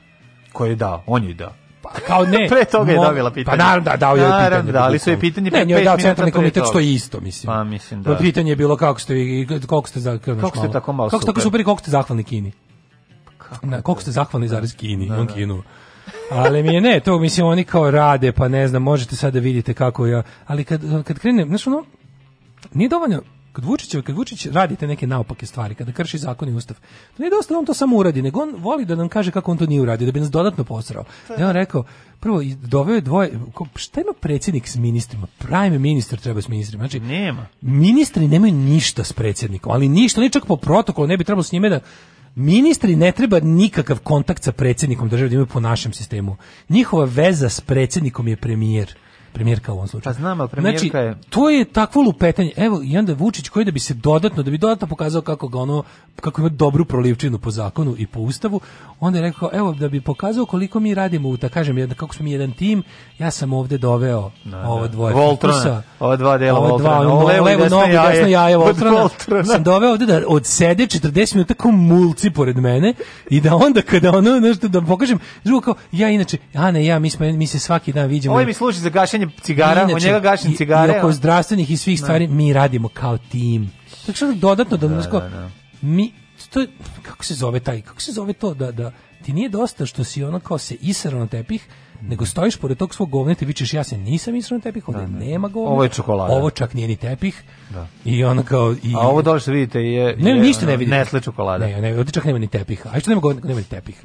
Ko je dao? On je dao. Pa kao ne. pre toga je dobila pa pitanje. Pa naravno da, dao je naravno, pitanje. Da, ali su je pitanje pre 5 minuta. Ne, centralni komitet što je isto, mislim. Pa mislim da. Pitanje je bilo kako ste vi koliko ste za kako ste tako malo. Kako ste super i koliko ste zahvalni Kini. Pa kako Na, koliko ste da. zahvalni zarez Kini, da, on da. Kinu. ali mi je ne, to mislim oni kao rade, pa ne znam, možete sad da vidite kako ja, ali kad kad krenem, znači ono nije dovoljno kad Vučić, kad Vučić radi te neke naopake stvari, kada krši zakon i ustav, to nije dosta da on to samo uradi, nego on voli da nam kaže kako on to nije uradio, da bi nas dodatno posrao. Da on rekao, prvo, doveo je dvoje, šta ima predsjednik s ministrima? Prime minister treba s ministrima. Znači, nema. Ministri nemaju ništa s predsjednikom, ali ništa, ni čak po protokolu, ne bi trebalo s njime da Ministri ne treba nikakav kontakt sa predsjednikom države da imaju po našem sistemu. Njihova veza s predsjednikom je premijer premijerka u ovom slučaju. Pa znam, ali premijerka znači, je... to je takvo lupetanje. Evo, i onda Vučić koji da bi se dodatno, da bi dodatno pokazao kako ga ono, kako ima dobru prolivčinu po zakonu i po ustavu, onda je rekao, evo, da bi pokazao koliko mi radimo u, da kažem, jedan, kako smo mi jedan tim, ja sam ovde doveo da, ovo da. dvoje Voltrona, ova dva dela ova dva, Voltrona, ovo levo, levo desno, nogu, jaje, desno jaje Voltrona, Voltrona, sam doveo ovde da odsede 40 minuta kao mulci pored mene i da onda kada ono, nešto da pokažem, drugo kao, ja inače, Ana ja, mi, smo, mi se svaki dan viđamo. Ovo mi služi za gašenje gašenje cigara, Inače, u njega gašenje cigare. I, i oko zdravstvenih i svih da. stvari mi radimo kao tim. Tako što dodatno da, da, da, da. mi to je, kako se zove taj, kako se zove to da, da ti nije dosta što si ono kao se isarao na tepih, nego mhm. stojiš pored tog svog govneta i vičeš ja se nisam israo na tepih, ovdje da, da, nema govneta. Ovo je čokolada. Ovo čak nije ni tepih. Da. I ono kao... I, A ovo dole što vidite je... Ne, je, ništa ne vidite. Nesle čokolada. Ne, ne, ovdje čak nema ni tepih. A što nema govneta, nema ni tepih.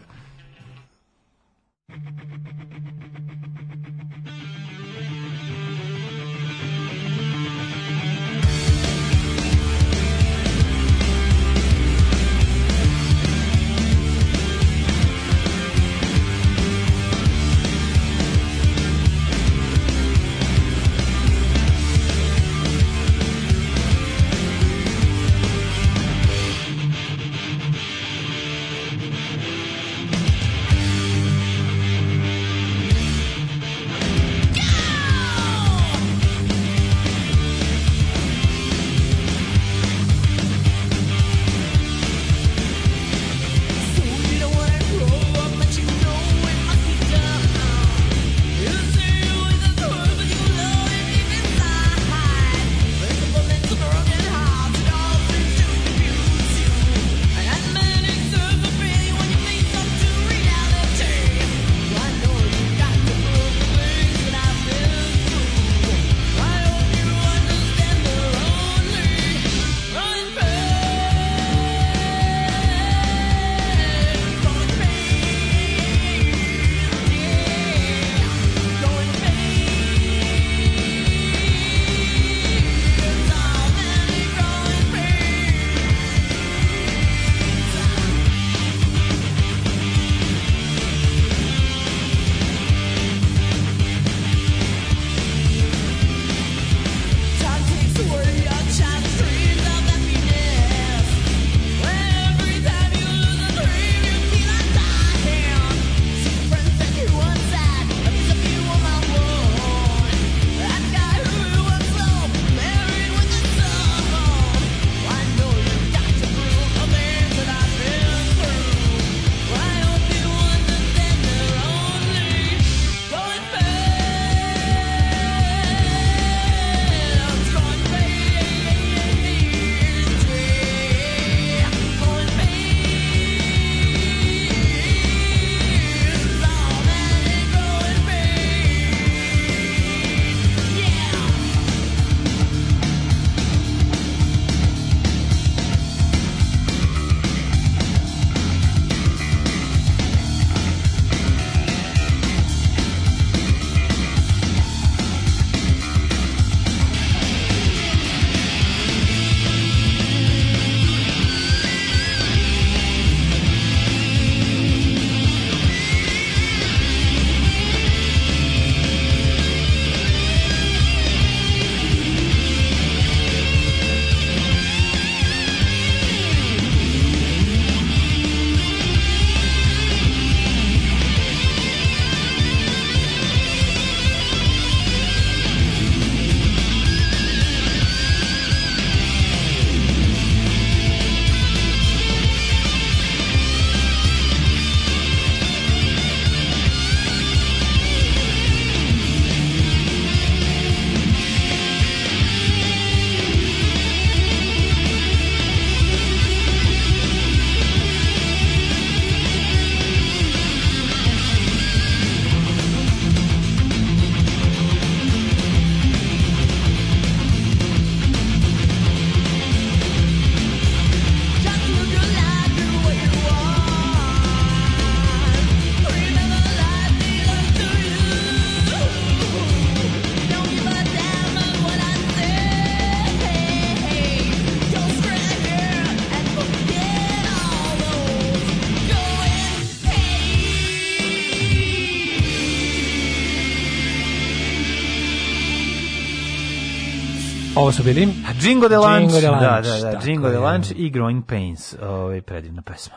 Ovo su bili Džingo de Lanč, da, da, da, Jingo de Lanč i Growing Pains, ovaj predivna pesma.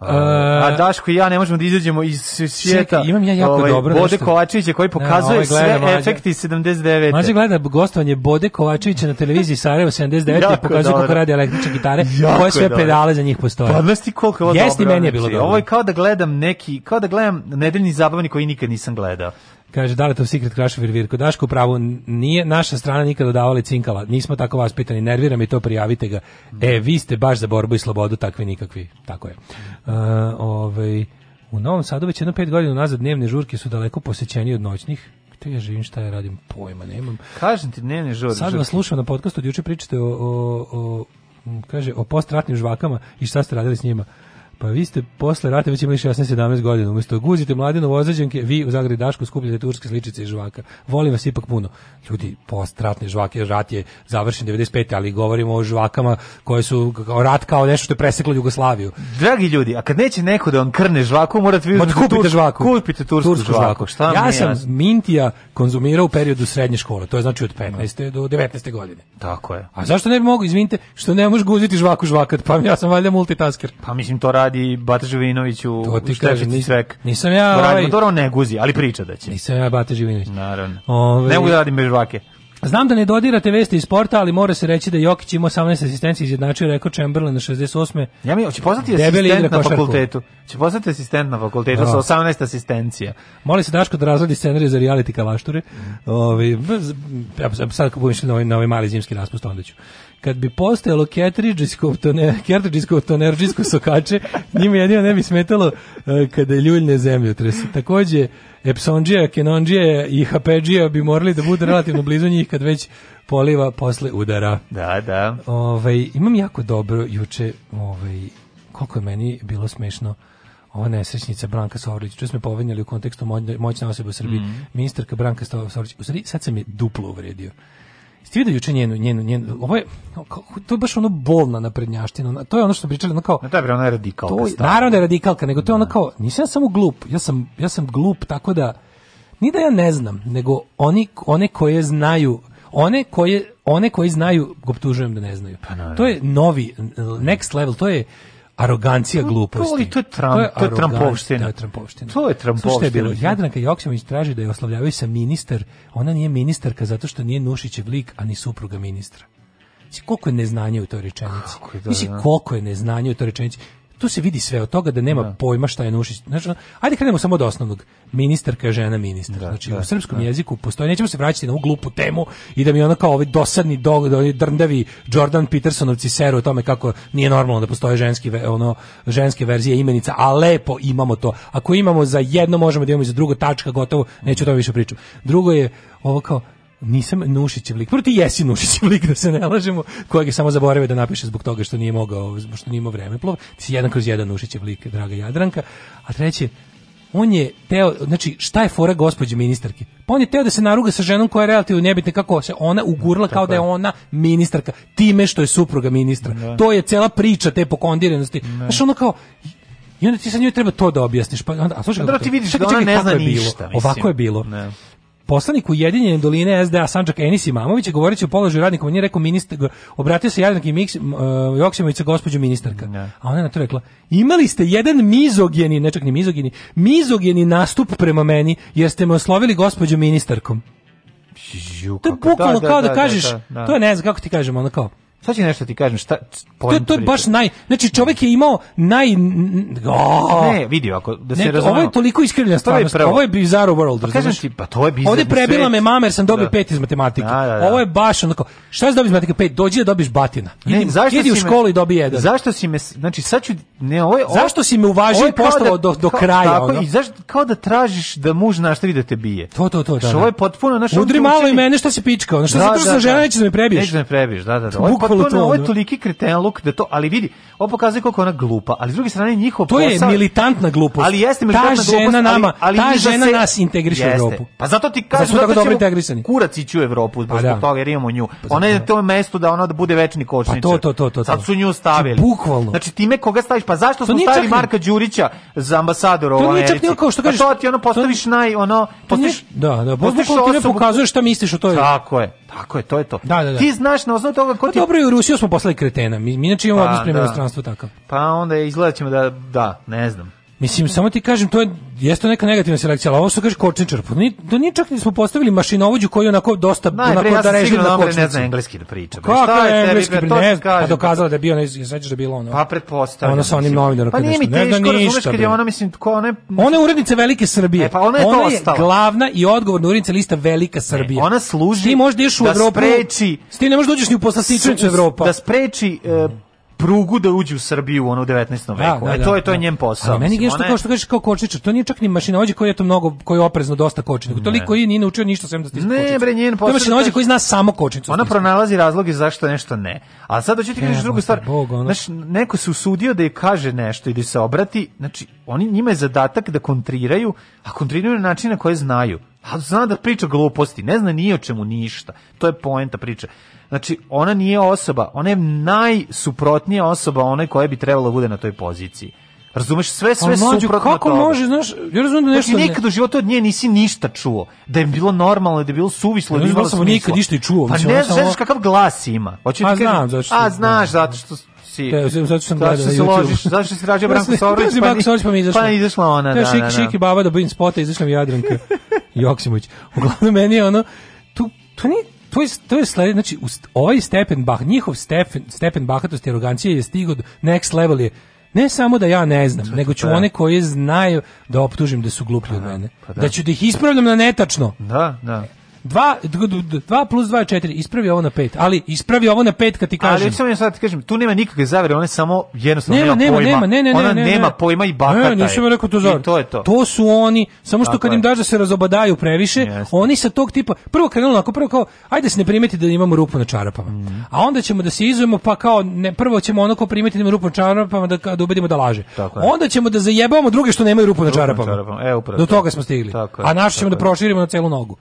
Uh, a Daško i ja ne možemo da izađemo iz svijeta. Ček, imam ja jako ovaj, dobro Bode nešto. Kovačevića koji e, pokazuje ja, ovaj, sve efekti 79. Mađe gleda gostovanje Bode Kovačevića na televiziji Sarajevo 79 i pokazuje kako radi električne gitare, jako koje sve dobro. pedale za njih postoje. Pa znaš ti koliko je ovo Jesti, dobro. meni je bilo dobro. Ovo je kao da gledam neki, kao da gledam nedeljni zabavni koji nikad nisam gledao. Kaže, da li to secret Krašovir Virko? Daško pravo nije naša strana nikada davali cinkala. Nismo tako vaspitani, nerviram i to, prijavite ga. E, da. vi ste baš za borbu i slobodu, takvi nikakvi. Tako je. Uh, ovaj, u Novom Sadu već jedno pet godina nazad dnevne žurke su daleko posećeni od noćnih to ja živim, šta ja radim, pojma nemam. Kažem ti, dnevne žurke. Sad vas slušam na podkastu, od juče pričate o, o, o, kaže, o postratnim žvakama i šta ste radili s njima. Pa vi ste posle rata već imali 16-17 godina. Umesto guzite mladinu vozađanke, vi u Zagradi Dašku skupljate turske sličice i žvaka. Volim vas ipak puno. Ljudi, postratne žvake, rat je završen 95. ali govorimo o žvakama koje su, kao rat kao nešto što je preseklo Jugoslaviju. Dragi ljudi, a kad neće neko da vam krne žvaku, morate vi uzmati kupite žvaku. Kupite tursku, tursku žvaku. žvaku. Šta ja sam Mintija konzumirao u periodu srednje škole, to je znači od 15. do 19. godine. Tako je. A zašto ne bi mogu, izvinite, što ne možeš guziti žvaku žvakat, pa ja sam valjda multitasker. Pa mislim, to radi radi Bata Živinović u, to ti Nisam ja... Ovaj... Motora on ne guzi, ali priča da će. Nisam ja Bata Živinović. Naravno. Ove... Ovaj- ne mogu da radim bez žvake. Znam da ne dodirate vesti iz sporta, ali mora se reći da Jokić ima 18 asistencija izjednačio rekao Chamberlain na 68. Ja mi hoće poznati asistent na fakultetu. Će poznati asistent na fakultetu sa 18 da. asistencija. Moli se Daško da razvodi scenarije za reality kalašture. Mm. Ovi, ja sad kako pomišljam na ovaj, na ovaj mali zimski raspust, onda ću kad bi postojalo ketridžijsko toner, sokače, njima jedino ne bi smetalo e, kada kada ljuljne trese. Takođe, Epsonđija, Kenonđija i Hapeđija bi morali da bude relativno blizu njih kad već poliva posle udara. Da, da. Ove, ovaj, imam jako dobro juče, ovaj, koliko je meni bilo smešno, ova nesrećnica Branka Sovrić, ču smo povenjali u kontekstu moćne osobe u Srbiji, mm. ministarka Branka Sovrić, u Srbiji sad sam je duplo uvredio. Jeste vidio juče njenu, njenu, njenu, ovo je, to je baš ono bolna naprednjaština, to je ono što pričali, ono kao... No, da, bre, ona je radikalka. To je, naravno da je radikalka, nego to je ono da. kao, nisam ja samo glup, ja sam, ja sam glup tako da, ni da ja ne znam, nego oni, one koje znaju, one koje, one koji znaju, optužujem da ne znaju. Pa, to je novi, next level, to je, arogancija gluposti. To, li, to je Trump, to je, je da, Trumpovština. To je Trumpovština. To je Trumpovština. Što je bilo? Jadranka Joksimović traži da je oslavljavaju sa ministar. Ona nije ministarka zato što nije Nušićev lik, a ni supruga ministra. Mislim, koliko je neznanje u toj rečenici. Kako je, da, Mislim, koliko je neznanje u toj rečenici tu se vidi sve od toga da nema da. pojma šta je Nušić. Znači, ajde krenemo samo od osnovnog. Ministarka je žena ministar. Da, znači, da, u srpskom da. jeziku postoji, nećemo se vraćati na ovu glupu temu i da mi ona kao ovaj dosadni dog, oni drndavi Jordan Petersonovci seru o tome kako nije normalno da postoje ženski ono ženske verzije imenica, a lepo imamo to. Ako imamo za jedno možemo da imamo i za drugo tačka gotovo, neću o tome više pričam. Drugo je ovo kao nisam Nušićev lik. Prvo ti jesi Nušićev lik, da se ne lažemo, kojeg je samo zaboravio da napiše zbog toga što nije mogao, što nije imao vremeplov. Ti si jedan kroz jedan Nušićev lik, draga Jadranka. A treće, on je teo, znači šta je fora gospođe ministarke? Pa on je teo da se naruga sa ženom koja je relativno nebitna kako se ona ugurla kao da je ona ministarka time što je supruga ministra. Da. To je cela priča te pokondiranosti. Da. Znaš ono kao i onda ti sa njoj treba to da objasniš. Pa onda, a slušaj, pa, da, ti vidiš čekaj, da ona čekaj, ne zna ništa. Bilo. Ovako je bilo. Ne. Da. Poslanik Ujedinjene doline SDA Sanđak Enis Imamović je govoreći o položaju radnika, on je rekao ministar, obratio se Jadranki Miks, uh, e, Joksimovića gospođu ministarka. Ne. A ona je na to rekla, imali ste jedan mizogeni, ne čak ni mizogeni, mizogeni nastup prema meni, jer ste me oslovili gospođu ministarkom. Ju, to je bukvalno da, kao da, da, da kažeš, da, da, to je ne znam kako ti kažemo, ono kao, Sad ću nešto da ti kažem, šta... To, to je baš naj... Znači, čovjek je imao naj... Oh! Ne, vidio, ako, da se ne, Ovo je toliko iskrivljena stvarnost. Ovo je bizarre world, pa razumiješ? Ti, pa to je bizarre Ovde prebila me mama jer sam dobio da. pet iz matematike. Da, da, da. Ovo je baš onako... Šta si da dobio iz matematike? Pet, dođi da dobiš batina. Ne, Jedim, zašto jedi si u školu i dobi jedan. Zašto si me... Znači, sad ću... Ne, ovo je, ovo, zašto si me uvažio i poštovao da- do, do kao, kraja? Tako, ono? i zašto, kao da tražiš da muž nastavi da te bije. To, to, to, da. Što ovo je potpuno... Udri malo i mene, šta si pičkao? Šta si sa žena, neće da me prebiješ? Neće da me prebiješ, da, da, da ono. to, to, ovo je toliki kretenluk da to, ali vidi, Ovo pokazuje koliko ona glupa, ali s druge strane njihov to posao... To je militantna glupost. Ali jeste militantna ta glupost, žena nama, ali, ali ta žena se... nas integriše u Evropu. Pa zato ti pa kažem, zato, zato dobro integrisani. Kurac ići u Evropu, pa zbog da. toga jer imamo nju. Pa ona je na tom mestu da ona da bude večni kočničar. Pa to, to, to, to. Sad su nju znači, stavili. Bukvalno. Znači time koga staviš, pa zašto smo stavili Marka Đurića za ambasadora u Americi? To nije čak nije kao što kažeš. Pa to ti ono postaviš naj, ono, postaviš... Da, da, bukvalno ti ne pokazuješ šta misliš o toj. Tako je, tako je, to je to. Da, da, ti znaš na osnovu toga ko pa ti... Dobro, i u Rusiju smo poslali kretena. Mi, mi znači imamo pa odnos prema inostranstvo takav. Pa onda izgledaćemo da, da, ne znam. Mislim, samo ti kažem, to je, jeste neka negativna selekcija, ali ovo što kaže kočničar, pa ni, do da ni čak da nismo postavili mašinovođu koji je onako dosta, Najpre, onako ja da reži na da kočnicu. ne znam engleski da priča. Pa Kako je engleski, tebi, ne zna, pa dokazala pa- da je bio, ne znaš da je bilo ono. Pa pretpostavljam. Ono sa onim novinarom. Pa nije mi teško, ne razumeš kad je ona, mislim, ko ona Ona je urednica Velike Srbije. E, pa ona je ona to je glavna i odgovorna urednica lista Velika Srbija. E, ona služi ti možda ješ u da spreči... Ti ne možeš da uđeš ni u poslastičnicu Evropa. Da spreči e, prugu da uđe u Srbiju ono u 19. Da, veku. Da, e da, to je to je da. njen posao. Ali meni je što kao što kažeš kao kočičar, to nije čak ni mašina mašinovođa koji je to mnogo koji je oprezno dosta koči, toliko i nije naučio ništa sem da stisne kočicu. Ne, bre, njen posao. To je mašinovođa koji zna samo kočicu. Ona pronalazi razloge zašto nešto ne. A sad hoćete kažeš drugu stvar. Znaš, neko se usudio da je kaže nešto ili se obrati, znači oni njima je zadatak da kontriraju, a kontriraju na način na koji znaju. A zna da priča gluposti, ne zna ni o čemu ništa. To je poenta priče. Znači, ona nije osoba, ona je najsuprotnija osoba one koja bi trebala da bude na toj poziciji. Razumeš sve pa sve mlađu, suprotno kako toga. može, znaš, ja razumem da nešto. Znači, nikad u životu od nje nisi ništa čuo. Da je bilo normalno, da je bilo suvislo, da je bilo da smisla. nikad ništa i čuo. Pa ne, znaš samo... kakav glas ima. Hoćeš ti pa da kažem. Zašto, a znaš zato što si. Te, zato što sam gledao na YouTube. Ložiš, zato što si tražio Branko Sorović, pa, Branko Sorović pa mi izašla. Pa izašla ona, da, da, da. Šiki, baba da budem spota, izašla mi Jadranka Joksimović. Uglavnom, meni je ono, tu, to nije, to je to je sled, znači ovaj stepen bah, njihov stepen stepen bahatosti i arogancije je stigao next level je ne samo da ja ne znam, nego ću one koji znaju da optužim da su gluplji od pa da, mene. Pa da. da ću da ih ispravljam na netačno. Da, da. 2 2 plus 2 je 4, ispravi ovo na 5. Ali ispravi ovo na 5 kad ti kažem. Ali samo ja sad ti kažem, tu nema nikakve zavere, one samo jednostavno nema, nema pojma. Nema, ne, ne, ona ne, ne, nema pojma i e, bakata. Ne, nisam rekao to zavere. To to. To su oni, samo što Tako kad je. im daže da se razobadaju previše, Jeste. oni sa tog tipa prvo krenulo onako prvo kao ajde da se ne primeti da imamo rupu na čarapama. Mm. A onda ćemo da se izujemo pa kao ne prvo ćemo onako primetiti da imamo rupu na čarapama da da ubedimo da laže. Tako onda ćemo da zajebamo druge što nemaju rupu na čarapama. E, Do toga smo stigli. Tako a naš ćemo da proširimo na celu nogu.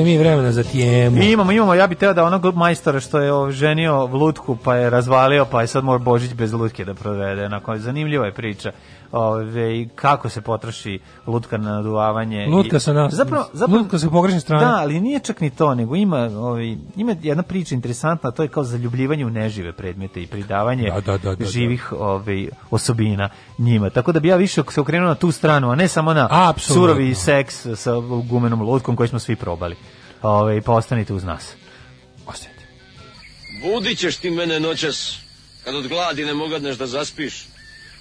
imamo li mi vremena za tijemu? Imamo, imamo, ja bih teo da onog majstora što je ženio lutku pa je razvalio, pa je sad mora Božić bez lutke da provede, onako, zanimljiva je priča ove, kako se potroši lutka na naduvavanje. Lutka sa nas. Zapravo, zapravo, lutka sa pogrešne strane. Da, ali nije čak ni to, nego ima, ove, ima jedna priča interesantna, to je kao zaljubljivanje u nežive predmete i pridavanje da da, da, da, da, živih ove, osobina njima. Tako da bi ja više se okrenuo na tu stranu, a ne samo na Absolutno. surovi seks sa gumenom lutkom koji smo svi probali. Ove, pa ostanite uz nas. Ostanite. Budit ćeš ti mene noćas, kad od gladi ne mogadneš da zaspiš.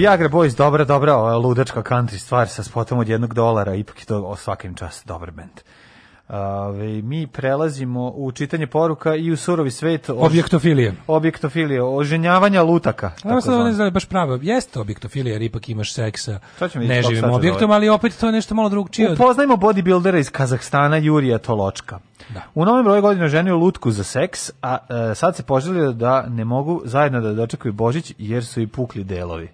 Viagra Boys, dobra, dobra, ova ludačka country stvar sa spotom od jednog dolara, ipak je to o svakim čast dobar band. Ove, mi prelazimo u čitanje poruka i u surovi svet o objektofilije. Objektofilije, oženjavanja lutaka. Tako sad ne znam baš pravo. Jeste objektofilija, jer ipak imaš seksa neživim objektom, ali opet to je nešto malo drugčije. Upoznajmo bodybuildera iz Kazahstana Jurija Toločka. Da. U novem broju godina ženio lutku za seks, a e, sad se poželio da ne mogu zajedno da dočekaju Božić jer su i pukli delovi.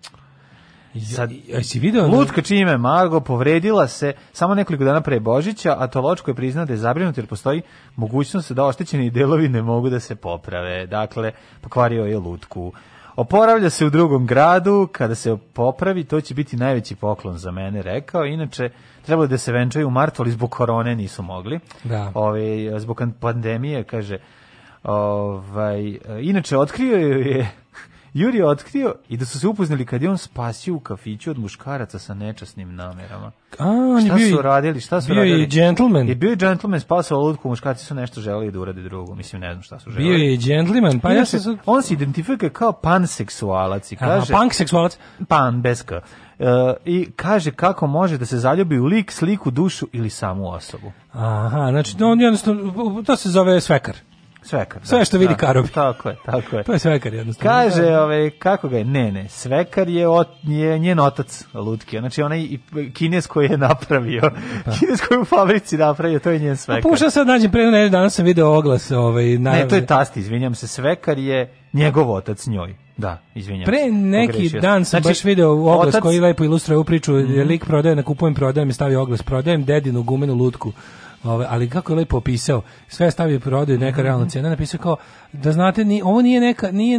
Sad, si video? Lutka čime Margo povredila se samo nekoliko dana pre Božića, a Toločko je priznao da je zabrinut jer postoji mogućnost da oštećeni delovi ne mogu da se poprave. Dakle, pokvario je Lutku. Oporavlja se u drugom gradu, kada se popravi, to će biti najveći poklon za mene, rekao. Inače, trebalo da se venčaju u martu, ali zbog korone nisu mogli. Da. Ove, ovaj, zbog pandemije, kaže. Ovaj, inače, otkrio je Juri je otkrio i da su se upoznali kad je on spasio u kafiću od muškaraca sa nečasnim namerama. A, on šta bio su radili, šta su bio radili? Bio je gentleman. I bio je gentleman, spasao lutku, muškarci su nešto želeli da uradi drugo. Mislim, ne znam šta su želeli. Bio je gentleman, pa ja se... Su... On se identifikuje kao panseksualac i kaže... Aha, panseksualac? Pan, bez k. Uh, i kaže kako može da se zaljubi u lik, sliku, dušu ili samu osobu. Aha, znači on jednostavno, to se zove svekar. Svekar. Sve da. što vidi da. karobi. Tako je, tako je. To je svekar jednostavno. Kaže, da. ove, kako ga je? Ne, ne, svekar je, ot, je njen otac Lutke. Znači, onaj kines koji je napravio. Da. Pa. Kines koji u fabrici napravio, to je njen svekar. No, Pušao sad nađem, pre ne, danas sam video oglas. Ovaj, na... Ne, to je tasti, izvinjam se. Svekar je njegov otac njoj. Da, izvinjavam Pre neki pogrešio. dan sam znači, baš video oglas otac... koji lepo ilustruje ovu priču. Mm. Lik prodaje, na kupujem, prodajem i stavio oglas. Prodajem dedinu gumenu lutku Ove, ali kako je lepo opisao, sve stavio prodaju neka realna mhm. cena, napisao kao da znate ni ovo nije neka nije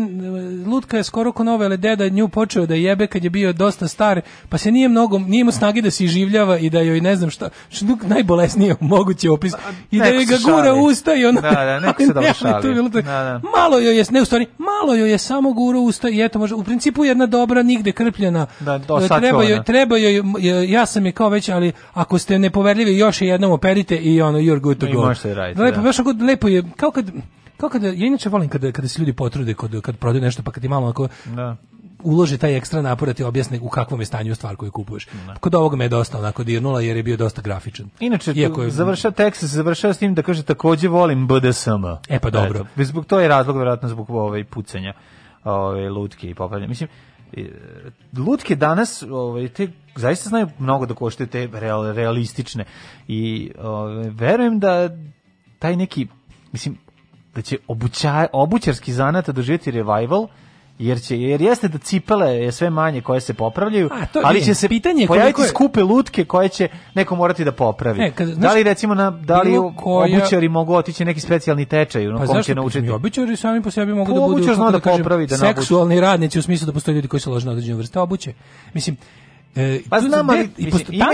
lutka je skoro ko ali deda nju počeo da jebe kad je bio dosta star, pa se nije mnogo nije imao snage da se življava i da joj ne znam šta, što najbolesnije mogući opis i da joj ga gura usta i ona da, da, neko se dobro šali. da, da. Malo joj je, ne u stvari, malo joj je samo gura usta i eto može u principu jedna dobra nigde krpljena. Da, do, treba joj, treba joj, ja sam je kao već, ali ako ste nepoverljivi još je jednom operite i i ono you're good to go. I može raditi. Lepo, da. baš god lepo je, kao kad, kao kad ja inače volim kada, kada se ljudi potrude kod, kad prodaju nešto, pa kad ti malo onako, da uloži taj ekstra napor da ti objasni u kakvom je stanju stvar koju kupuješ. Ne. Da. Kod ovoga me je dosta onako dirnula jer je bio dosta grafičan. Inače, Iako je... završao tekst, završao s tim da kaže takođe volim BDSM. E pa dobro. Eto, zbog to je razlog, vjerojatno zbog ove ovaj, pucanja ove ovaj, lutke i popravljanja. Mislim, E, lutke danas ovaj te zaista znaju mnogo da koštaju te real, realistične i ovaj, verujem da taj neki mislim da će obuća, obućarski zanat doživjeti revival jer će jer jeste da cipele je sve manje koje se popravljaju, A, ali e, će se pitanje pojaviti je... skupe lutke koje će neko morati da popravi. Ne, kad, da li recimo na da li koja... obućari mogu otići neki specijalni tečaj, ono pa kom će naučiti. Obućari sami po sebi mogu da pa, da budu da, da, popravi da, da, da, da, da, da, da, da, da, da, da, da, da, da, da, da, da, da, da, E, pa znam, ali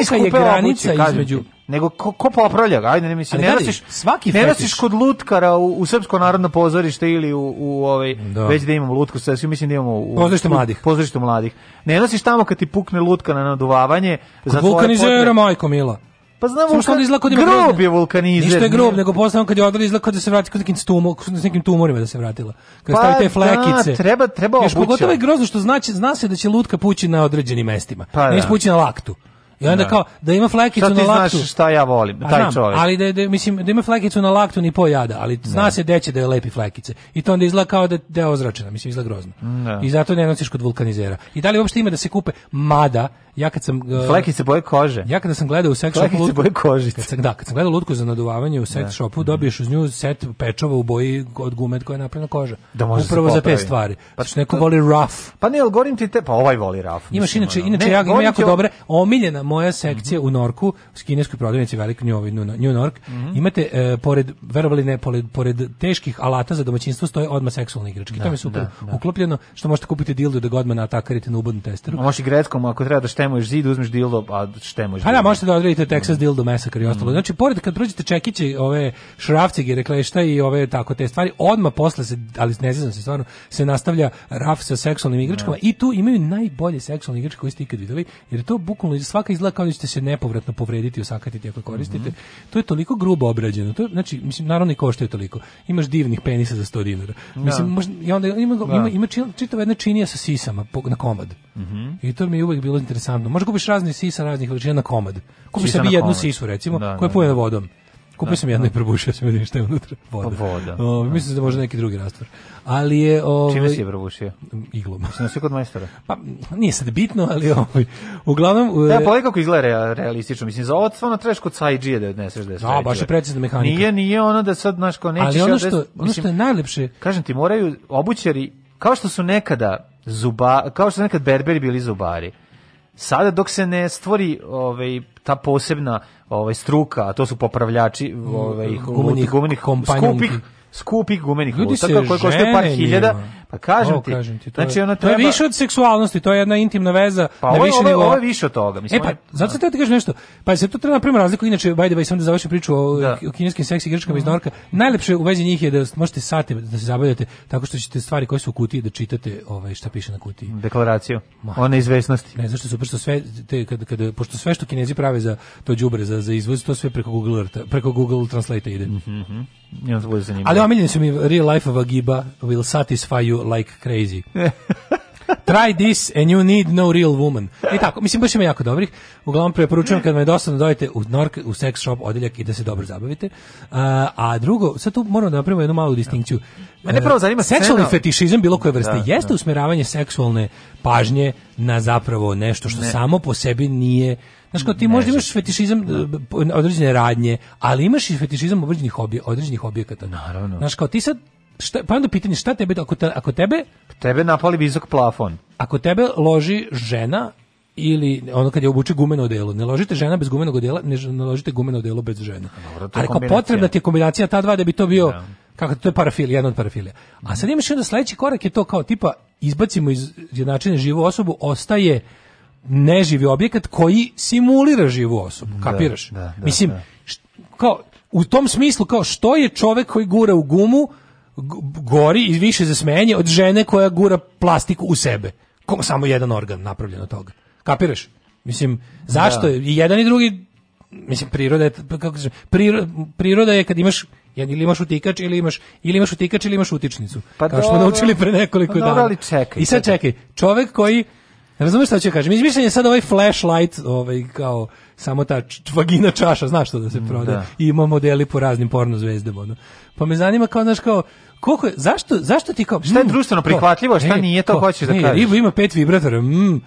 tanka je granica obuće, između nego ko, ko popravlja ajde ne mislim, ne nosiš, svaki ne nosiš kod lutkara u, u Srpsko narodno pozorište ili u, u ovaj, da. već da imamo lutku, sve mislim da imamo u, pozorište mladih. Pozorište mladih. Ne nosiš tamo kad ti pukne lutka na naduvavanje. Kod vulkanizera, majko mila. Pa znam što on izgleda kod da ima grob je vulkanizer. Ništa je grob, nego posle kad je odali izlako kod da se vrati kod da nekim tumor, s nekim tumorima da se vratila. Kad pa, stavi te flekice. Da, treba treba obuća. Još pogotovo je grozno što znači zna se da će lutka pući na određenim mestima. Pa, Neće da. pući na laktu. I onda da. kao da ima flekicu na laktu. Šta ti znaš šta ja volim, pa taj znam, čovjek. Ali da, da, mislim da ima flekicu na laktu ni po jada, ali zna da. se deće da je lepi flekice. I to onda izgleda kao da da je ozračena, mislim izgleda grozno. Da. I zato ne nosiš kod vulkanizera. I da li uopšte ima da se kupe mada ja kad sam uh, Fleki se boje kože. Ja kada sam gledao u sex shopu se boje kože. da, kad sam gledao lutku za naduvavanje u sex da. shopu, mhm. dobiješ uz nju set pečova u boji od gume koja je napravljena koža. Da može Upravo za te stvari. Pa što znači, neko voli rough. Pa ne, algorim ti te, pa ovaj voli rough. Imaš inače, inače ne, ja imam jako o... dobre, omiljena moja sekcija mm -hmm. u Norku, u kineskoj prodavnici Velik New, New York. Mm -hmm. Imate uh, pored verovali ne pored, pored teških alata za domaćinstvo stoje odma seksualne igračke. Da, to mi je super da, da. uklopljeno što možete kupiti dildo da na natakarite na ubodnom testeru. Možeš igračkom ako treba da štemuješ zid, uzmeš dildo, a štemuješ. Pa da, možete da odredite Texas dildo Massacre i ostalo. Mm. Znači, pored kad prođete čekiće, ove šrafcige, šta i ove tako te stvari, odma posle se, ali ne znam se stvarno, se nastavlja raf sa seksualnim da. igračkama mm. i tu imaju najbolje seksualne igračke koje ste ikad videli, jer to bukvalno svaka izgleda kao da ćete se nepovratno povrediti i osakatiti ako mhm. koristite. Mm -hmm. To je toliko grubo obrađeno. To je, znači, mislim, naravno i košta je toliko. Imaš divnih penisa za 100 dinara. Da. Mislim, možda, i onda ima, da. ima, ima, ima čitava jedna činija sa sisama po, na komad. Mm -hmm. I to mi je uvek bilo interesantno konstantno. Možeš da kupiš razne sisa raznih veličina na komad. Kupiš sebi jednu komad. sisu recimo, da, koja je da, pojena da. vodom. Kupio sam jednu i probušio sam vidim šta je unutra. Pa voda. voda. O, mislim da može neki drugi rastvor. Ali je... Ove, ovaj, Čime si je probušio? Iglom. Mislim da kod majstora. Pa, nije sad bitno, ali ovaj, uglavnom... Da, pa kako izgleda realistično. Mislim, za ovo stvarno trebaš kod Saiji-a da odneseš da je sajđije. Da, baš je precizna mehanika. Nije, nije ono da sad, znaš, kao nećeš... Ali ono što, mislim, ono što je najlepše... Kažem ti, moraju obućari, kao što su nekada zuba, kao što su nekad berberi bili zubari, Sada dok se ne stvori ovaj ta posebna ovaj struka, a to su popravljači mm, ovaj gumenih gumenih skupih skupih gumenih lutaka koji koštaju par hiljada, A kažem ti, kažem ti to znači ona treba... To je više od seksualnosti, to je jedna intimna veza. Pa ovo, više ovo, nivo... ovo je više od toga. Mislim, e pa, zato sam da. ti kažem nešto. Pa se to treba napraviti razliku, inače, bajde, baj, sam da završim priču o, da. o kineskim seksi igračkama mm. iz mhm. Norka. Najlepše u vezi njih je da možete sate da se zabavljate tako što ćete stvari koje su u kutiji da čitate ovaj, šta piše na kutiji. Deklaraciju. Ma, One izvesnosti. Ne, što super što sve, te, kad, kad, pošto sve što kinezi prave za to džubre, za, za izvoz, to sve preko Google, preko Google Translate ide. Mm -hmm. Ja, Ali omiljeni su mi Real Life of Agiba will satisfy you like crazy. Try this and you need no real woman. I tako, mislim, baš ima jako dobrih. Uglavnom preporučujem kad vam je dosadno dojete u, Nork, u sex shop odeljak i da se dobro zabavite. Uh, a drugo, sad tu moramo da napravimo jednu malu distinkciju. Uh, Mene prvo zanima e, seksualni fetišizam bilo koje vrste da, da. jeste da. usmeravanje seksualne pažnje na zapravo nešto što ne. samo po sebi nije Znaš kao ti možda imaš fetišizam da. određene radnje, ali imaš i fetišizam određenih, hobija, određenih objekata. Naravno. Znaš kao ti sad šta, pa onda pitanje šta tebe, ako, te, ako tebe... Tebe napali visok plafon. Ako tebe loži žena ili ono kad je obuče gumeno delo, ne ložite žena bez gumenog odela, ne, ne ložite gumeno delo bez žene. Dobro, to je Ali kao potrebna ti je kombinacija ta dva da bi to bio, ja. Da. kako to je parafilija, jedan od parafilija. A sad imaš onda sledeći korak je to kao tipa izbacimo iz jednačine živu osobu, ostaje neživi objekat koji simulira živu osobu, da, kapiraš? Da, da, da, Mislim, kao, u tom smislu kao što je čovek koji gura u gumu, gori i više za smenje od žene koja gura plastiku u sebe. Kako samo jedan organ napravljen od toga. Kapiraš? Mislim, zašto je da. i jedan i drugi mislim priroda je pa kako se priroda, priroda je kad imaš ili imaš utikač ili imaš ili imaš utikač ili imaš utičnicu. Pa kao što smo naučili pre nekoliko pa dana. Dobro, ali čekaj. I sad čekaj, čovek koji Razumeš šta ću da kažem? Izmišljen je sad ovaj flashlight, ovaj kao samo ta vagina čaša, znaš što da se mm, proda. Da. I ima modeli po raznim porno zvezdama. Ono. Pa me zanima kao, znaš, kao, koliko je, zašto, zašto ti kao... Šta je mm, društveno prihvatljivo, šta e, nije, to, hoćeš da kažeš. Riba ima pet vibratora, mm,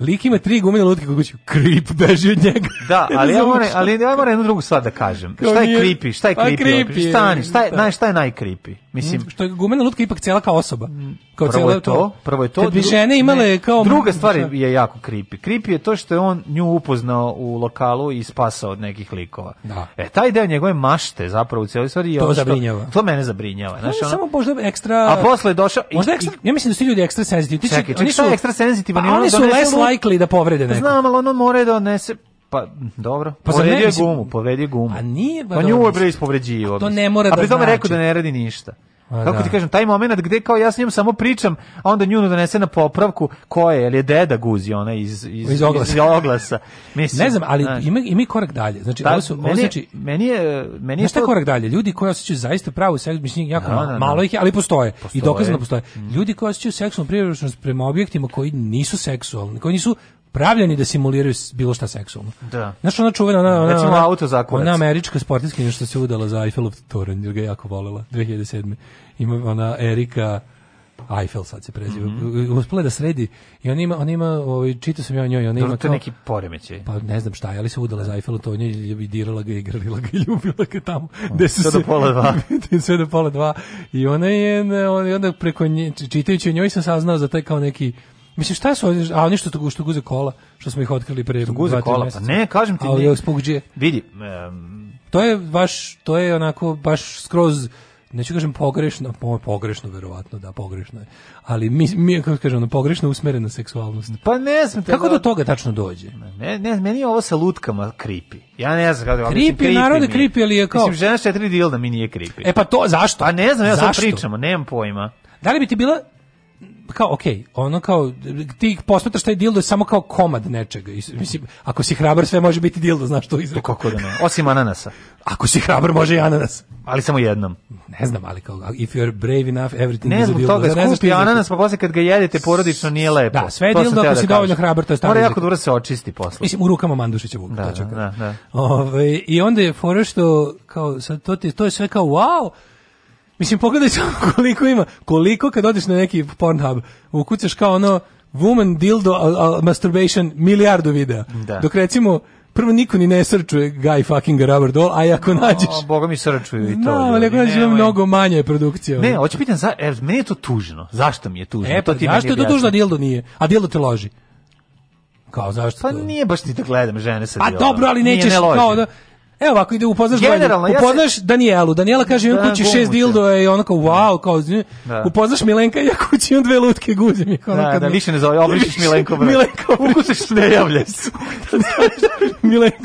Lik ima tri gumene lutke kako će krip beži od njega. Da, ali ja moram ali ja moram jednu drugu stvar da kažem. šta je kripi? Šta je kripi? Pa šta je, da. šta je, šta je najkripi? Mislim, mm, što je gumena lutka ipak cela kao osoba. Mm, kao prvo je to, prvo je to. Kad bi žene imale ne, kao... Druga stvar je jako kripi. Kripi je to što je on nju upoznao u lokalu i spasao od nekih likova. Da. E, taj deo njegove mašte zapravo u cijeloj stvari je... To zabrinjava. To mene zabrinjava. Znaš, ono, samo možda ekstra... A posle je došao... Možda ekstra, ja mislim da su ljudi ekstra senzitivni. Čekaj, čekaj, oni su, ekstra senzitivni? Pa oni, su less likely da povrede pa neko. Znam, ali ono more da odnese... Pa, dobro. Pa gumu, povedi gumu. A nije, pa nju je bre ispovređivo. To ne mora da znači. A pri tome rekao da znači. ne radi ništa. A, Kako da. ti kažem, taj moment gde kao ja s njom samo pričam, a onda nju donese na popravku, ko je, ili je deda guzi ona iz, iz, iz oglasa. Iz oglasa. Mislim, ne znam, ali znači. ima, ima korak dalje. Znači, da, ovo su, meni, ovo znači, meni je... Meni je to... korak dalje? Ljudi koji osjećaju zaista pravu seksu, mislim, jako no, da, no, da, da. malo ih je, ali postoje. postoje. I dokazano postoje. Mm. Ljudi koji osjećaju seksualnu privrežnost prema objektima koji nisu seksualni, koji nisu pravljeni da simuliraju bilo šta seksualno. Da. Znaš ona čuvena, ona, ona, ona, auto ona američka sportiskinja što se udala za Eiffelov toren, jer ga jako volela, 2007. Ima ona Erika Eiffel sad se preziva. Mm -hmm. Uspela da sredi i on ima on ima ovaj čitao sam ja o njoj, ona da, ima to neki poremećaj. Pa ne znam šta, je, ali se udala za Eiffel to nje ljubi dirala ga, igrala ga, ljubila ga tamo. Gde su do pola dva. sve do pola dva. I ona je on, onda preko nje čitajući o njoj sam saznao za taj kao neki Mislim šta su ovdje, a ništa to što guze kola, što smo ih otkrili pre što guze kola, mjeseca. pa ne, kažem ti. Ali spugđe. Vidi, um, to je baš to je onako baš skroz neću kažem pogrešno, po, pogrešno verovatno, da, pogrešno je. Ali mi, mi kako kažem, ono, pogrešno usmerena seksualnost. Pa ne znam. Kako do da- toga tačno dođe? Ne, ne, meni je ovo sa lutkama kripi. Ja ne znam kako. Kripi, narode kripi, ali je kao... Mislim, žena četiri dilda mi nije kripi. E pa to, zašto? Pa ne znam, ja zašto? sad pričamo, nemam pojma. Da li bi ti bila kao okay, ono kao ti posmatraš taj dildo je samo kao komad nečega. Mislim, ako si hrabar sve može biti dildo, znaš to izreku. Pa kako da ne? Osim ananasa. Ako si hrabar može i ananas. Ali samo jednom. Ne znam, ali kao if you're brave enough everything ne is a dildo. Toga, ne znam toga, ananas pa posle kad ga jedete porodično nije lepo. Da, sve to dildo ako da si da dovoljno hrabar to je stvarno. Mora jako dobro se očisti posle. Mislim u rukama Mandušića Vuka, da, da, da, da. Ove, i onda je fora što kao sad to ti to je sve kao wow Mislim, pogledaj samo koliko ima, koliko kad odeš na neki Pornhub, ukucaš kao ono woman dildo a, a, masturbation milijardu videa. Da. Dok recimo prvo niko ni ne srčuje Guy fucking Rubber Doll, a ako no, nađeš... boga mi srčuju i to. No, ali ako nađeš mnogo manje produkcije. Ne, hoću pitan, za, er, meni je to tužno. Zašto mi je tužno? E, pa, to ti zašto je to tužno, a dildo nije? A dildo te loži. Kao, zašto? Pa to? nije baš ti da gledam žene sa Pa dobro, ali nećeš, nije ne kao da Evo ovako ide upoznaš Generalno, Danielu. upoznaš ja se... Danielu. Daniela kaže imam da, kući šest dildova i ona kao wow, kao da. upoznaš Milenka i ja kući imam dve lutke guze da, da, mi kao da, da, više ne zove, obrišiš Milenko bre. Milenko ukusiš ne javlja se. Milenko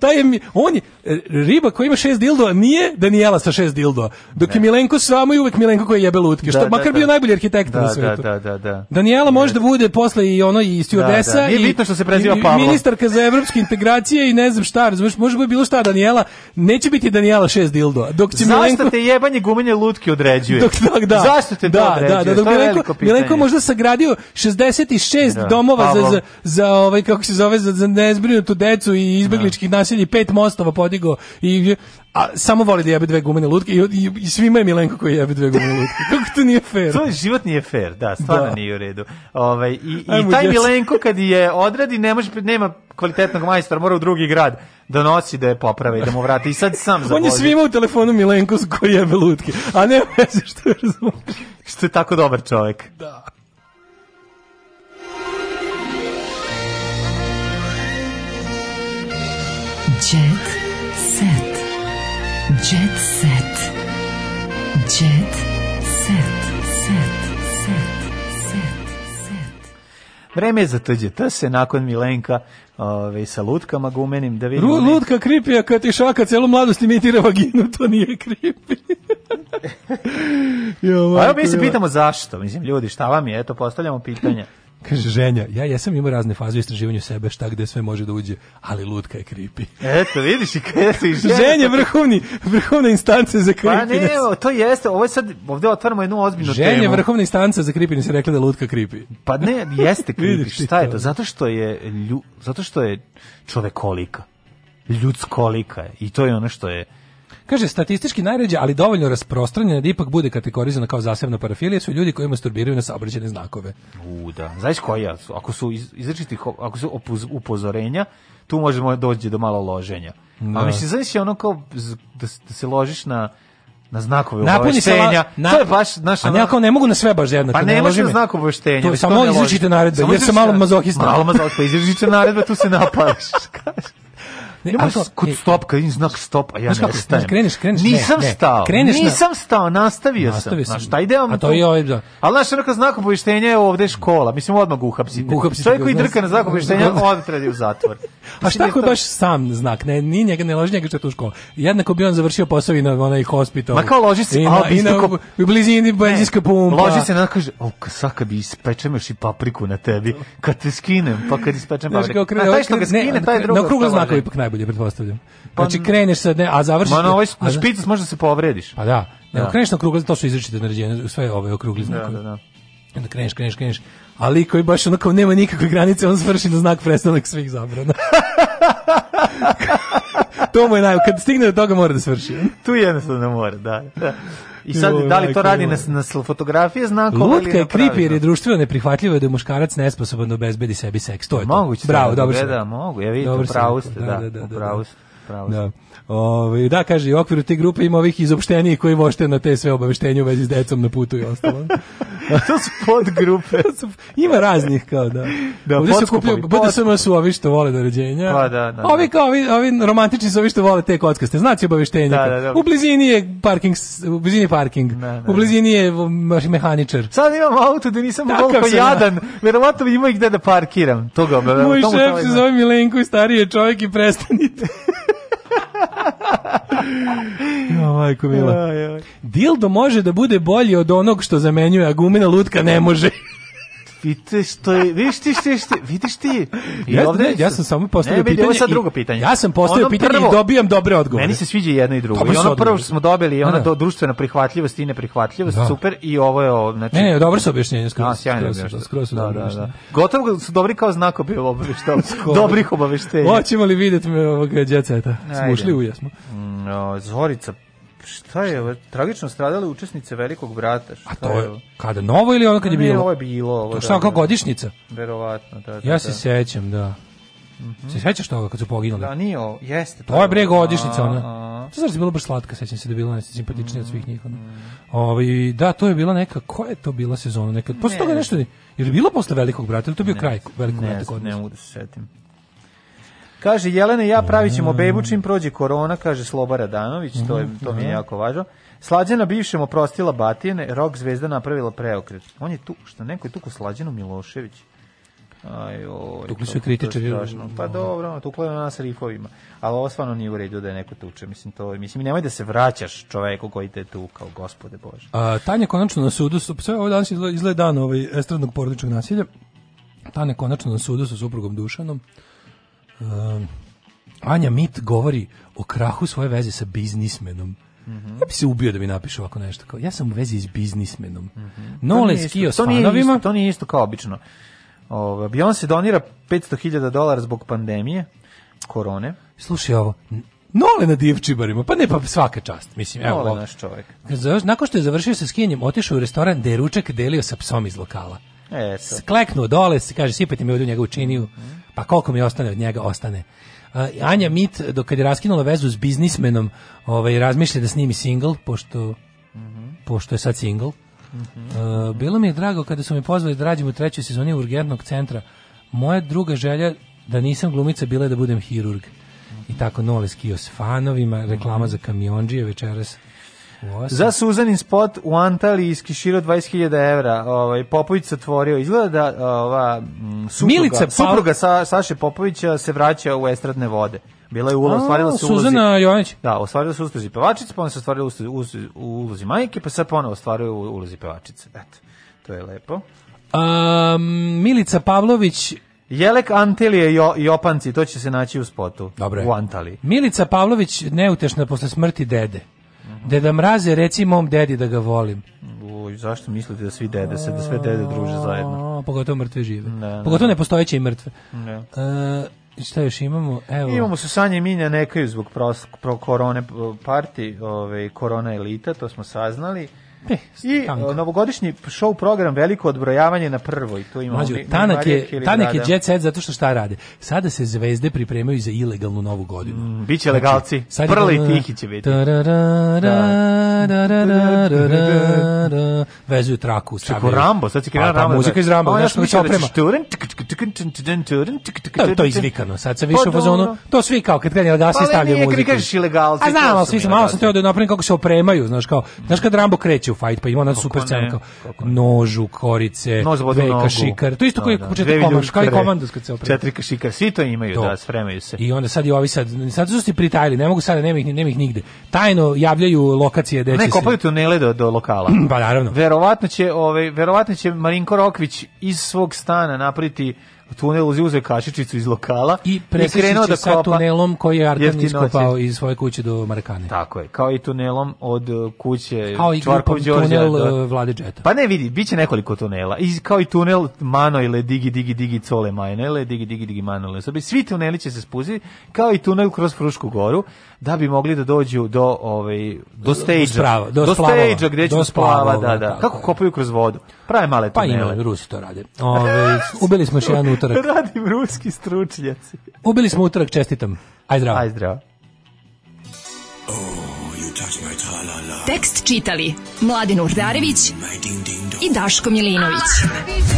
taj je on je, e, riba koja ima šest dildova nije Daniela sa šest dildova. Dok je Milenko samo i uvek Milenko koji jebe lutke, što da, makar bio najbolji arhitekt na svetu. Da, da, da, da. Daniela može da bude posle i ono i stewardesa i bitno što se preziva Pavlo. Ministarka za evropske integracije i ne znam šta, razumeš, može bi bilo šta Daniela, neće biti Daniela 6 dildo. Dok će Zašto te jebanje gumenje lutke određuje? Dok, dok, da. Zašto te da, to da, određuje? Da, da, da, da je Milenko, Milenko možda sagradio 66 da. domova za, za, za, ovaj, kako se zove, za, za nezbrinutu decu i izbegličkih da. nasilja i pet mostova podigao i a samo voli da jebe dve gumene lutke i, i, i svima je Milenko koji jebe dve gumene lutke. Kako to nije fair? to je život nije fair, da, stvarno da. nije u redu. Ovaj, i, Ajmo I taj djeca. Milenko kad je odradi, ne može, nema kvalitetnog majstora, mora u drugi grad da nosi, da je poprave i da mu vrati. I sad sam zabozi. On je svima u telefonu Milenko koji jebe lutke, a ne veze što je Što je tako dobar čovek. Da. Jet set. Jet set. Jet set. Set. Set. Set. set. Vreme je za tuđe se nakon Milenka ove, ovaj, sa lutkama gumenim da vidim. Ru, lutka kripija kad ti šaka celu mladost imitira vaginu, to nije kripi. jo, A evo mi se pitamo zašto, mislim ljudi, šta vam je, eto postavljamo pitanja. Kaže ženja, ja jesam imao razne faze u istraživanju sebe, šta gde sve može da uđe, ali lutka je kripi. Eto, vidiš i kada se ženja. ženja vrhovni, vrhovna instanca za kripi. Pa ne, to jeste, ovo je sad, ovde otvaramo jednu ozbiljnu ženja, temu. Ženja vrhovna instanca za kripines da je rekla da lutka kripi. Pa ne, jeste kripi, šta je to? Zato što je, lju, zato što je čovekolika, ljudsko lika i to je ono što je Kaže, statistički najređe, ali dovoljno rasprostranjena da ipak bude kategorizana kao zasebna parafilija su ljudi koji masturbiraju na saobraćene znakove. U, da. Znaš koja? Ako su izrečiti, ako su upozorenja, tu možemo doći do malo loženja. Da. A mislim, znaš ono kao da, da se ložiš na na znakove obaveštenja. Na, to je baš naša... A nekako ne mogu na sve baš jednako. Pa ne, ne može na znak obaveštenja. To, samo izričite naredbe, jer sam malo mazohista. Malo mazohista, izričite naredbe, tu se napadaš. Ne, ali kod e, stop, kad im znak stop, a ja kako, nestajem. Kreneš, kreneš, nisam ne, stao, kreneš nisam na... stao, nastavio, nastavio sam. sam. Šta ide vam A to je ovaj, da. Ali naš onako znak opovještenja je ovde škola, mislim odmah uhapsite. uhapsite Čovjek koji da. drka na znak opovještenja, on treba u zatvor. a šta ako je baš sam znak, ne, ni njega, ne loži njega što je tu škola. Jednako bi on završio posao i na onaj hospital. Ma kao loži se, a isto tako... U blizini benzinska pumpa. Loži se, kaže, o, saka bi ispečem još i papriku na tebi, kad te skinem, pa kad ispečem papriku. Na taj što ovaj ga skine, taj drugo. Na krugle znakovi najbolje, pretpostavljam. Pa znači, kreneš sad, ne, a završiš... Ma na ovoj a, špicu da se povrediš. Pa da, ne, da. kreneš na okrugli, to su izrečite naređenje, sve ove okrugli da, znakovi. Da, da, da. Onda kreneš, kreneš, kreneš. Ali koji baš onako nema nikakve granice, on svrši na znak prestanak svih zabrana. to mu je naj... Kad stigne do toga mora da svrši. tu jednostavno mora, da. da. I sad, da li to radi na, na fotografije znakom Lutka ili je creepy jer je društveno neprihvatljivo da je muškarac nesposoban da obezbedi sebi seks. To je Moguće to. Da, Bravo, da, dobro. Da, da, mogu. Ja vidim, upravo ste, da, da, da, upravo ste. Da. Ove, ovaj, da, kaže, u okviru te grupe ima ovih izopštenijih koji možete na te sve obaveštenje u vezi s decom na putu i ostalo. to su podgrupe. Ima raznih kao da. Da, Ovdje Bude samo su ovi što vole doređenja. Pa da, da. Ovi da. kao ovi, ovi romantični su ovi što vole te kockaste. Znači obaveštenje. Da, da, da. U blizini je parking, u blizini je parking. Da, da, da. U blizini je um, mehaničar. Sad imam auto da nisam mogao pa jadan. Verovatno ima i gde da parkiram. Toga, Moj šef se zove Milenko i stariji je čovjek i prestanite. jo, majko mila. Dildo može da bude bolji od onog što zamenjuje, a gumena lutka ne može vidiš što vidiš ti, vidiš ti, vidiš ti. I ja, ovde ne, ja sam samo postavio ne, pitanje. Ne, sad drugo pitanje. Ja sam postavio ono pitanje prvo, i dobijam dobre odgovore. Meni se sviđa jedno i drugo. I ono prvo što smo dobili, ona do da, da. društvena prihvatljivost i neprihvatljivost, da. super, i ovo je, ovo, znači... Ne, ne, dobro su objašnjenje, skroz, da, sjajno skoro, skoro su da, da, da. Gotovo da su dobri kao znako bilo obaveštenja, dobrih obaveštenja. Hoćemo li vidjeti me ovog djeceta? Smo ušli uja smo. Zorica Šta je ovo? Tragično stradale učesnice Velikog brata. Šta A to je, kada? Novo ili ono kad je bilo? Ne, ovo je bilo. Ovo, to šta, da, kao da. godišnjica? Verovatno, da, da. Ja da. se sećam, da. Mm -hmm. Se sećaš toga kad su poginuli? Da, nije ovo, jeste. To, to je bre godišnjica, ona. A, To znači bilo baš slatka, sećam se da je bila nešto simpatičnija od svih njih. Ono. Mhm. Ovi, ovaj, da, to je bila neka, koja je to bila sezona? Neka, posle ne, toga nešto, je li bilo posle Velikog brata ili to bio ne, kraj Velikog ne, brata? Ne, ne mogu da se setim. Kaže, Jelena ja pravićemo mm. bebu čim prođe korona, kaže Sloba Radanović, to, je, to mi je mhm, jako da. važno. Slađana bivšem prostila batine, rok zvezda napravila preokret. On je tu, što neko je tu ko Slađanu Milošević. Ajoj. oj, tukli su kritičari. Da. Pa dobro, tuklo na nas rifovima. Ali ovo stvarno nije u redu da je neko tuče. Mislim, to, mislim, nemoj da se vraćaš čoveku koji te tu kao gospode Bože. A, Tanja konačno na sudu, sve ovo danas izgleda dan ovaj, estradnog porodičnog nasilja. Tanja konačno na sudu sa suprugom Dušanom. Um, Anja Mit govori o krahu svoje veze sa biznismenom. Mm -hmm. Ja bi se ubio da mi napiše ovako nešto. Kao, ja sam u vezi s biznismenom. Mm -hmm. Nole skio s fanovima. To nije isto kao obično. Ovo, Beyoncé donira 500.000 dolara zbog pandemije korone. Slušaj ovo, Nole na divčibarima, pa ne pa svaka čast, mislim, evo. Nole naš čovjek. Nakon što je završio sa skijenjem, otišao u restoran gde je ručak delio sa psom iz lokala. Eto. Skleknuo dole, se kaže, sipajte mi ovdje u njegovu činiju, pa koliko mi ostane od njega, ostane. Uh, Anja Mit, dokad je raskinula vezu s biznismenom, ovaj, razmišlja da snimi single, pošto, mm -hmm. pošto je sad single. Mm -hmm. uh, bilo mi je drago kada su mi pozvali da radim u trećoj sezoni urgentnog centra. Moja druga želja da nisam glumica bila da budem hirurg. Mm -hmm. I tako nole skio s fanovima, reklama za kamionđije večeras. Za Suzanin spot u Antaliji iskiširao 20.000 evra. Ovaj, Popović se otvorio. Izgleda da ova, mm, supruga, Milica, supruga Sa, Saše Popovića se vraća u estradne vode. Bila je uloga, ostvarila se ulozi. Suzana Jovanić. Da, ostvarila se ulozi pevačice, pa onda se ostvarila u ulozi majke, pa sad ponovo ostvaruje u ulozi pevačice. Eto, to je lepo. Um, Milica Pavlović Jelek Antilije jo, i Opanci, to će se naći u spotu. Dobre. U Antali. Milica Pavlović neutešna posle smrti dede. Deda da mraze, je reci mom dedi da ga volim. Uj, zašto mislite da svi dede se, da sve dede druže zajedno? Pogotovo mrtve žive. Da, da. Pogotovo nepostojeće i mrtve. Ne. E, šta još imamo? Evo. Imamo su Sanje i Minja nekaju zbog pro, pro korone parti, ove, ovaj, korona elita, to smo saznali. I novogodišnji show program veliko odbrojavanje na prvoj. To imamo Mađu, tanak, je, tanak je jet set zato što šta rade? Sada se zvezde pripremaju za ilegalnu novu godinu. Mm, biće legalci. Znači, Prle i tihi će biti. Vezuju traku. Čeko Rambo, sad će krenuti Rambo. Muzika iz Rambo. Znaš, to oprema. To je izvikano. Sad se više u fazonu. To svi kao kad krenu legalci stavljaju muziku. Pa ali nije kad kažeš ilegalci. A znam, svi sam, malo sam teo da napravim kako se opremaju. Znaš, kao, znaš kad Rambo kreće kreće u fight, pa ima na super scena kao nožu, korice, Nož dve kašikar. To isto da, koji da. početak komandos, kao i komandos kad se oprema. Četiri kašikar, svi to imaju, to. da, spremaju se. I onda sad i ovi sad, sad su se pritajili, ne mogu sad nema ih, nema ih nigde. Tajno javljaju lokacije deci Ne, kopaju tunele do, do lokala. pa naravno. Verovatno će, ovaj, verovatno će Marinko Rokvić iz svog stana napraviti tunel, uzeo kašičicu iz lokala i, i da kopa. tunelom koji je Arkan iskopao iz svoje kuće do Marakane. Tako je, kao i tunelom od uh, kuće kao i Čvarkov tunel do... Da. Uh, Vlade Džeta. Pa ne vidi, biće nekoliko tunela. I kao i tunel Manojle, digi, digi, digi, cole Manojle, digi, digi, digi, Manojle. Svi tuneli će se spuziti, kao i tunel kroz Frušku goru da bi mogli da dođu do ovaj do stage do, do, do gde će splava, da, da. Kako kopaju kroz vodu? Prave male tunele. Pa ima, Rusi to rade. Ove, ubili smo još jedan utorak. Radim ruski stručnjaci. Ubili smo utorak, čestitam. Aj zdravo. Aj zdravo. Oh, Tekst čitali Mladin Urdarević i Daško Milinović